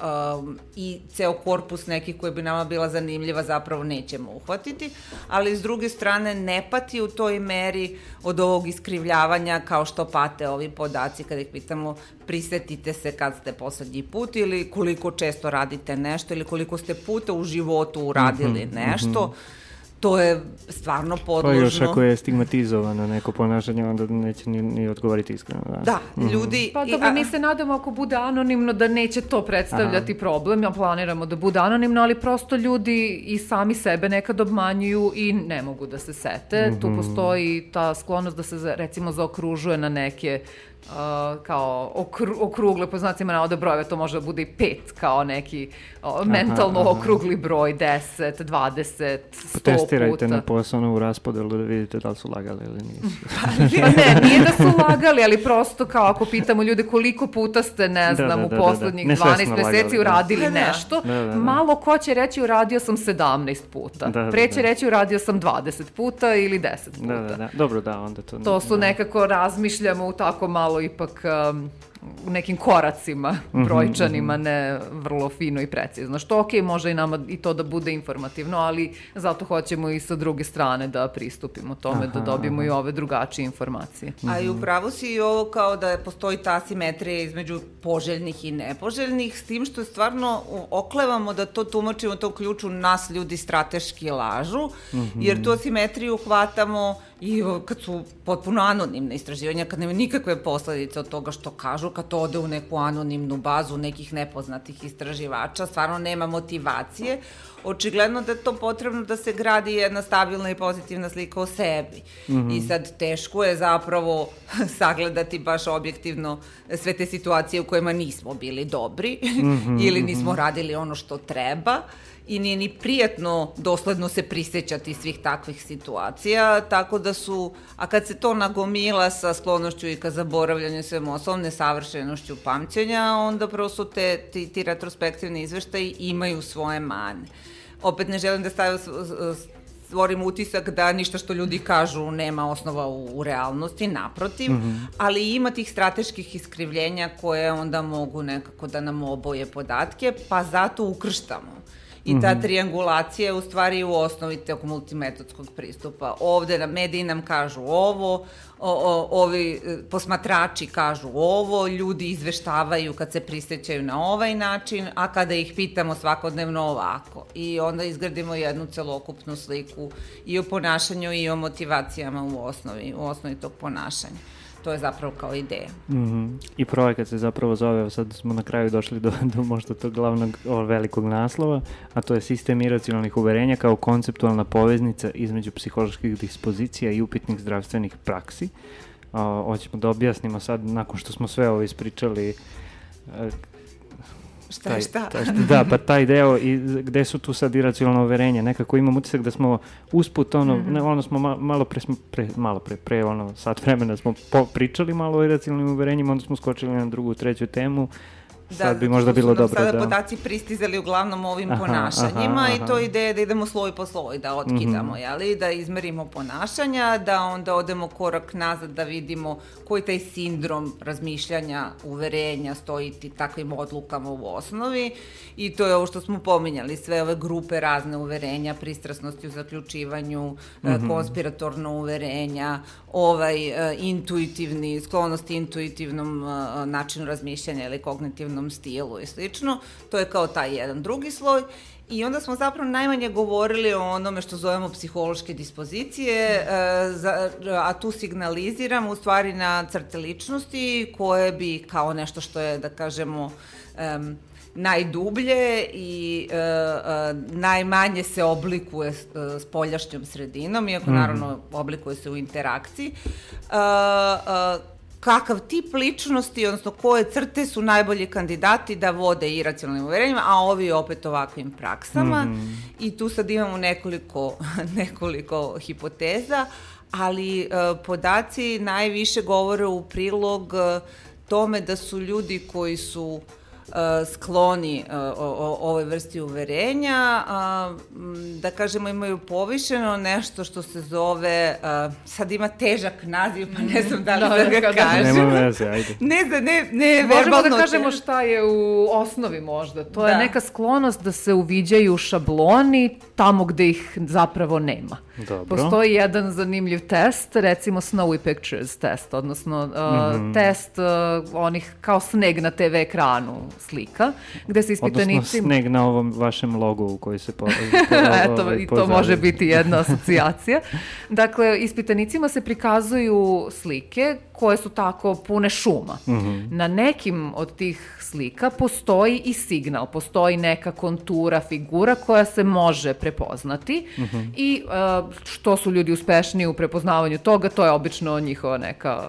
a, I ceo korpus nekih koji bi nama bila zanimljiva zapravo nećemo uhvatiti, ali s druge strane ne pati u toj meri od ovog iskrivljavanja kao što pate ovi podaci kada ih pitamo prisetite se kad ste poslednji put ili koliko često radite nešto ili koliko ste puta u životu uradili mm -hmm, nešto. Mm -hmm to je stvarno podložno. Pa još ako je stigmatizovano neko ponašanje, onda neće ni, ni odgovoriti iskreno. Da, da mm -hmm. ljudi... Pa dobro, mi se nadamo ako bude anonimno da neće to predstavljati Aha. problem, ja planiramo da bude anonimno, ali prosto ljudi i sami sebe nekad obmanjuju i ne mogu da se sete. Mm -hmm. Tu mhm. postoji ta sklonost da se recimo zaokružuje na neke uh, kao okru, okrugle, po znacima navode brojeve, to može da bude i pet kao neki uh, mentalno aha, aha. okrugli broj, 10, 20, 100 Testirajte puta. na posao u raspodelu da vidite da li su lagali ili nisu. pa ne, nije da su lagali, ali prosto kao ako pitamo ljude koliko puta ste, ne da, znam, da, da, u poslednjih da, da. 12 meseci uradili da. nešto, da, da, da. malo ko će reći uradio sam 17 puta. Da, da, Pre će da. reći uradio sam 20 puta ili 10 puta. Da, da, da. Dobro, da, onda to... To su nekako razmišljamo u tako malo malo ipak um, u nekim koracima mhm, brojčanima, mhm. ne vrlo fino i precizno. Što ok, može i nama i to da bude informativno, ali zato hoćemo i sa druge strane da pristupimo tome, da aha, da dobijemo aha. i ove drugačije informacije. A i upravo si i ovo kao da postoji ta asimetrija između poželjnih i nepoželjnih, s tim što stvarno oklevamo da to tumačimo to ključu nas ljudi strateški lažu, mm -hmm. jer tu asimetriju hvatamo i kad su potpuno anonimne istraživanja, kad nema nikakve posledice od toga što kažu, kad to ode u neku anonimnu bazu nekih nepoznatih istraživača, stvarno nema motivacije, očigledno da je to potrebno da se gradi jedna stabilna i pozitivna slika o sebi. Mm -hmm. I sad teško je zapravo sagledati baš objektivno sve te situacije u kojima nismo bili dobri mm -hmm, ili nismo mm -hmm. radili ono što treba i nije ni prijetno dosledno se prisećati svih takvih situacija, tako da su, a kad se to nagomila sa sklonošću i ka zaboravljanju svem osobom, nesavršenošću pamćenja, onda prosto te, ti, ti retrospektivni izveštaji imaju svoje mane. Opet ne želim da stavim stvorim utisak da ništa što ljudi kažu nema osnova u, u realnosti, naprotiv, mm -hmm. ali ima tih strateških iskrivljenja koje onda mogu nekako da nam oboje podatke, pa zato ukrštamo I ta mhm. triangulacija je u stvari u osnovi tog multimetodskog pristupa. Ovde na mediji nam kažu ovo, o, o, ovi e, posmatrači kažu ovo, ljudi izveštavaju kad se prisjećaju na ovaj način, a kada ih pitamo svakodnevno ovako. I onda izgradimo jednu celokupnu sliku i o ponašanju i o motivacijama u osnovi, u osnovi tog ponašanja to je zapravo kao ideja. Mm -hmm. I projekat se zapravo zove, sad smo na kraju došli do, do možda tog glavnog o, velikog naslova, a to je sistem iracionalnih uverenja kao konceptualna poveznica između psiholoških dispozicija i upitnih zdravstvenih praksi. O, hoćemo da objasnimo sad, nakon što smo sve ovo ispričali, Šta taj, je šta? Taj, da, pa taj deo i gde su tu sad iracionalno uverenja. Nekako imam utisak da smo usput ono, mm -hmm. ne, ono smo ma, malo pre, pre, malo pre, pre ono sat vremena smo po, pričali malo o iracionalnim uverenjima, onda smo skočili na drugu, treću temu Da, sad bi možda bilo dobro sada da... podaci pristizali uglavnom ovim aha, ponašanjima aha, aha. i to ide da idemo sloj po sloj, da otkidamo, mm -hmm. jeli, da izmerimo ponašanja, da onda odemo korak nazad da vidimo koji taj sindrom razmišljanja, uverenja stoji ti takvim odlukama u osnovi i to je ovo što smo pominjali, sve ove grupe razne uverenja, pristrasnosti u zaključivanju, mm -hmm. konspiratorno uverenja, ovaj uh, intuitivni, sklonost intuitivnom uh, načinu razmišljanja ili kognitivnom stilu i slično. To je kao taj jedan drugi sloj. I onda smo zapravo najmanje govorili o onome što zovemo psihološke dispozicije, za, a tu signaliziram u stvari na crte ličnosti koje bi kao nešto što je, da kažemo, um, najdublje i uh, uh, najmanje se oblikuje uh, s poljašnjom sredinom, iako mm. naravno oblikuje se u interakciji. Uh, uh, kakav tip ličnosti, odnosno koje crte su najbolji kandidati da vode iracionalnim uverenjima, a ovi opet ovakvim praksama. Mm. I tu sad imamo nekoliko, nekoliko hipoteza, ali uh, podaci najviše govore u prilog uh, tome da su ljudi koji su Uh, skloni uh, o, o ovoj vrsti uverenja, da kažemo imaju povišeno nešto što se zove, uh, sad ima težak naziv, pa ne znam da li da, da ga da, kažem. Nema veze, ajde. Ne znam, ne, ne, Možemo da kažemo šta je u osnovi možda. To da. je neka sklonost da se uviđaju šabloni tamo gde ih zapravo nema. Dobro. Postoji jedan zanimljiv test, recimo Snowy Pictures test, odnosno uh, mm -hmm. test uh, onih kao sneg na TV ekranu slika, gde se ispitanicima... Odnosno sneg na ovom vašem logu u koji se po, po, Eto, ovaj, i to može biti jedna asocijacija. Dakle, ispitanicima se prikazuju slike koje su tako pune šuma. Mm -hmm. Na nekim od tih slika postoji i signal, postoji neka kontura, figura koja se može prepoznati mm -hmm. i uh, što su ljudi uspešniji u prepoznavanju toga, to je obično njihova neka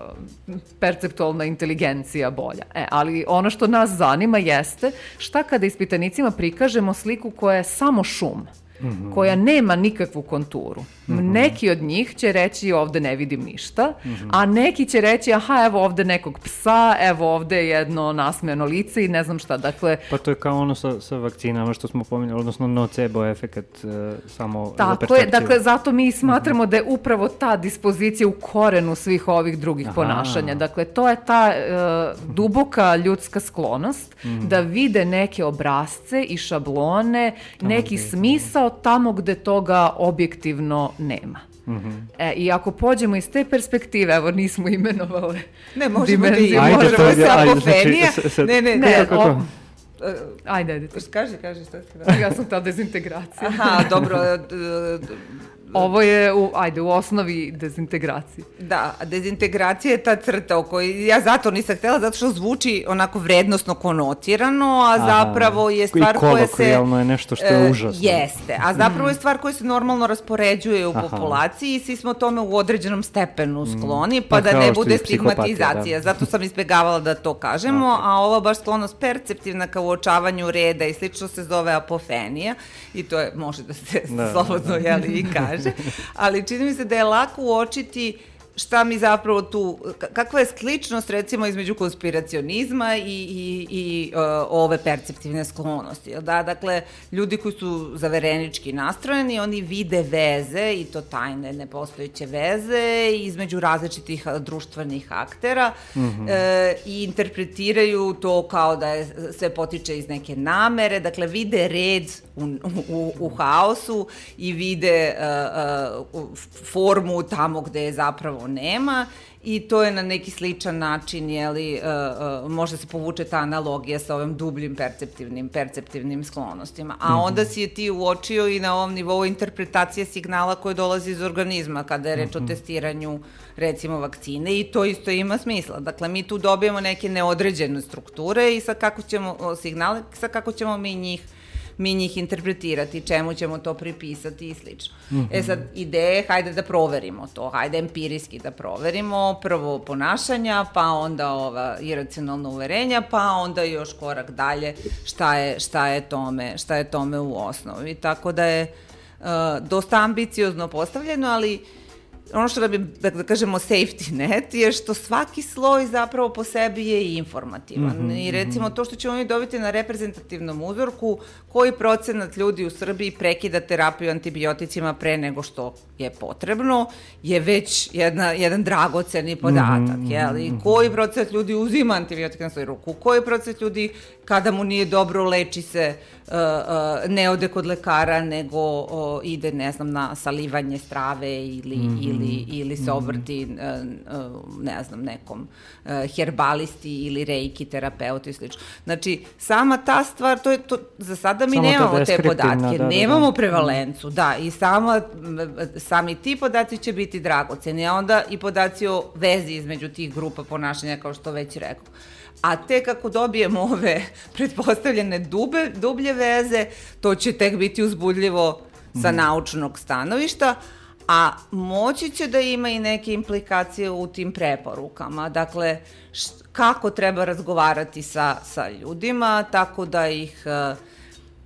perceptualna inteligencija bolja. E, ali ono što nas zanima jeste šta kada ispitanicima prikažemo sliku koja je samo šum. Mm -hmm. koja nema nikakvu konturu. Mm -hmm. Neki od njih će reći ovde ne vidim ništa, mm -hmm. a neki će reći aha evo ovde nekog psa, evo ovde jedno nasmejano lice i ne znam šta. Dakle, pa to je kao ono sa, sa vakcinama što smo pominjali, odnosno nocebo efekat uh, samo Tako za je, dakle zato mi smatramo mm -hmm. da je upravo ta dispozicija u korenu svih ovih drugih aha. ponašanja. Dakle to je ta uh, duboka ljudska sklonost mm -hmm. da vide neke obrazce i šablone, Tamo neki smisao tamo gde toga objektivno nema. Mm -hmm. e, I ako pođemo iz te perspektive, evo nismo imenovali Ne, možemo da i možemo se apofenija. Znači, ne, ne, ne. Kako, kako? Ajde, ajde. Kaži, kaži šta ti da. Ja sam ta dezintegracija. Aha, dobro. Ovo je, u, ajde, u osnovi dezintegracije. Da, dezintegracija je ta crta o kojoj ja zato nisam htela, zato što zvuči onako vrednostno konotirano, a Aha, zapravo je stvar koja se... I je nešto što je uh, užasno. Jeste, a zapravo je stvar koja se normalno raspoređuje u Aha. populaciji i svi smo tome u određenom stepenu mm. skloni, pa, pa da ne bude stigmatizacija. Da. Zato sam izbegavala da to kažemo, okay. a ova baš sklonost perceptivna kao uočavanju reda i slično se zove apofenija i to je, može da se da, slobodno, da. jeli, i kaže kaže, ali čini mi se da je lako uočiti šta mi zapravo tu, kakva je sličnost recimo između konspiracionizma i, i, i uh, ove perceptivne sklonosti. Da, dakle, ljudi koji su zaverenički nastrojeni, oni vide veze i to tajne, nepostojeće veze između različitih društvenih aktera mm -hmm. e, i interpretiraju to kao da je, sve potiče iz neke namere, dakle, vide red u, u, u haosu i vide uh, uh, formu tamo gde je zapravo nema i to je na neki sličan način, jeli, uh, uh, možda se povuče ta analogija sa ovim dubljim perceptivnim, perceptivnim sklonostima. A mm -hmm. onda si je ti uočio i na ovom nivou interpretacije signala koje dolazi iz organizma, kada je reč mm -hmm. o mhm. testiranju recimo vakcine i to isto ima smisla. Dakle, mi tu dobijemo neke neodređene strukture i sa kako ćemo signale, sa kako ćemo mi njih mi njih interpretirati, čemu ćemo to pripisati i slično. Mm -hmm. E sad, ideje, hajde da proverimo to, hajde empirijski da proverimo, prvo ponašanja, pa onda ova iracionalna uverenja, pa onda još korak dalje šta je, šta je, tome, šta je tome u osnovi. Tako da je uh, dosta ambiciozno postavljeno, ali uh, ono što da bi, da, da kažemo, safety net je što svaki sloj zapravo po sebi je informativan. Mm -hmm, I recimo to što ćemo mi dobiti na reprezentativnom uzorku, koji procenat ljudi u Srbiji prekida terapiju antibioticima pre nego što je potrebno, je već jedna, jedan dragoceni podatak. Mm -hmm, jel? I koji procenat ljudi uzima antibiotika na svoju ruku, koji procenat ljudi kada mu nije dobro leči se uh, uh, ne ode kod lekara nego ide ne znam na salivanje strave ili, mm -hmm. ili, ili se mhm. obrti uh, ne znam nekom herbalisti ili reiki terapeuti i slično. Znači sama ta stvar to je to za sada mi Samo nemamo te podatke, da, da, nemamo da. prevalencu, da i sama sami ti podaci će biti dragoceni, a onda i podaci o vezi između tih grupa ponašanja kao što već rekao a tek ako dobijemo ove pretpostavljene dube, dublje veze, to će tek biti uzbudljivo sa mm. naučnog stanovišta, a moći će da ima i neke implikacije u tim preporukama. Dakle, št, kako treba razgovarati sa, sa ljudima, tako da ih uh,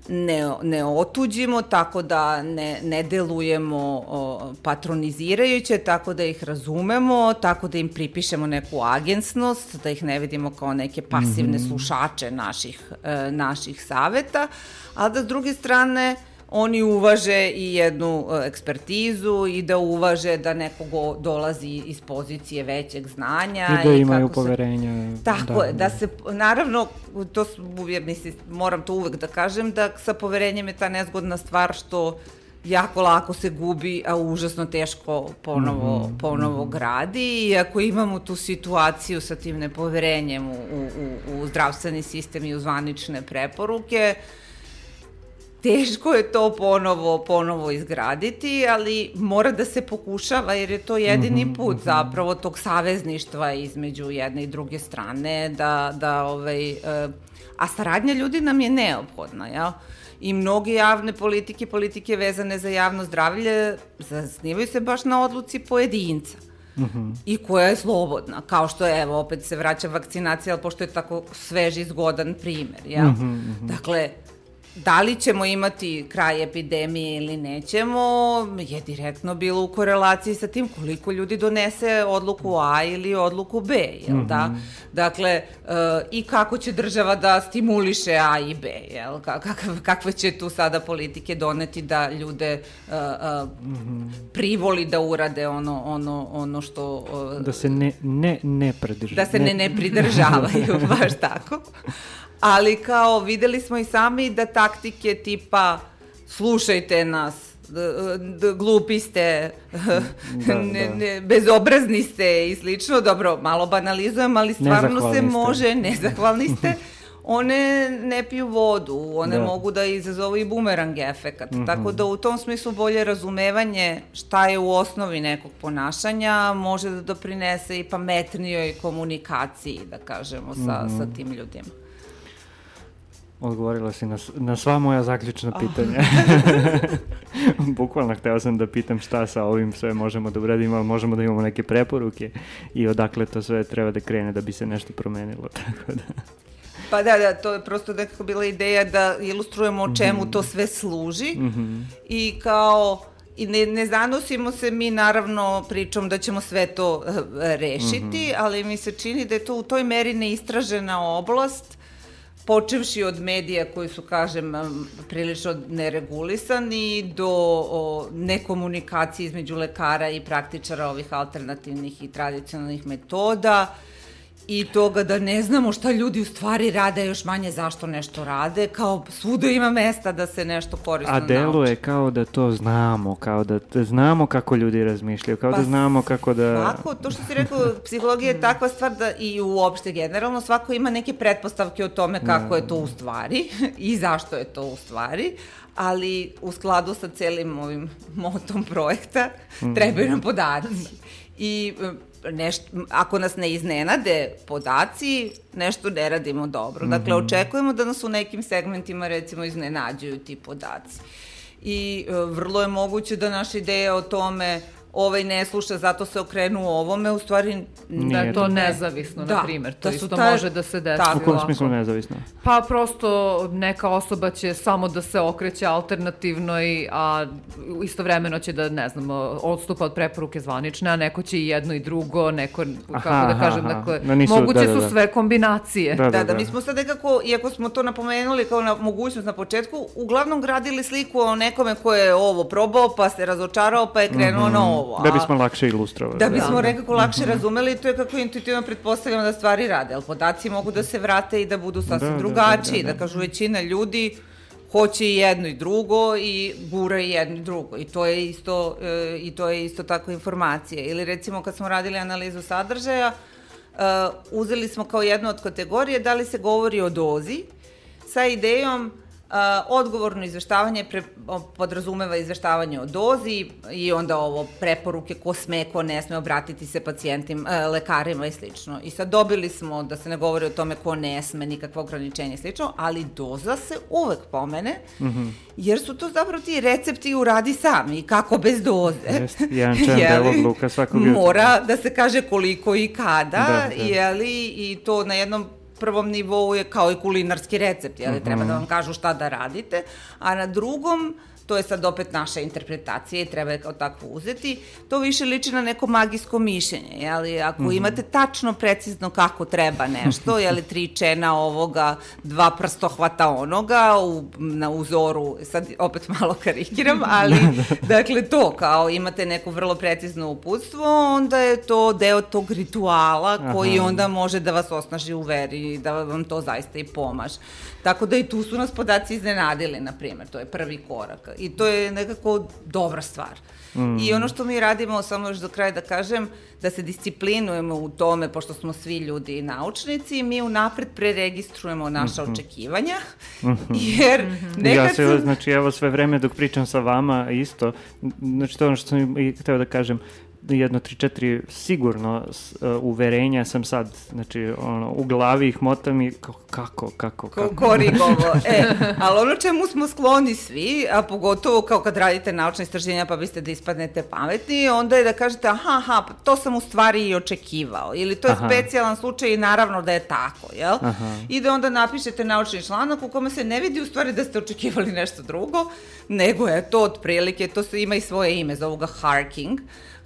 ne, ne otuđimo, tako da ne, ne delujemo o, patronizirajuće, tako da ih razumemo, tako da im pripišemo neku agensnost, da ih ne vidimo kao neke pasivne mm -hmm. slušače naših, e, naših saveta, a da s druge strane oni uvaže i jednu uh, ekspertizu i da uvaže da neko dolazi iz pozicije većeg znanja. I da imaju i poverenja. Se, tako da, je, da, da se, naravno, to uvijek, mislim, moram to uvek da kažem, da sa poverenjem je ta nezgodna stvar što jako lako se gubi, a užasno teško ponovo, mm -hmm. ponovo gradi i ako imamo tu situaciju sa tim nepoverenjem u, u, u zdravstveni sistem i u zvanične preporuke, uh, teško je to ponovo, ponovo izgraditi, ali mora da se pokušava jer je to jedini mhm, put mm -hmm. zapravo tog savezništva između jedne i druge strane, da, da ovaj, uh, a saradnja ljudi nam je neophodna, jel? I mnoge javne politike, politike vezane za javno zdravlje, zasnivaju se baš na odluci pojedinca. Mm -hmm. i koja je slobodna, kao što je, evo, opet se vraća vakcinacija, ali pošto je tako sveži, zgodan primer, jel? Mm -hmm. Dakle, da li ćemo imati kraj epidemije ili nećemo je direktno bilo u korelaciji sa tim koliko ljudi donese odluku A ili odluku B, jel mm -hmm. da? Mhm. Dakle, uh, i kako će država da stimuliše A i B, jel? Kakav, kakve će tu sada politike doneti da ljude uh, mm -hmm. privoli da urade ono, ono, ono što... Uh, da se ne, ne, ne pridržavaju. Da se ne, ne pridržavaju, baš tako ali kao videli smo i sami da taktike tipa slušajte nas, glupi ste, da, ne, da. ne, bezobrazni ste i slično, dobro, malo banalizujem, ali stvarno se može, nezahvalni ste, one ne piju vodu, one da. mogu da izazovu i bumerang efekat. Mm -hmm. Tako da u tom smislu bolje razumevanje šta je u osnovi nekog ponašanja može da doprinese i pametnijoj komunikaciji, da kažemo, sa, mm -hmm. sa tim ljudima. Odgovorila si na, na sva moja zaključna oh. pitanja. Bukvalno hteo sam da pitam šta sa ovim sve možemo da uradimo, ali možemo da imamo neke preporuke i odakle to sve treba da krene da bi se nešto promenilo. Tako da... Pa da, da, to je prosto nekako bila ideja da ilustrujemo čemu mm -hmm. to sve služi mm -hmm. i kao i ne, ne zanosimo se mi naravno pričom da ćemo sve to uh, rešiti, mm -hmm. ali mi se čini da je to u toj meri neistražena oblast počevši od medija koji su, kažem, prilično neregulisani do o, nekomunikacije između lekara i praktičara ovih alternativnih i tradicionalnih metoda, i toga da ne znamo šta ljudi u stvari rade, još manje zašto nešto rade, kao svuda ima mesta da se nešto korisno nauči. A deluje kao da to znamo, kao da, znamo kako ljudi razmišljaju, kao da pa da znamo kako da... Svako, to što si rekao, psihologija je takva stvar da i uopšte generalno svako ima neke pretpostavke o tome kako je to u stvari i zašto je to u stvari, ali u skladu sa celim ovim motom projekta mm. trebaju nam podaci. I nešt, ako nas ne iznenade podaci, nešto ne radimo dobro. Dakle, Mhm. očekujemo da nas u nekim segmentima, recimo, iznenađuju ti podaci. I e, vrlo je moguće da naša ideja o tome ovaj ne sluša, zato se okrenu ovome, u stvari Da Nije je to nezavisno, Da, na primjer. To da isto ta- može da se desi Tako. U kom smislu nezavisno? Pa prosto neka osoba će samo da se okreće alternativnoj, a istovremeno će da, ne znam, odstupa od preporuke zvanične, a neko će i jedno i drugo, neko, kako Aha, da aha, kažem, aha. dakle, Da nisu- moguće da, da, su da. sve kombinacije. Da, Da, da, mi smo sad nekako, iako smo to napomenuli kao na mogućnost na početku, uglavnom gradili sliku o nekome ko je ovo probao, pa se razočarao, pa je krenuo na ovo. Mhm. Da bismo lakše ilustrovali. Da bismo Da. nekako lakše razumeli, to je kako intuitivno pretpostavljamo da stvari rade, ali podaci mogu da se vrate i da budu sasvim Da, da, drugačiji, da, da, da. kažu većina ljudi hoće i jedno i drugo i gura i jedno i drugo i to je isto e, i to je isto tako informacija ili recimo kad smo radili analizu sadržaja e, uzeli smo kao jednu od kategorije da li se govori o dozi sa idejom odgovorno izveštavanje pre, podrazumeva izveštavanje o dozi i onda ovo preporuke ko sme, ko ne sme obratiti se pacijentim, uh, lekarima i slično. I sad dobili smo da se ne govori o tome ko ne sme, nikakvo ograničenje i slično, ali doza se uvek pomene, mm -hmm. jer su to zapravo ti recepti uradi sami i kako bez doze. Jeste, jedan čem Jeli? belog luka svakog jutra. Mora da se kaže koliko i kada, Da, da. jeli, i to na jednom prvom nivou je kao i kulinarski recept, jeli, treba Mhm. da vam kažu šta da radite, a na drugom to je sad opet naša interpretacija i treba je kao takvo uzeti, to više liči na neko magijsko mišljenje, jeli, ako Mhm. imate tačno, precizno kako treba nešto, jeli, tri čena ovoga, dva prstohvata onoga, u, na uzoru, sad opet malo karikiram, ali, dakle, to, kao imate neko vrlo precizno uputstvo, onda je to deo tog rituala koji Aha. onda može da vas osnaži u veri i da vam to zaista i pomaže. Tako da i tu su nas podaci iznenadili, na primjer, to je prvi korak. I to je nekako dobra stvar. Mm. I ono što mi radimo, samo još do kraja da kažem, da se disciplinujemo u tome, pošto smo svi ljudi naučnici, mi unapred preregistrujemo naša očekivanja, jer nekad ja se, sam... znači, evo sve vreme dok pričam sa vama isto, znači to je ono što sam i hteo da kažem, jedno, tri, četiri sigurno s, uh, uverenja sam sad, znači, ono, u glavi ih motam i kako, kako, Ko, kako. korigovo. E, ali ono čemu smo skloni svi, a pogotovo kao kad radite naučne istraženja pa biste da ispadnete pametni, onda je da kažete aha, aha, pa to sam u stvari i očekivao. Ili to je Aha. specijalan slučaj i naravno da je tako, jel? Aha. I da onda napišete naučni članak u kome se ne vidi u stvari da ste očekivali nešto drugo, nego je to otprilike, to se ima i svoje ime, zovu ga harking,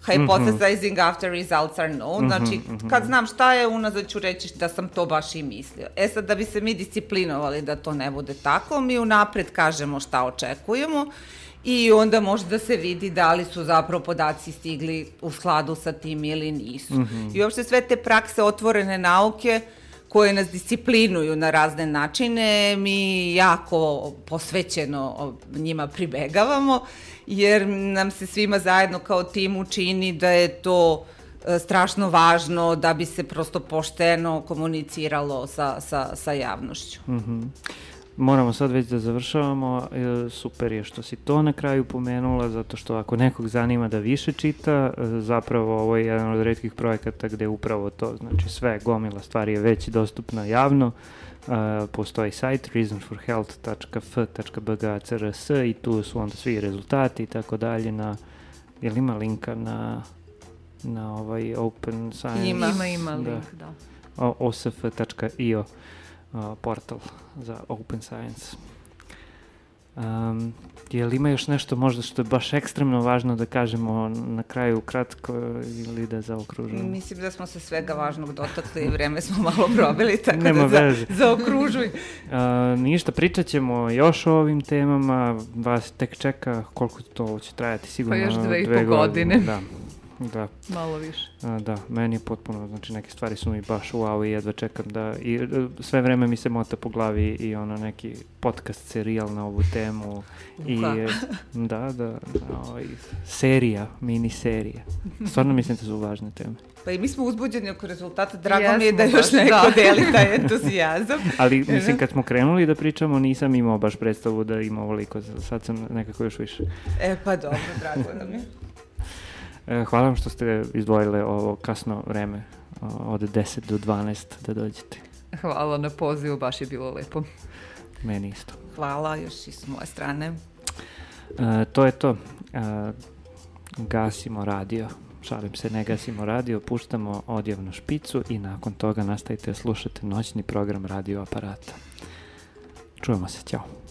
hypothesizing after results are known, znači kad znam šta je, unazad ću reći da sam to baš i mislio. E sad, da bi se mi disciplinovali da to ne bude tako, mi unapred kažemo šta očekujemo i onda može da se vidi da li su zapravo podaci stigli u skladu sa tim ili nisu. I uopšte sve te prakse otvorene nauke koje nas disciplinuju na razne načine, mi jako posvećeno njima pribegavamo, jer nam se svima zajedno kao timu čini da je to e, strašno važno da bi se prosto pošteno komuniciralo sa, sa, sa javnošću. Moramo sad već da završavamo, e, super je što si to na kraju pomenula, zato što ako nekog zanima da više čita, e, zapravo ovo je jedan od redkih projekata gde upravo to, znači sve, gomila stvari je već dostupna javno, e, postoji sajt reasonforhealth.f.bg.crs i tu su onda svi rezultati i tako dalje na, je li ima linka na na ovaj Open Science? Ima. Ima, ima Da. link, da. o- osf.io a, portal za Open Science. Um, je li ima još nešto možda što je baš ekstremno važno da kažemo na kraju kratko ili da zaokružujemo? Mislim da smo se svega važnog dotakli i vreme smo malo probili, tako Nema da za, zaokružuj. A, ništa, pričat ćemo još o ovim temama, vas tek čeka koliko to će trajati sigurno Pa još dve i dve po godine. Da, da. Malo više. A, da, meni je potpuno, znači neke stvari su mi baš wow i jedva čekam da, i e, sve vreme mi se mota po glavi i ono neki podcast serijal na ovu temu i da, da, da ovaj, serija, mini serija. Stvarno mislim da su važne teme. Pa i mi smo uzbuđeni oko rezultata, drago mi je Jesmo da još baš, neko da. deli taj entuzijazam. Ali mislim kad smo krenuli da pričamo nisam imao baš predstavu da ima ovoliko, sad sam nekako još više. E pa dobro, drago nam je. E, hvala vam što ste izdvojile ovo kasno vreme od 10 do 12 da dođete. Hvala na pozivu, baš je bilo lepo. Meni isto. Hvala još i s moje strane. E, to je to. E, gasimo radio. Šalim se, ne gasimo radio, puštamo odjevnu špicu i nakon toga nastavite slušate noćni program radio aparata. Čujemo se, ćao.